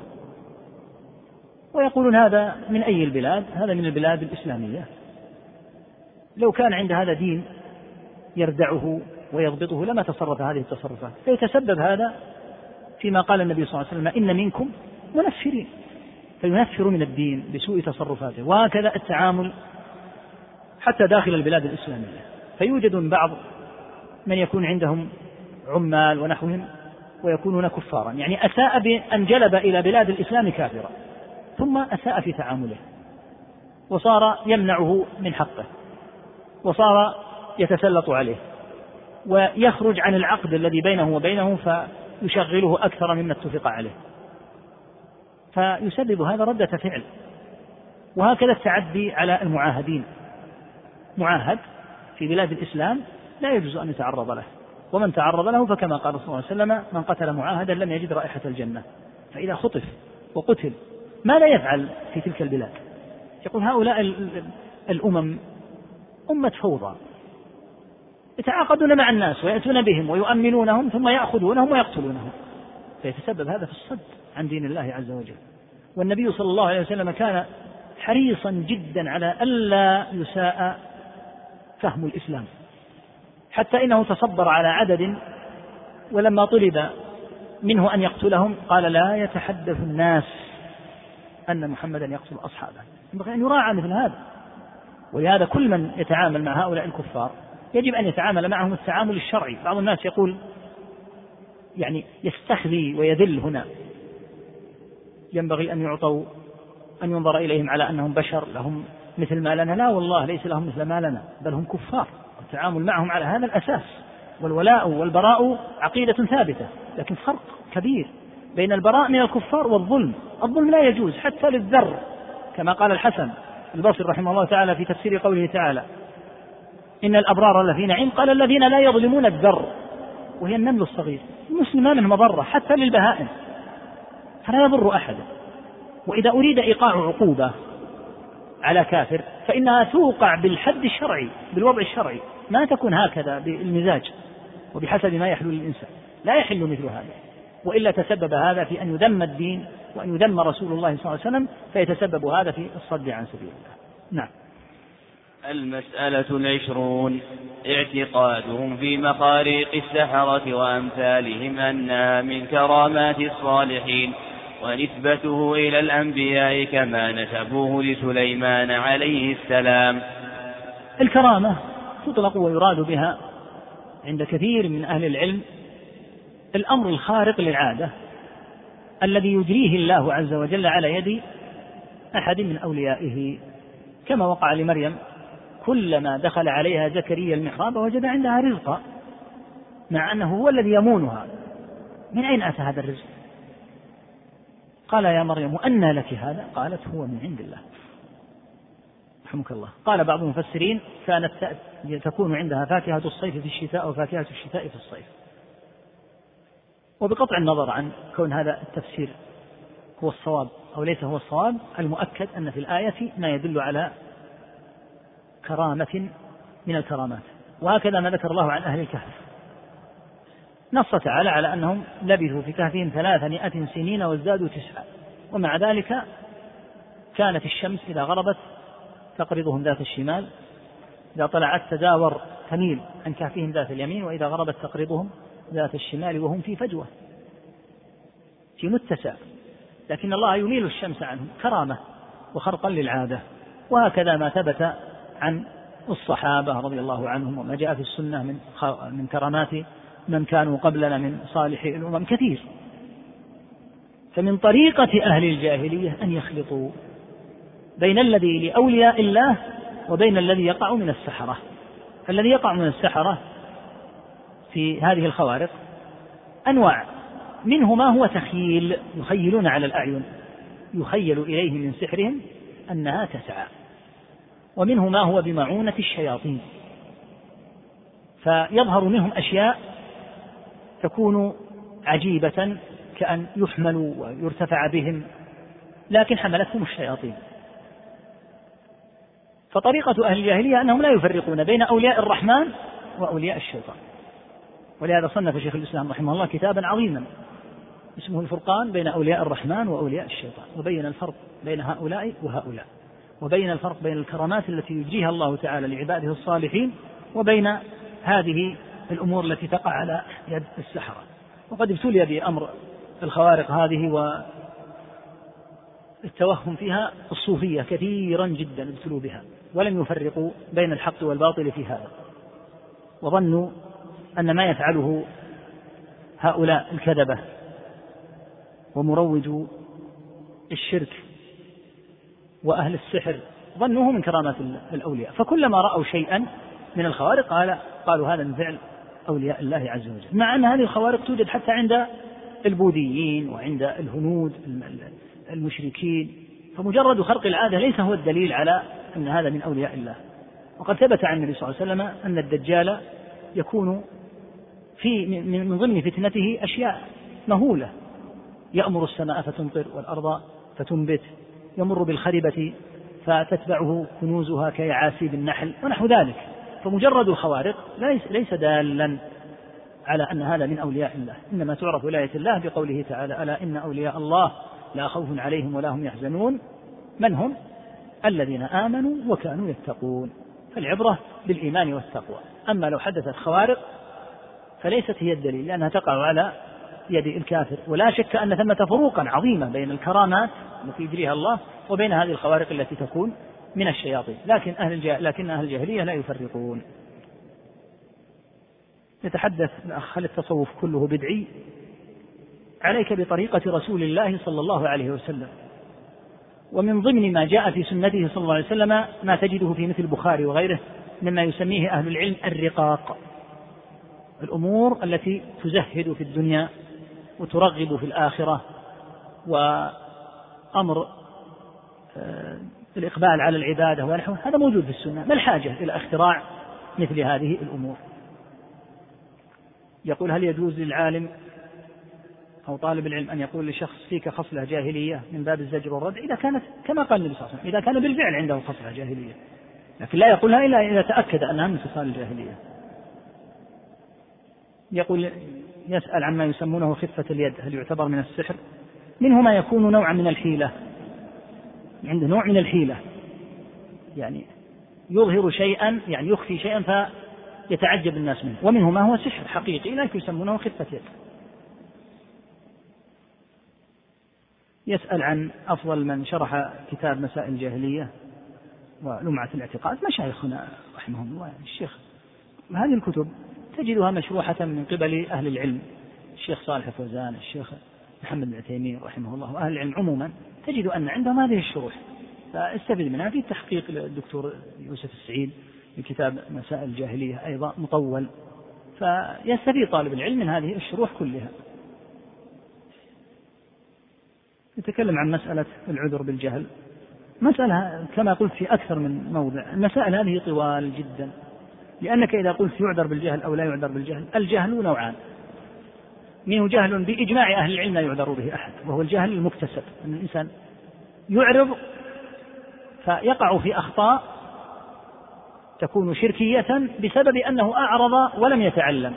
ويقولون هذا من أي البلاد؟ هذا من البلاد الإسلامية. لو كان عند هذا دين يردعه ويضبطه لما تصرف هذه التصرفات. فيتسبب هذا فيما قال النبي صلى الله عليه وسلم إن منكم منفرين فينفر من الدين بسوء تصرفاته. وهكذا التعامل حتى داخل البلاد الإسلامية. فيوجد من بعض من يكون عندهم عمال ونحوهم ويكونون كفارا. يعني أساء بأن جلب إلى بلاد الإسلام كافرا ثم أساء في تعامله وصار يمنعه من حقه. وصار يتسلط عليه ويخرج عن العقد الذي بينه وبينه فيشغله أكثر مما اتفق عليه. فيسبب هذا ردة فعل. وهكذا التعدي على المعاهدين. معاهد في بلاد الإسلام لا يجوز أن يتعرض له. ومن تعرض له فكما قال صلى الله عليه وسلم من قتل معاهدا لم يجد رائحة الجنة. فإذا خطف وقتل ماذا يفعل في تلك البلاد؟ يقول هؤلاء الأمم أمة فوضى. يتعاقدون مع الناس ويأتون بهم ويؤمنونهم ثم يأخذونهم ويقتلونهم. فيتسبب هذا في الصد عن دين الله عز وجل. والنبي صلى الله عليه وسلم كان حريصا جدا على ألا يساء فهم الإسلام. حتى إنه تصبر على عدد ولما طلب منه أن يقتلهم قال لا يتحدث الناس أن محمدا يقتل أصحابه. ينبغي أن يراعى مثل هذا. ولهذا كل من يتعامل مع هؤلاء الكفار يجب أن يتعامل معهم التعامل الشرعي. بعض الناس يقول يعني يستخذي ويذل هنا. ينبغي أن يعطوا أن ينظر إليهم على أنهم بشر لهم مثل ما لنا. لا والله ليس لهم مثل ما لنا بل هم كفار. التعامل معهم على هذا الأساس. والولاء والبراء عقيدة ثابتة لكن فرق كبير بين البراء من الكفار والظلم. الظلم لا يجوز حتى للذر كما قال الحسن. البصري رحمه الله تعالى في تفسير قوله تعالى إن الأبرار لفي نعيم قال الذين لا يظلمون الذر وهي النمل الصغير المسلم ما منه مضرة حتى للبهائم فلا يضر أحدا. وإذا أريد إيقاع عقوبة على كافر فإنها توقع بالحد الشرعي بالوضع الشرعي ما تكون هكذا بالمزاج وبحسب ما يحلو للإنسان. لا يحل مثل هذا وإلا تسبب هذا في أن يذم الدين وأن يذم رسول الله صلى الله عليه وسلم فيتسبب هذا في الصد عن سبيل الله. نعم. المسألة العشرون اعتقادهم في مخاريق السحرة وأمثالهم أنها من كرامات الصالحين ونسبته إلى الأنبياء كما نسبوه لسليمان عليه السلام. الكرامة تطلق ويراد بها عند كثير من أهل العلم الأمر الخارق للعادة. الذي يجريه الله عز وجل على يد أحد من أوليائه. كما وقع لمريم كلما دخل عليها زكريا المحراب وجد عندها رزقا مع أنه هو الذي يمونها. من أين أتى هذا الرزق؟ قال يا مريم أنى لك هذا؟ قالت هو من عند الله. رحمك الله. قال بعض المفسرين كانت تكون عندها فاكهة الصيف في الشتاء وفاكهة الشتاء في الصيف. وبقطع النظر عن كون هذا التفسير هو الصواب أو ليس هو الصواب المؤكد أن في الآية ما يدل على كرامة من الكرامات. وهكذا ما ذكر الله عن أهل الكهف. نص تعالى على أنهم لبثوا في كهفهم ثلاثمائة سنين وازدادوا تسعة. ومع ذلك كانت الشمس إذا غربت تقرضهم ذات الشمال إذا طلعت تداور تميل عن كهفهم ذات اليمين وإذا غربت تقرضهم ذات الشمال وهم في فجوة في متسع لكن الله يميل الشمس عنهم كرامة وخرقا للعادة. وهكذا ما ثبت عن الصحابة رضي الله عنهم وما جاء في السنة من من كرامات من كانوا قبلنا من صالح الأمم كثير. فمن طريقة أهل الجاهلية أن يخلطوا بين الذي لأولياء الله وبين الذي يقع من السحرة. الذي يقع من السحرة في هذه الخوارق أنواع. منه ما هو تخييل يخيلون على الأعين يخيل إليه من سحرهم أنها تسعى. ومنه ما هو بمعونة الشياطين. فيظهر منهم أشياء تكون عجيبة كأن يحملوا ويرتفع بهم لكن حملتهم الشياطين. فطريقة أهل الجاهلية أنهم لا يفرقون بين أولياء الرحمن وأولياء الشيطان. ولهذا صنف شيخ الإسلام رحمه الله كتابا عظيما اسمه الفرقان بين أولياء الرحمن وأولياء الشيطان وبين الفرق بين هؤلاء وهؤلاء وبين الفرق بين الكرامات التي يجريها الله تعالى لعباده الصالحين وبين هذه الأمور التي تقع على يد السحرة. وقد ابتلي بأمر الخوارق هذه والتوهم فيها الصوفية كثيرا جدا ابتلوا بها ولم يفرقوا بين الحق والباطل في هذا وظنوا أن ما يفعله هؤلاء الكذبة ومروجو الشرك وأهل السحر ظنوه من كرامات الأولياء. فكلما رأوا شيئا من الخوارق قال قالوا هذا من فعل أولياء الله عز وجل. مع أن هذه الخوارق توجد حتى عند البوذيين وعند الهنود المشركين. فمجرد خرق العادة ليس هو الدليل على أن هذا من أولياء الله. وقد ثبت عن النبي صلى الله عليه وسلم أن الدجال يكون في من ضمن فتنته أشياء مهولة. يأمر السماء فتمطر والأرض فتنبت. يمر بالخربة فتتبعه كنوزها كيعاسيب النحل ونحو ذلك. فمجرد الخوارق ليس, ليس دالا على أن هذا من أولياء الله. إنما تعرف ولاية الله بقوله تعالى ألا إن أولياء الله لا خوف عليهم ولا هم يحزنون؟ من هم؟ الذين آمنوا وكانوا يتقون. فالعبرة بالإيمان والتقوى. أما لو حدثت خوارق فليست هي الدليل لأنها تقع على يد الكافر. ولا شك أن ثمة فروقا عظيمة بين الكرامات التي يجريها الله وبين هذه الخوارق التي تكون من الشياطين. لكن أهل لكن أهل الجاهلية لا يفرقون. يتحدث الأخ هل التصوف كله بدعي؟ عليك بطريقة رسول الله صلى الله عليه وسلم. ومن ضمن ما جاء في سنته صلى الله عليه وسلم ما تجده في مثل البخاري وغيره مما يسميه أهل العلم الرقاق. الأمور التي تزهد في الدنيا وترغب في الآخرة وأمر آه، الإقبال على العبادة ونحوه هذا موجود في السنة. ما الحاجة إلى اختراع مثل هذه الأمور؟ يقول هل يجوز للعالم أو طالب العلم أن يقول لشخص فيك خصلة جاهلية من باب الزجر والردع إذا كانت كما قال النبي صلى الله عليه وسلم إذا كان بالفعل عنده خصلة جاهلية لكن لا يقولها إلا إذا تأكد أنها من خصال الجاهلية. يقول يسأل عما يسمونه خفة اليد هل يعتبر من السحر؟ منه ما يكون نوعا من الحيلة. عنده نوع من الحيلة. يعني يظهر شيئا يعني يخفي شيئا فيتعجب الناس منه. ومنه ما هو سحر حقيقي لكن يسمونه خفة يد يسأل عن أفضل من شرح كتاب مسائل الجاهلية ولمعة الاعتقاد. مشايخنا رحمهم الله يعني الشيخ هذه الكتب تجدها مشروحة من قبل أهل العلم. الشيخ صالح فوزان الشيخ محمد بن رحمه الله وأهل العلم عموما تجد أن عندهم هذه الشروح. فاستفد منها في تحقيق الدكتور يوسف السعيد في كتاب مسائل الجاهلية أيضا مطول. فيستفيد طالب العلم من هذه الشروح كلها. يتكلم عن مسألة العذر بالجهل. مسألة كما قلت في أكثر من موضع. المسائل هذه طوال جدا. لأنك إذا قلت يعذر بالجهل أو لا يعذر بالجهل الجهل نوعان. منه جهل بإجماع أهل العلم لا يعذر به أحد وهو الجهل المكتسب. أن الإنسان يعرض فيقع في أخطاء تكون شركية بسبب أنه أعرض ولم يتعلم.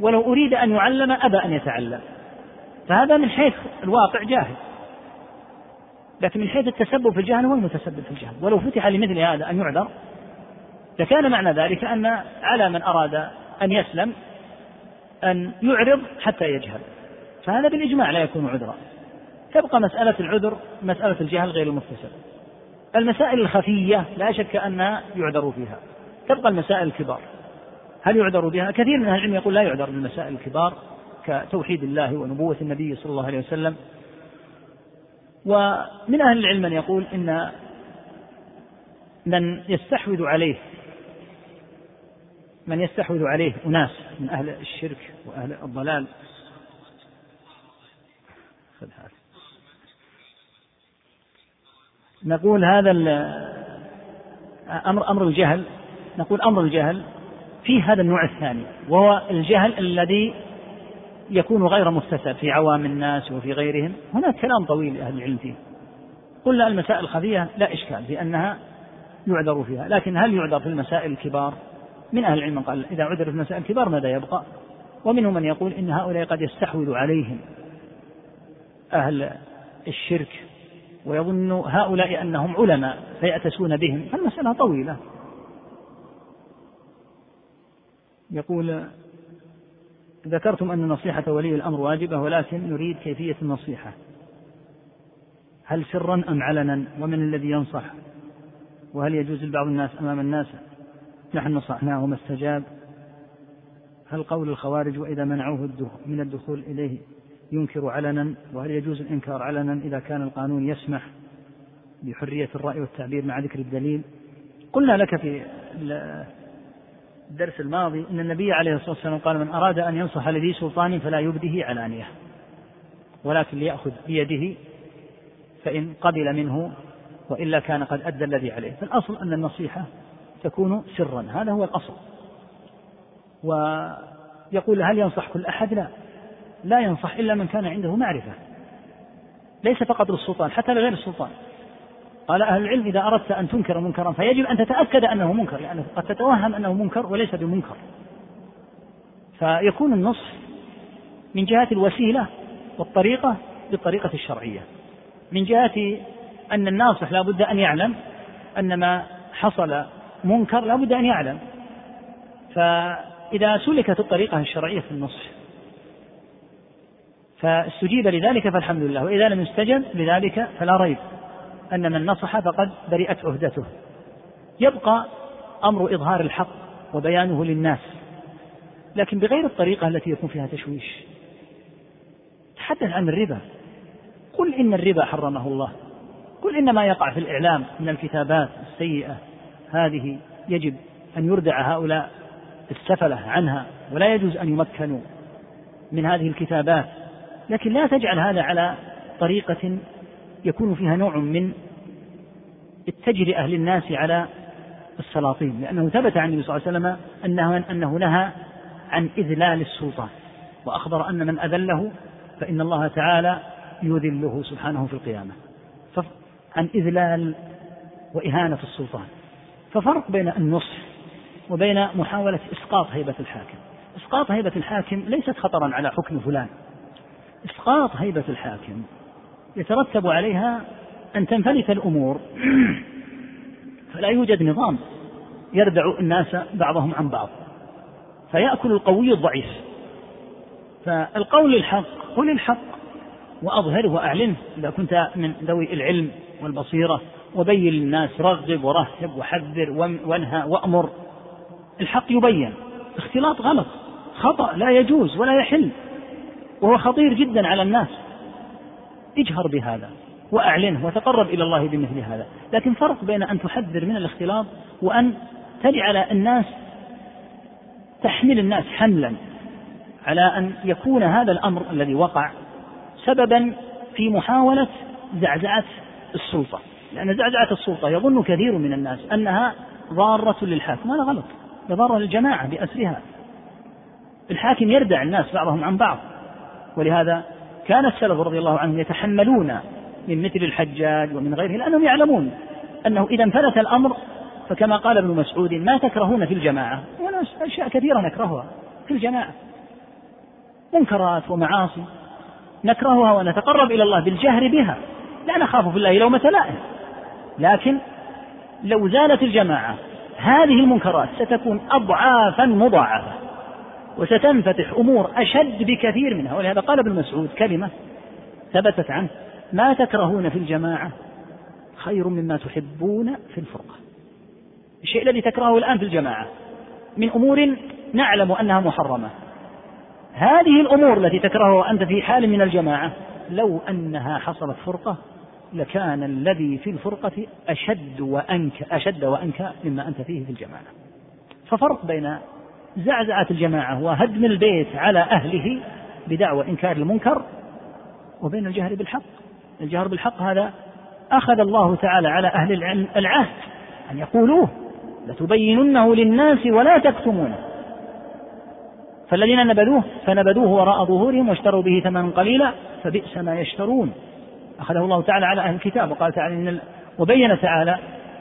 ولو أريد أن يعلم أبى أن يتعلم. فهذا من حيث الواقع جاهل. لكن من حيث التسبب في الجهل هو المتسبب في الجهل. ولو فتح لمثل هذا أن يعذر لكان معنى ذلك أن على من أراد أن يسلم أن يعرض حتى يجهل. فهذا بالإجماع لا يكون عذرا. تبقى مسألة العذر مسألة الجهل غير المكتسب المسائل الخفية لا شك أن يعذر فيها. تبقى المسائل الكبار. هل يعذر بها؟ كثير من أهل العلم يقول لا يعذر بالمسائل الكبار كتوحيد الله ونبوة النبي صلى الله عليه وسلم. ومن أهل العلم من يقول إن من يستحوذ عليه من يستحوذ عليه أناس من أهل الشرك وأهل الضلال. نقول هذا أمر أمر الجهل. نقول أمر الجهل في هذا النوع الثاني وهو الجهل الذي يكون غير مكتسب في عوام الناس وفي غيرهم. هناك كلام طويل لأهل العلم فيه. قلنا المسائل الخفية لا إشكال في أنها يعذر فيها لكن هل يعذر في المسائل الكبار؟ من أهل العلم قال إذا عذر في المسائل الكبار ماذا يبقى؟ ومنهم من يقول إن هؤلاء قد يستحوذ عليهم أهل الشرك ويظن هؤلاء أنهم علماء فيأتسون بهم فالمسألة طويلة. يقول ذكرتم أن نصيحة ولي الأمر واجبة ولكن نريد كيفية النصيحة. هل سرا أم علنا؟ ومن الذي ينصح؟ وهل يجوز لبعض الناس أمام الناس نحن نصحناه وما استجاب. هل قول الخوارج وإذا منعوه من الدخول إليه ينكر علنا؟ وهل يجوز الإنكار علنا إذا كان القانون يسمح بحرية الرأي والتعبير مع ذكر الدليل؟ قلنا لك في الدرس الماضي أن النبي عليه الصلاة والسلام قال من أراد أن ينصح لذي سلطان فلا يبده علانية ولكن ليأخذ بيده فإن قبل منه وإلا كان قد أدى الذي عليه. فالأصل أن النصيحة تكون سرا. هذا هو الأصل. ويقول هل ينصح كل أحد؟ لا. لا ينصح إلا من كان عنده معرفة. ليس فقط للسلطان حتى لغير السلطان. قال أهل العلم إذا أردت أن تنكر منكرا فيجب أن تتأكد أنه منكر لأنه يعني قد تتوهم أنه منكر وليس بمنكر. فيكون النصح من جهة الوسيلة والطريقة بالطريقة الشرعية. من جهة أن الناصح لا بد أن يعلم أن ما حصل منكر لا بد أن يعلم. فإذا سلكت الطريقة الشرعية في النصح فاستجيب لذلك فالحمد لله. وإذا لم يستجب لذلك فلا ريب أن من نصح فقد برئت عهدته. يبقى أمر إظهار الحق وبيانه للناس. لكن بغير الطريقة التي يكون فيها تشويش تحدث عن الربا. قل إن الربا حرمه الله. قل إن ما يقع في الإعلام من الكتابات السيئة. هذه يجب أن يردع هؤلاء السفلة عنها ولا يجوز أن يمكنوا من هذه الكتابات لكن لا تجعل هذا على طريقة يكون فيها نوع من التجر أهل الناس على السلاطين لأنه ثبت عن النبي صلى الله عليه وسلم أنه, أنه نهى عن إذلال السلطان وأخبر أن من أذله فإن الله تعالى يذله سبحانه في القيامة. عن إذلال وإهانة السلطان. ففرق بين النصح وبين محاولة إسقاط هيبة الحاكم. إسقاط هيبة الحاكم ليست خطرا على حكم فلان. إسقاط هيبة الحاكم يترتب عليها أن تنفلت الأمور فلا يوجد نظام يردع الناس بعضهم عن بعض فيأكل القوي الضعيف. فالقول للحق قل الحق وأظهره وأعلنه. إذا كنت من ذوي العلم والبصيرة وبين للناس رغب ورهب وحذر وانهى وأمر. الحق يبين. اختلاط غلط. خطأ لا يجوز ولا يحل. وهو خطير جدا على الناس. اجهر بهذا وأعلنه وتقرب إلى الله بمثل هذا. لكن فرق بين أن تحذر من الاختلاط وأن تجعل الناس تحمل الناس حملا على أن يكون هذا الأمر الذي وقع سببا في محاولة زعزعة السلطة. لأن زعزعة السلطة يظن كثير من الناس أنها ضارة للحاكم هذا غلط. ضارة للجماعة بأسرها. الحاكم يردع الناس بعضهم عن بعض. ولهذا كان السلف رضي الله عنهم يتحملون من مثل الحجاج ومن غيره لأنهم يعلمون أنه إذا انفلت الأمر فكما قال ابن مسعود ما تكرهون في الجماعة. وناس أشياء كثيرة نكرهها في الجماعة. منكرات ومعاصي. نكرهها ونتقرب إلى الله بالجهر بها. لا نخاف في الله لومة لائم. لكن لو زالت الجماعة هذه المنكرات ستكون أضعافا مضاعفة وستنفتح أمور أشد بكثير منها. ولهذا قال ابن مسعود كلمة ثبتت عنه ما تكرهون في الجماعة خير مما تحبون في الفرقة. الشيء الذي تكرهه الآن في الجماعة من أمور نعلم أنها محرمة. هذه الأمور التي تكرهها أنت في حال من الجماعة لو أنها حصلت فرقة لكان الذي في الفرقة أشد وأنك أشد وأنكى مما أنت فيه في الجماعة. ففرق بين زعزعة الجماعة وهدم البيت على أهله بدعوى إنكار المنكر وبين الجهر بالحق. الجهر بالحق هذا أخذ الله تعالى على أهل العهد أن يقولوه لتبيننه للناس ولا تكتمونه. فالذين نبذوه فنبذوه وراء ظهورهم واشتروا به ثمنا قليلا فبئس ما يشترون. أخذه الله تعالى على أهل الكتاب وقال تعالى إن وبين تعالى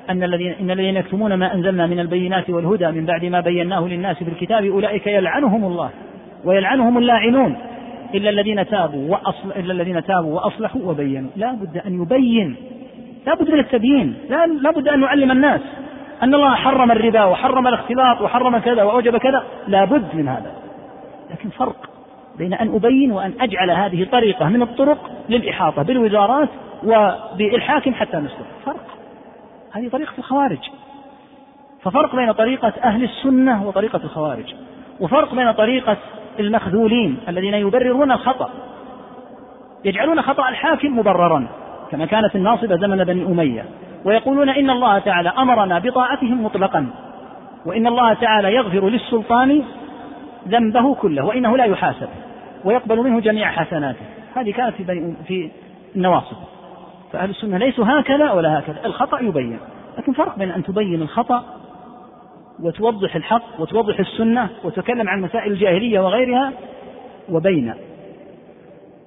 أن الذين إن الذين يكتمون ما أنزلنا من البينات والهدى من بعد ما بيناه للناس في الكتاب أولئك يلعنهم الله ويلعنهم اللاعنون إلا الذين تابوا وأصل إلا الذين تابوا وأصلحوا وبينوا. لا بد أن يبين لا بد من التبيين لا, لا بد أن نعلم الناس أن الله حرم الربا وحرم الاختلاط وحرم كذا وأوجب كذا. لا بد من هذا. لكن فرق. بين أن أبين وأن أجعل هذه طريقة من الطرق للإحاطة بالوزارات وبالحاكم حتى نسلك فرق. هذه طريقة الخوارج. ففرق بين طريقة أهل السنة وطريقة الخوارج. وفرق بين طريقة المخذولين الذين يبررون الخطأ. يجعلون خطأ الحاكم مبررا كما كانت الناصبة زمن بني أمية. ويقولون إن الله تعالى أمرنا بطاعتهم مطلقا. وإن الله تعالى يغفر للسلطان ذنبه كله وإنه لا يحاسب ويقبل منه جميع حسناته. هذه كانت في, في النواصب. فأهل السنة ليسوا هكذا ولا هكذا. الخطأ يبين لكن فرق بين أن تبين الخطأ وتوضح الحق وتوضح السنة وتتكلم عن مسائل الجاهلية وغيرها وبين.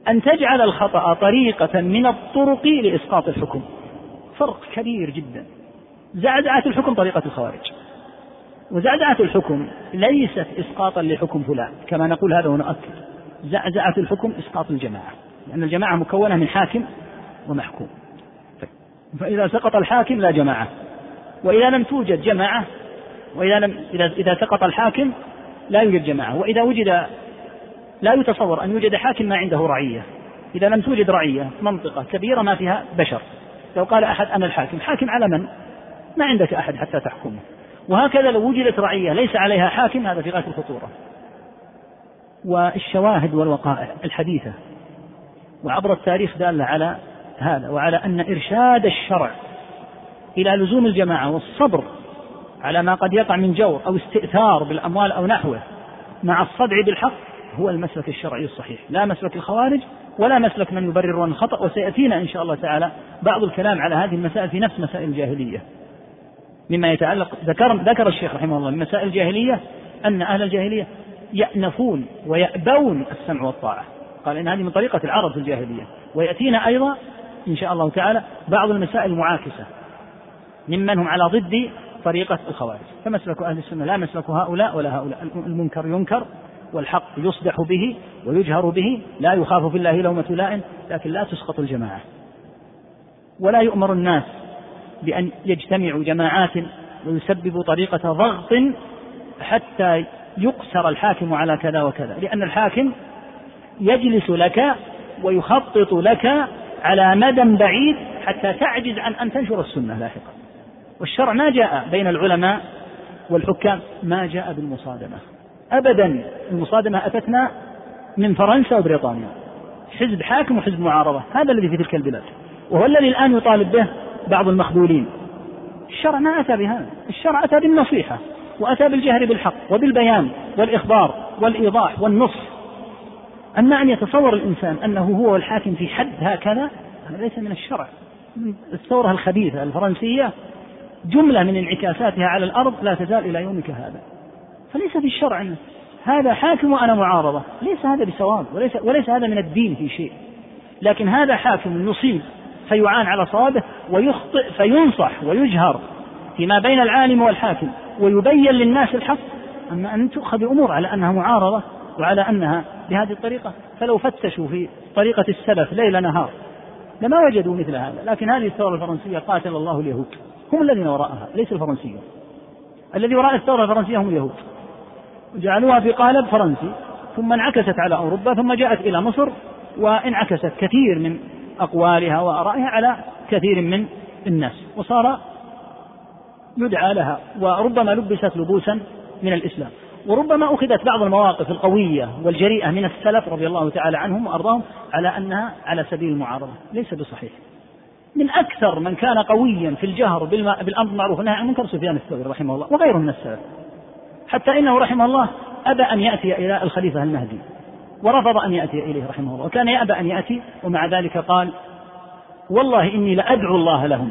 أن تجعل الخطأ طريقة من الطرق لإسقاط الحكم. فرق كبير جدا. زعزعة الحكم طريقة الخوارج. وزعزعة الحكم ليست إسقاطا لحكم فلان كما نقول هذا ونؤكد. زعزعة الحكم إسقاط الجماعة لأن الجماعة مكونة من حاكم ومحكوم. فإذا سقط الحاكم لا جماعة. وإذا لم توجد جماعة وإذا لم إذا إذا سقط الحاكم لا يوجد جماعة. وإذا وجد لا يتصور أن يوجد حاكم ما عنده رعية. إذا لم توجد رعية منطقة كبيرة ما فيها بشر. لو قال أحد أنا الحاكم حاكم على من؟ ما عندك أحد حتى تحكمه. وهكذا لو وجدت رعية ليس عليها حاكم هذا في غاية الخطورة. والشواهد والوقائع الحديثة وعبر التاريخ دالة على هذا وعلى أن إرشاد الشرع إلى لزوم الجماعة والصبر على ما قد يقع من جور أو استئثار بالأموال أو نحوه مع الصدع بالحق هو المسلك الشرعي الصحيح. لا مسلك الخوارج ولا مسلك من يبررون الخطأ وسيأتينا إن شاء الله تعالى بعض الكلام على هذه المسائل في نفس مسائل الجاهلية. مما يتعلق ذكر ذكر الشيخ رحمه الله من مسائل الجاهلية أن أهل الجاهلية يأنفون ويأبون السمع والطاعة. قال إن هذه من طريقة العرب في الجاهلية. ويأتينا أيضا إن شاء الله تعالى بعض المسائل المعاكسة. ممن هم على ضد طريقة الخوارج. فمسلك أهل السنة لا مسلك هؤلاء ولا هؤلاء. المنكر ينكر والحق يصدح به ويجهر به لا يخاف في الله لومة لائم لكن لا تسقط الجماعة. ولا يؤمر الناس بأن يجتمعوا جماعات ويسببوا طريقة ضغط حتى يقسر الحاكم على كذا وكذا. لأن الحاكم يجلس لك ويخطط لك على مدى بعيد حتى تعجز عن أن تنشر السنة لاحقا. والشرع ما جاء بين العلماء والحكام ما جاء بالمصادمة. أبدا المصادمة أتتنا من فرنسا وبريطانيا. حزب حاكم وحزب معارضة هذا الذي في تلك البلاد. وهو الذي الآن يطالب به بعض المخذولين الشرع ما أتى بهذا. الشرع أتى بالنصيحة وأتى بالجهر بالحق وبالبيان والإخبار والإيضاح والنصح. أما أن يتصور الإنسان أنه هو الحاكم في حد هكذا هذا ليس من الشرع. الثورة الخبيثة الفرنسية جملة من انعكاساتها على الأرض لا تزال إلى يومك هذا. فليس في الشرع أنه هذا حاكم وأنا معارضة. ليس هذا بصواب وليس, وليس هذا من الدين في شيء. لكن هذا حاكم يصيب فيعان على صوابه ويخطئ فينصح ويجهر فيما بين العالم والحاكم ويبين للناس الحق. أما أن تؤخذ الأمور على أنها معارضة وعلى أنها بهذه الطريقة فلو فتشوا في طريقة السلف ليل نهار لما وجدوا مثل هذا. لكن هذه الثورة الفرنسية قاتل الله اليهود. هم الذين وراءها ليس الفرنسيون. الذي وراء الثورة الفرنسية هم اليهود. جعلوها في قالب فرنسي ثم انعكست على أوروبا ثم جاءت إلى مصر وانعكست كثير من أقوالها وآرائها على كثير من الناس وصار يدعى لها وربما لبست لبوسا من الإسلام. وربما أخذت بعض المواقف القوية والجريئة من السلف رضي الله تعالى عنهم وأرضاهم على أنها على سبيل المعارضة ليس بصحيح. من أكثر من كان قويا في الجهر بالأمر بالمعروف والنهي عن المنكر سفيان الثوري رحمه الله وغيره من السلف. حتى إنه رحمه الله أبى أن يأتي إلى الخليفة المهدي. ورفض أن يأتي إليه رحمه الله وكان يأبى أن يأتي ومع ذلك قال والله إني لأدعو الله لهم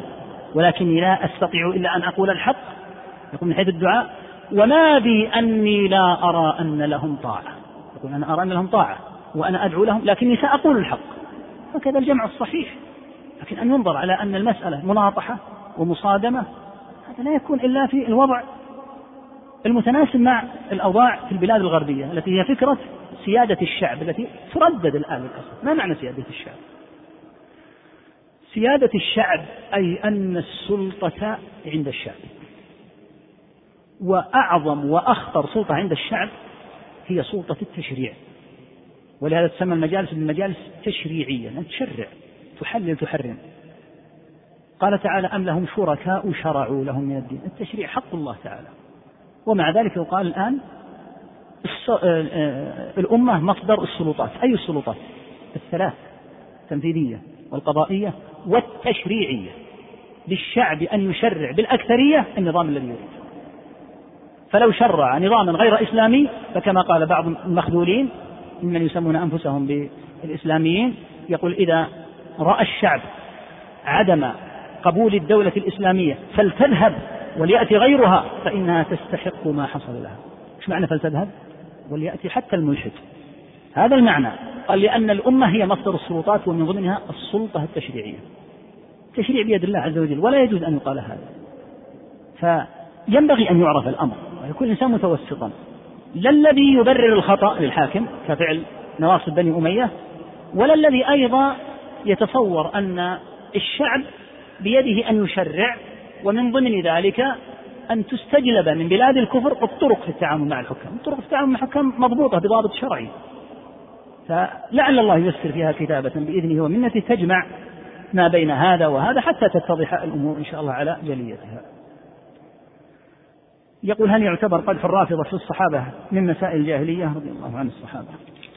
ولكني لا أستطيع إلا أن أقول الحق. يقول من حيث الدعاء وما بي أني لا أرى أن لهم طاعة. يقول أنا أرى أن لهم طاعة وأنا أدعو لهم لكني سأقول الحق. هكذا الجمع الصحيح. لكن أن ينظر على أن المسألة مناطحة ومصادمة هذا لا يكون إلا في الوضع المتناسب مع الأوضاع في البلاد الغربية التي هي فكرة سيادة الشعب التي تردد الآن للأسف. ما معنى سيادة الشعب؟ سيادة الشعب أي أن السلطة عند الشعب. وأعظم وأخطر سلطة عند الشعب هي سلطة التشريع. ولهذا تسمى المجالس بالمجالس التشريعية أن تشرع تحلل تحرم. قال تعالى أم لهم شركاء شرعوا لهم من الدين. التشريع حق الله تعالى. ومع ذلك يقال الآن الأمة مصدر السلطات. أي السلطات؟ الثلاث التنفيذية والقضائية والتشريعية. للشعب أن يشرع بالأكثرية النظام الذي يريد. فلو شرع نظاما غير إسلامي فكما قال بعض المخذولين ممن يسمون أنفسهم بالإسلاميين يقول إذا رأى الشعب عدم قبول الدولة الإسلامية فلتذهب وليأتي غيرها فإنها تستحق ما حصل لها. إيش معنى فلتذهب؟ وليأتي حتى الملحد. هذا المعنى. قال لأن الأمة هي مصدر السلطات ومن ضمنها السلطة التشريعية. التشريع بيد الله عز وجل ولا يجوز أن يقال هذا. فينبغي أن يعرف الأمر ويكون الإنسان متوسطا. لا الذي يبرر الخطأ للحاكم كفعل نواصب بني أمية ولا الذي أيضا يتصور أن الشعب بيده أن يشرع ومن ضمن ذلك أن تستجلب من بلاد الكفر الطرق في التعامل مع الحكام. الطرق في التعامل مع الحكام مضبوطة بضابط شرعي. فلعل الله ييسر فيها كتابة بإذنه ومنته تجمع ما بين هذا وهذا حتى تتضح الأمور إن شاء الله على جليتها. يقول هل يعتبر قدح الرافضة في الصحابة من مسائل الجاهلية؟ رضي الله عن الصحابة.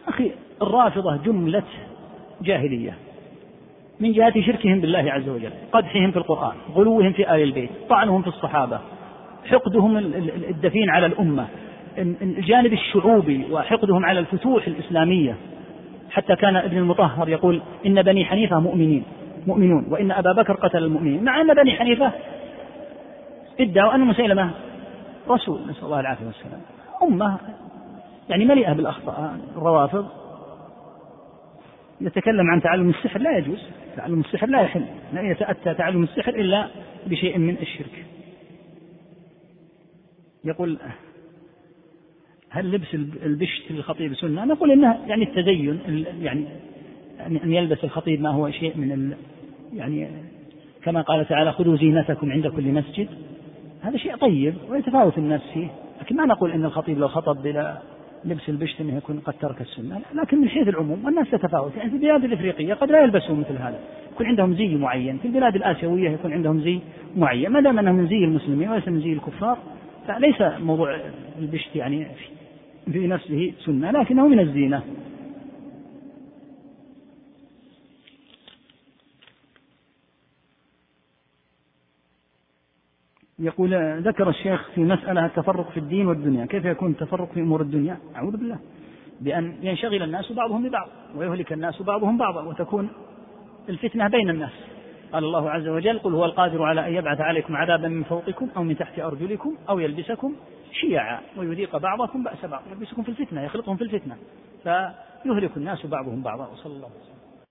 أخي الرافضة جملة جاهلية. من جهة شركهم بالله عز وجل قدحهم في القرآن غلوهم في آل البيت طعنهم في الصحابة. حقدهم الدفين على الأمة الجانب الشعوبي وحقدهم على الفتوح الإسلامية. حتى كان ابن المطهر يقول إن بني حنيفة مؤمنين مؤمنون وإن أبا بكر قتل المؤمنين. مع أن بني حنيفة ادعوا أن مسيلمة رسول نسأل الله العافية والسلام. أمة يعني مليئة بالأخطاء الروافض. يتكلم عن تعلم السحر لا يجوز. تعلم السحر لا يحل. لا يتأتى تعلم السحر إلا بشيء من الشرك. يقول هل لبس البشت للخطيب سنة؟ نقول إنها يعني التزين يعني أن يلبس الخطيب ما هو شيء من ال يعني كما قال تعالى خذوا زينتكم عند كل مسجد. هذا شيء طيب ويتفاوت الناس فيه لكن ما نقول إن الخطيب لو خطب بلا لبس البشت إنه يكون قد ترك السنة. لكن من حيث العموم والناس تتفاوت. يعني في البلاد الإفريقية قد لا يلبسون مثل هذا. يكون عندهم زي معين. في البلاد الآسيوية يكون عندهم زي معين. ما دام انه من زي المسلمين وليس من زي الكفار فليس موضوع البشت يعني في نفسه سنة لكنه من الزينة. يقول ذكر الشيخ في مسألة التفرق في الدين والدنيا. كيف يكون التفرق في أمور الدنيا؟ أعوذ بالله. بأن ينشغل الناس بعضهم ببعض ويهلك الناس بعضهم بعضا وتكون الفتنة بين الناس. قال الله عز وجل قل هو القادر على أن يبعث عليكم عذابا من فوقكم أو من تحت أرجلكم أو يلبسكم شيعا ويذيق بعضكم بأس بعض يلبسكم في الفتنة يخلطهم في الفتنة فيهلك الناس بعضهم بعضا وصلى الله عليه وسلم.